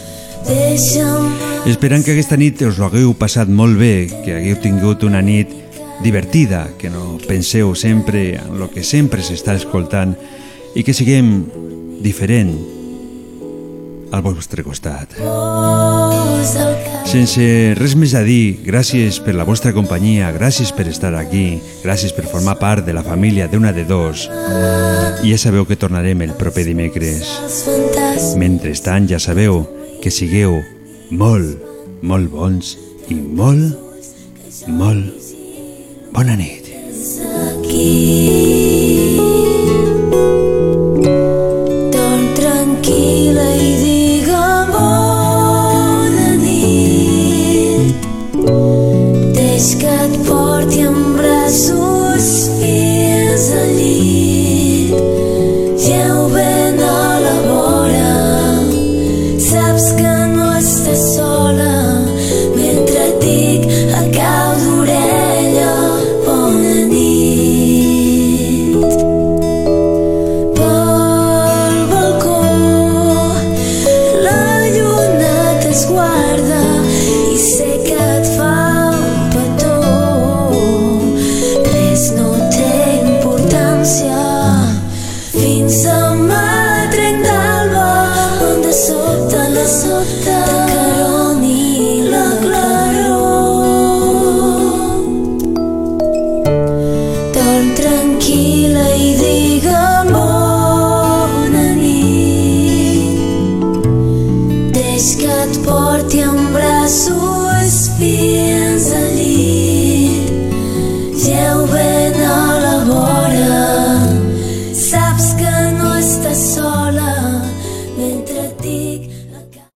Esperant que aquesta nit us ho hagueu passat molt bé, que hagueu tingut una nit divertida, que no penseu sempre en el que sempre s'està escoltant i que siguem diferent al vostre costat. Sense res més a dir, gràcies per la vostra companyia, gràcies per estar aquí, gràcies per formar part de la família d'una de dos. I ja sabeu que tornarem el proper dimecres. Mentrestant, ja sabeu que sigueu molt, molt bons i molt, molt bona nit. Dorm